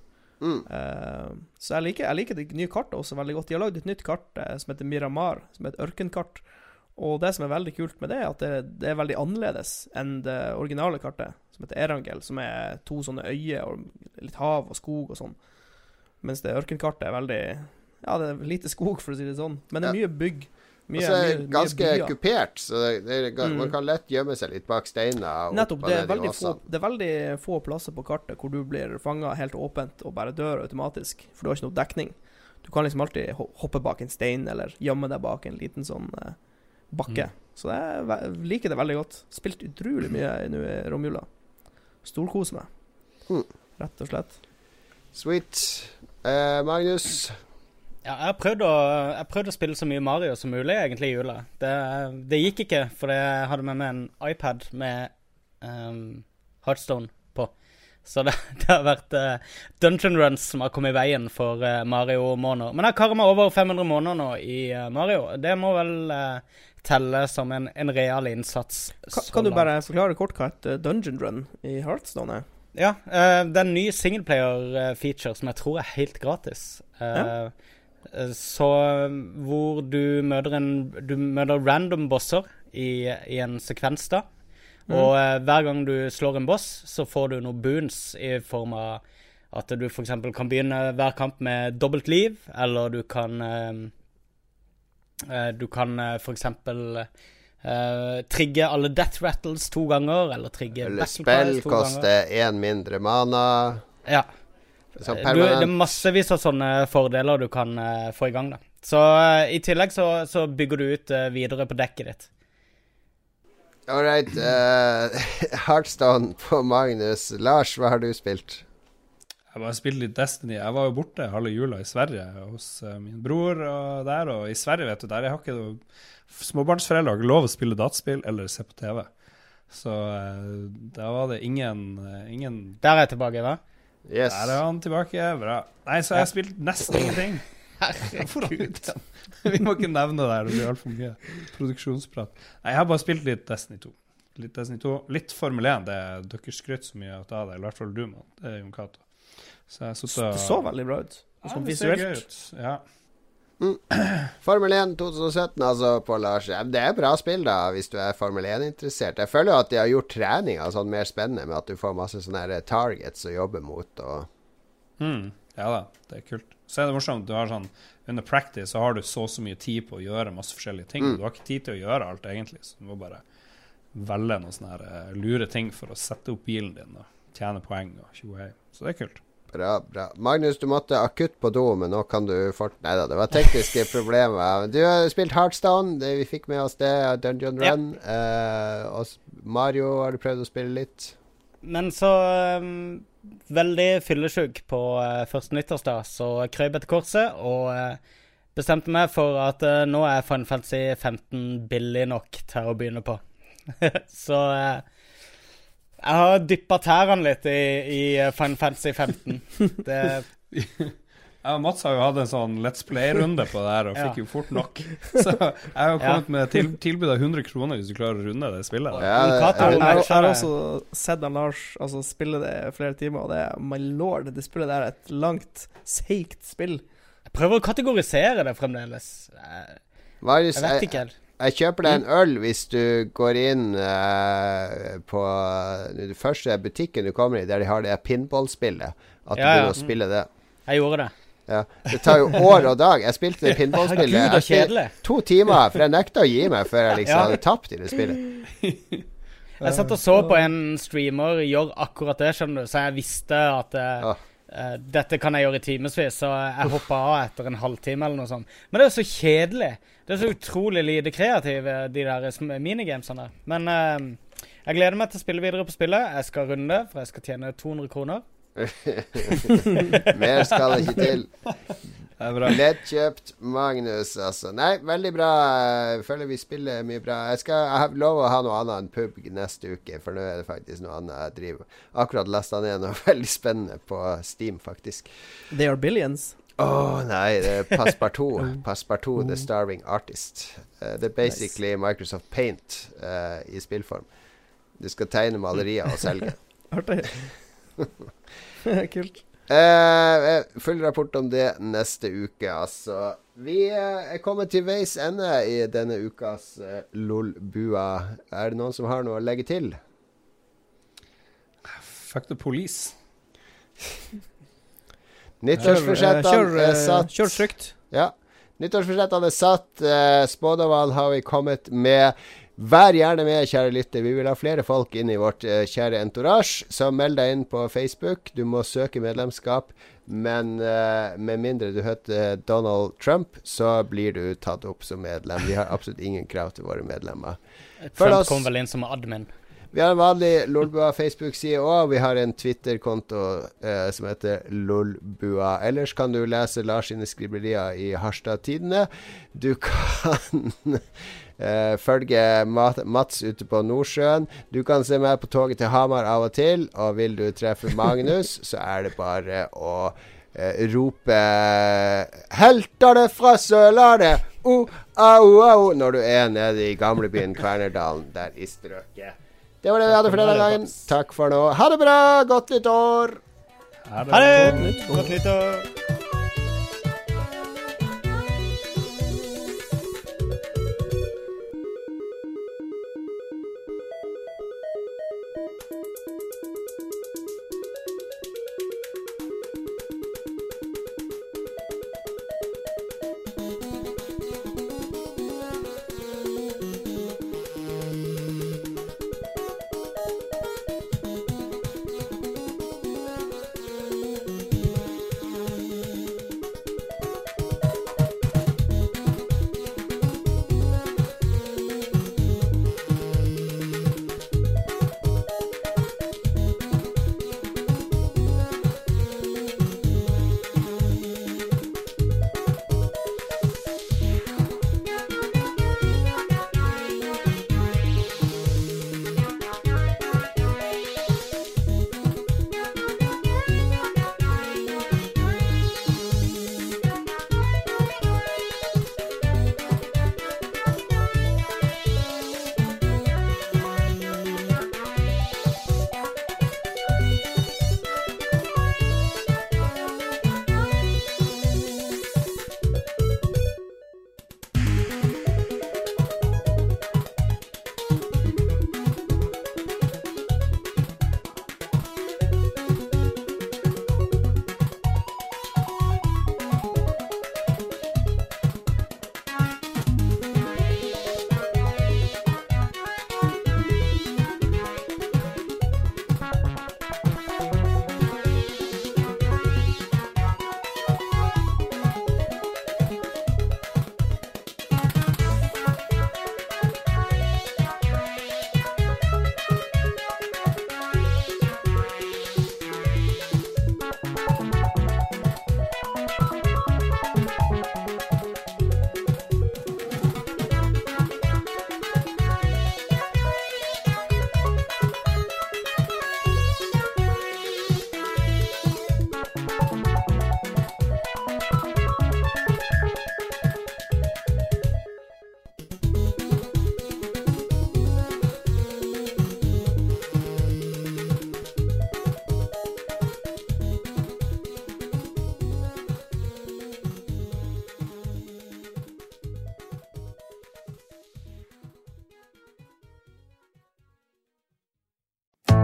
[SPEAKER 3] Mm.
[SPEAKER 5] Uh, så jeg liker, jeg liker det nye kartet også veldig godt. De har lagd et nytt kart uh, som heter Miramar, som er et ørkenkart. Og det som er veldig kult med det, er at det, det er veldig annerledes enn det originale kartet, som heter Erangel, som er to sånne øyer og litt hav og skog og sånn. Mens det ørkenkartet er veldig Ja, det er lite skog, for å si det sånn. Men det er mye bygg. Mye,
[SPEAKER 3] Og så er det
[SPEAKER 5] mye, mye
[SPEAKER 3] ganske
[SPEAKER 5] byer.
[SPEAKER 3] kupert, så det, det
[SPEAKER 5] Mm.
[SPEAKER 3] man kan lett gjemme seg litt bak steiner.
[SPEAKER 5] Nettopp. Det er, veldig få, det er veldig få plasser på kartet hvor du blir fanga helt åpent og bare dør automatisk, for du har ikke noe dekning. Du kan liksom alltid hoppe bak en stein, eller gjemme deg bak en liten sånn eh, bakke. Så det er, ve- jeg liker det veldig godt. Spilt utrolig mye nå i romjula. Storkoser meg.
[SPEAKER 3] Mm.
[SPEAKER 5] Rett og slett.
[SPEAKER 3] Sweet. Eh, Magnus?
[SPEAKER 6] Ja, jeg har prøvd prøvd å spille så mye Mario som mulig egentlig i jula. Det, det gikk ikke, for jeg hadde med meg en iPad med um, Heartstone på. Så det, det har vært uh, dungeon runs som har kommet i veien for uh, Mario-måneder. Men jeg karer meg over 500 måneder nå i uh, Mario. Det må vel eh, telle som en, en real innsats.
[SPEAKER 5] Kan,
[SPEAKER 6] så
[SPEAKER 5] kan du bare forklare kort hva et eh, dungeon run i Heartstone er?
[SPEAKER 6] Ja, eh, det er en ny singleplayer-feature som jeg tror er helt gratis. Eh,
[SPEAKER 5] Ja.
[SPEAKER 6] eh, Så hvor du møter en Du møter random bosser i, i en sekvens, da.
[SPEAKER 5] Mm.
[SPEAKER 6] Og hver gang du slår en boss, så får du noen boons i form av at du f.eks. kan begynne hver kamp med dobbelt liv, eller du kan Du kan f.eks. Uh, trigge alle death rattles to ganger, eller trigge
[SPEAKER 3] Eller
[SPEAKER 6] battle cries to ganger.
[SPEAKER 3] Spill koster én mindre mana.
[SPEAKER 6] Ja.
[SPEAKER 3] Så
[SPEAKER 6] Du, det er massevis av sånne fordeler du kan uh, få i gang. da Så uh, i tillegg så, så bygger du ut eh, videre på dekket ditt.
[SPEAKER 3] All right. Heartstone på Magnus. Lars, hva har du spilt?
[SPEAKER 4] Jeg bare spilte litt Destiny. Jeg var jo borte halve jula i Sverige hos eh, min bror og der. Og i Sverige, vet du, der har ikke noe Småbarnsforeldre har ikke lov å spille dataspill eller se på TV. Så eh, da var det ingen, eh, ingen
[SPEAKER 6] Der er jeg tilbake, hva?
[SPEAKER 3] Yes.
[SPEAKER 4] Der er han tilbake. Bra. Nei, så jeg har spilt nesten ingenting. Herregud. vi må ikke nevne det her, det blir altfor mye produksjonsprat. Nei, jeg har bare spilt litt Destiny 2. Litt Destiny 2. Litt Formel 1, det er dere skryter så mye av det, i hvert fall du, mann. Det er Jon Cato. Så jeg satt og
[SPEAKER 5] Det så veldig bra ut.
[SPEAKER 4] Ja,
[SPEAKER 5] Sånn
[SPEAKER 4] det ser gøy
[SPEAKER 5] visuelt.
[SPEAKER 4] ut. Ja.
[SPEAKER 3] Formel 1 2017, altså, på Lars. Det er bra spill, da, hvis du er Formel 1-interessert. Jeg føler jo at de har gjort treninga sånn mer spennende, med at du får masse sånne her targets å jobbe mot. Og
[SPEAKER 4] Mm, ja da, det er kult. Så er det morsomt. Du har sånn Under practice så har du så og så mye tid på å gjøre masse forskjellige ting.
[SPEAKER 3] Mm.
[SPEAKER 4] Du har ikke tid til å gjøre alt, egentlig. Så du må bare velge noen sånne her, eh, lure ting for å sette opp bilen din og tjene poeng og tjohei. Så det er kult.
[SPEAKER 3] Bra, bra. Magnus, du måtte akutt på do, men nå kan du fort Nei da, det var tekniske problemer. Du har spilt Heartstone, det vi fikk med oss det. Dungeon
[SPEAKER 6] Ja.
[SPEAKER 3] Run. Eh, og Mario har du prøvd å spille litt.
[SPEAKER 6] Men så um, Veldig fyllesyk på uh, første nyttårsdag, så krøp etter korset og uh, bestemte meg for at nå er Final Fantasy 15 billig nok til å begynne på. så jeg har dyppa tærne litt i, i eh, Final Fantasy 15. Det
[SPEAKER 4] Jeg og Mats har jo hatt en sånn Let's Play-runde på det her, og
[SPEAKER 6] Ja.
[SPEAKER 4] fikk jo fort nok. Så jeg har kommet
[SPEAKER 6] Ja.
[SPEAKER 4] med til, tilbud av 100 kroner hvis du klarer å runde det spillet.
[SPEAKER 3] Ja, det-
[SPEAKER 5] Jeg, jeg, har- jeg har også sett Lars altså, spille det flere timer, og det er my lord. Det spillet der er et langt, seigt spill.
[SPEAKER 6] Jeg prøver å kategorisere det fremdeles. Jeg, jeg vet ikke helt.
[SPEAKER 3] Jeg kjøper deg en øl hvis du går inn uh, på den første butikken du kommer i, der de har det pinballspillet. At du
[SPEAKER 6] begynner ja.
[SPEAKER 3] å spille det.
[SPEAKER 6] Jeg gjorde det.
[SPEAKER 3] Ja. Det tar jo år og dag. Jeg spilte det pinballspillet.
[SPEAKER 6] Så.
[SPEAKER 3] To timer, for jeg nekta å gi meg før jeg liksom
[SPEAKER 6] Ja.
[SPEAKER 3] hadde tapt i det spillet.
[SPEAKER 6] Jeg satt og så på en streamer gjøre akkurat det, skjønner du, så jeg visste at
[SPEAKER 3] uh,
[SPEAKER 6] eh, dette kan jeg gjøre i timevis, så jeg hoppa av etter en halvtime eller noe sånt. Men det er jo så kjedelig. Det er så utrolig lite kreative, de der minigamesene. Men uh, jeg gleder meg til å spille videre på spillet. Jeg skal runde, for jeg skal tjene 200 kroner.
[SPEAKER 3] Mer skal
[SPEAKER 4] det ikke til.
[SPEAKER 3] Lettkjøpt Magnus, altså. Nei, veldig bra. Jeg føler vi spiller mye bra. Jeg, skal, jeg har lov å ha noe annet enn pub neste uke, for nå er det faktisk noe annet jeg driver Akkurat lasta ned noe veldig spennende på Steam, faktisk.
[SPEAKER 5] They are billions.
[SPEAKER 3] Å nei, det er Passepartout. Passepartout The Starving Artist. Uh, det er basically Microsoft Paint uh, i spillform. Du skal tegne malerier og selge.
[SPEAKER 5] Artig. Kult.
[SPEAKER 3] Eh, eh, full rapport om det neste uke, altså. Vi er kommet til veis ende i denne ukas uh, LOL-bua. Er det noen som har noe å legge til?
[SPEAKER 4] Fuck the police.
[SPEAKER 3] Nyttårsforsettene
[SPEAKER 5] kjør,
[SPEAKER 3] er
[SPEAKER 5] eh,
[SPEAKER 3] satt.
[SPEAKER 5] kjør trygt.
[SPEAKER 3] Ja. Nyttårsforsettene er satt. Eh, spådommene har vi kommet med. Vær gjerne med, kjære lytter. Vi vil ha flere folk inn i vårt eh, kjære entourage. Så meld deg inn på Facebook. Du må søke medlemskap. Men uh, med mindre du heter Donald Trump, så blir du tatt opp som medlem. Vi har absolutt ingen krav til våre medlemmer. Følg
[SPEAKER 6] Trump
[SPEAKER 3] oss.
[SPEAKER 6] kom vel inn som admin.
[SPEAKER 3] Vi har en vanlig Lolbua Facebook-side òg. Vi har en Twitter-konto eh, som heter Lolbua. Ellers kan du lese Lars sine skriblerier i Harstad Tidende. Du kan eh, følge Mat Mats ute på Nordsjøen. Du kan se meg på toget til Hamar av og til. Og vil du treffe Magnus, så er det bare å eh, rope 'Heltene fra Sørlandet!' Oh, au, au, når du er nede i gamlebyen Kvernerdalen, der i strøket. Det var det vi hadde for denne gangen. Takk for nå. Ha det bra! Godt nytt år!
[SPEAKER 6] Ha det! Godt nyttår!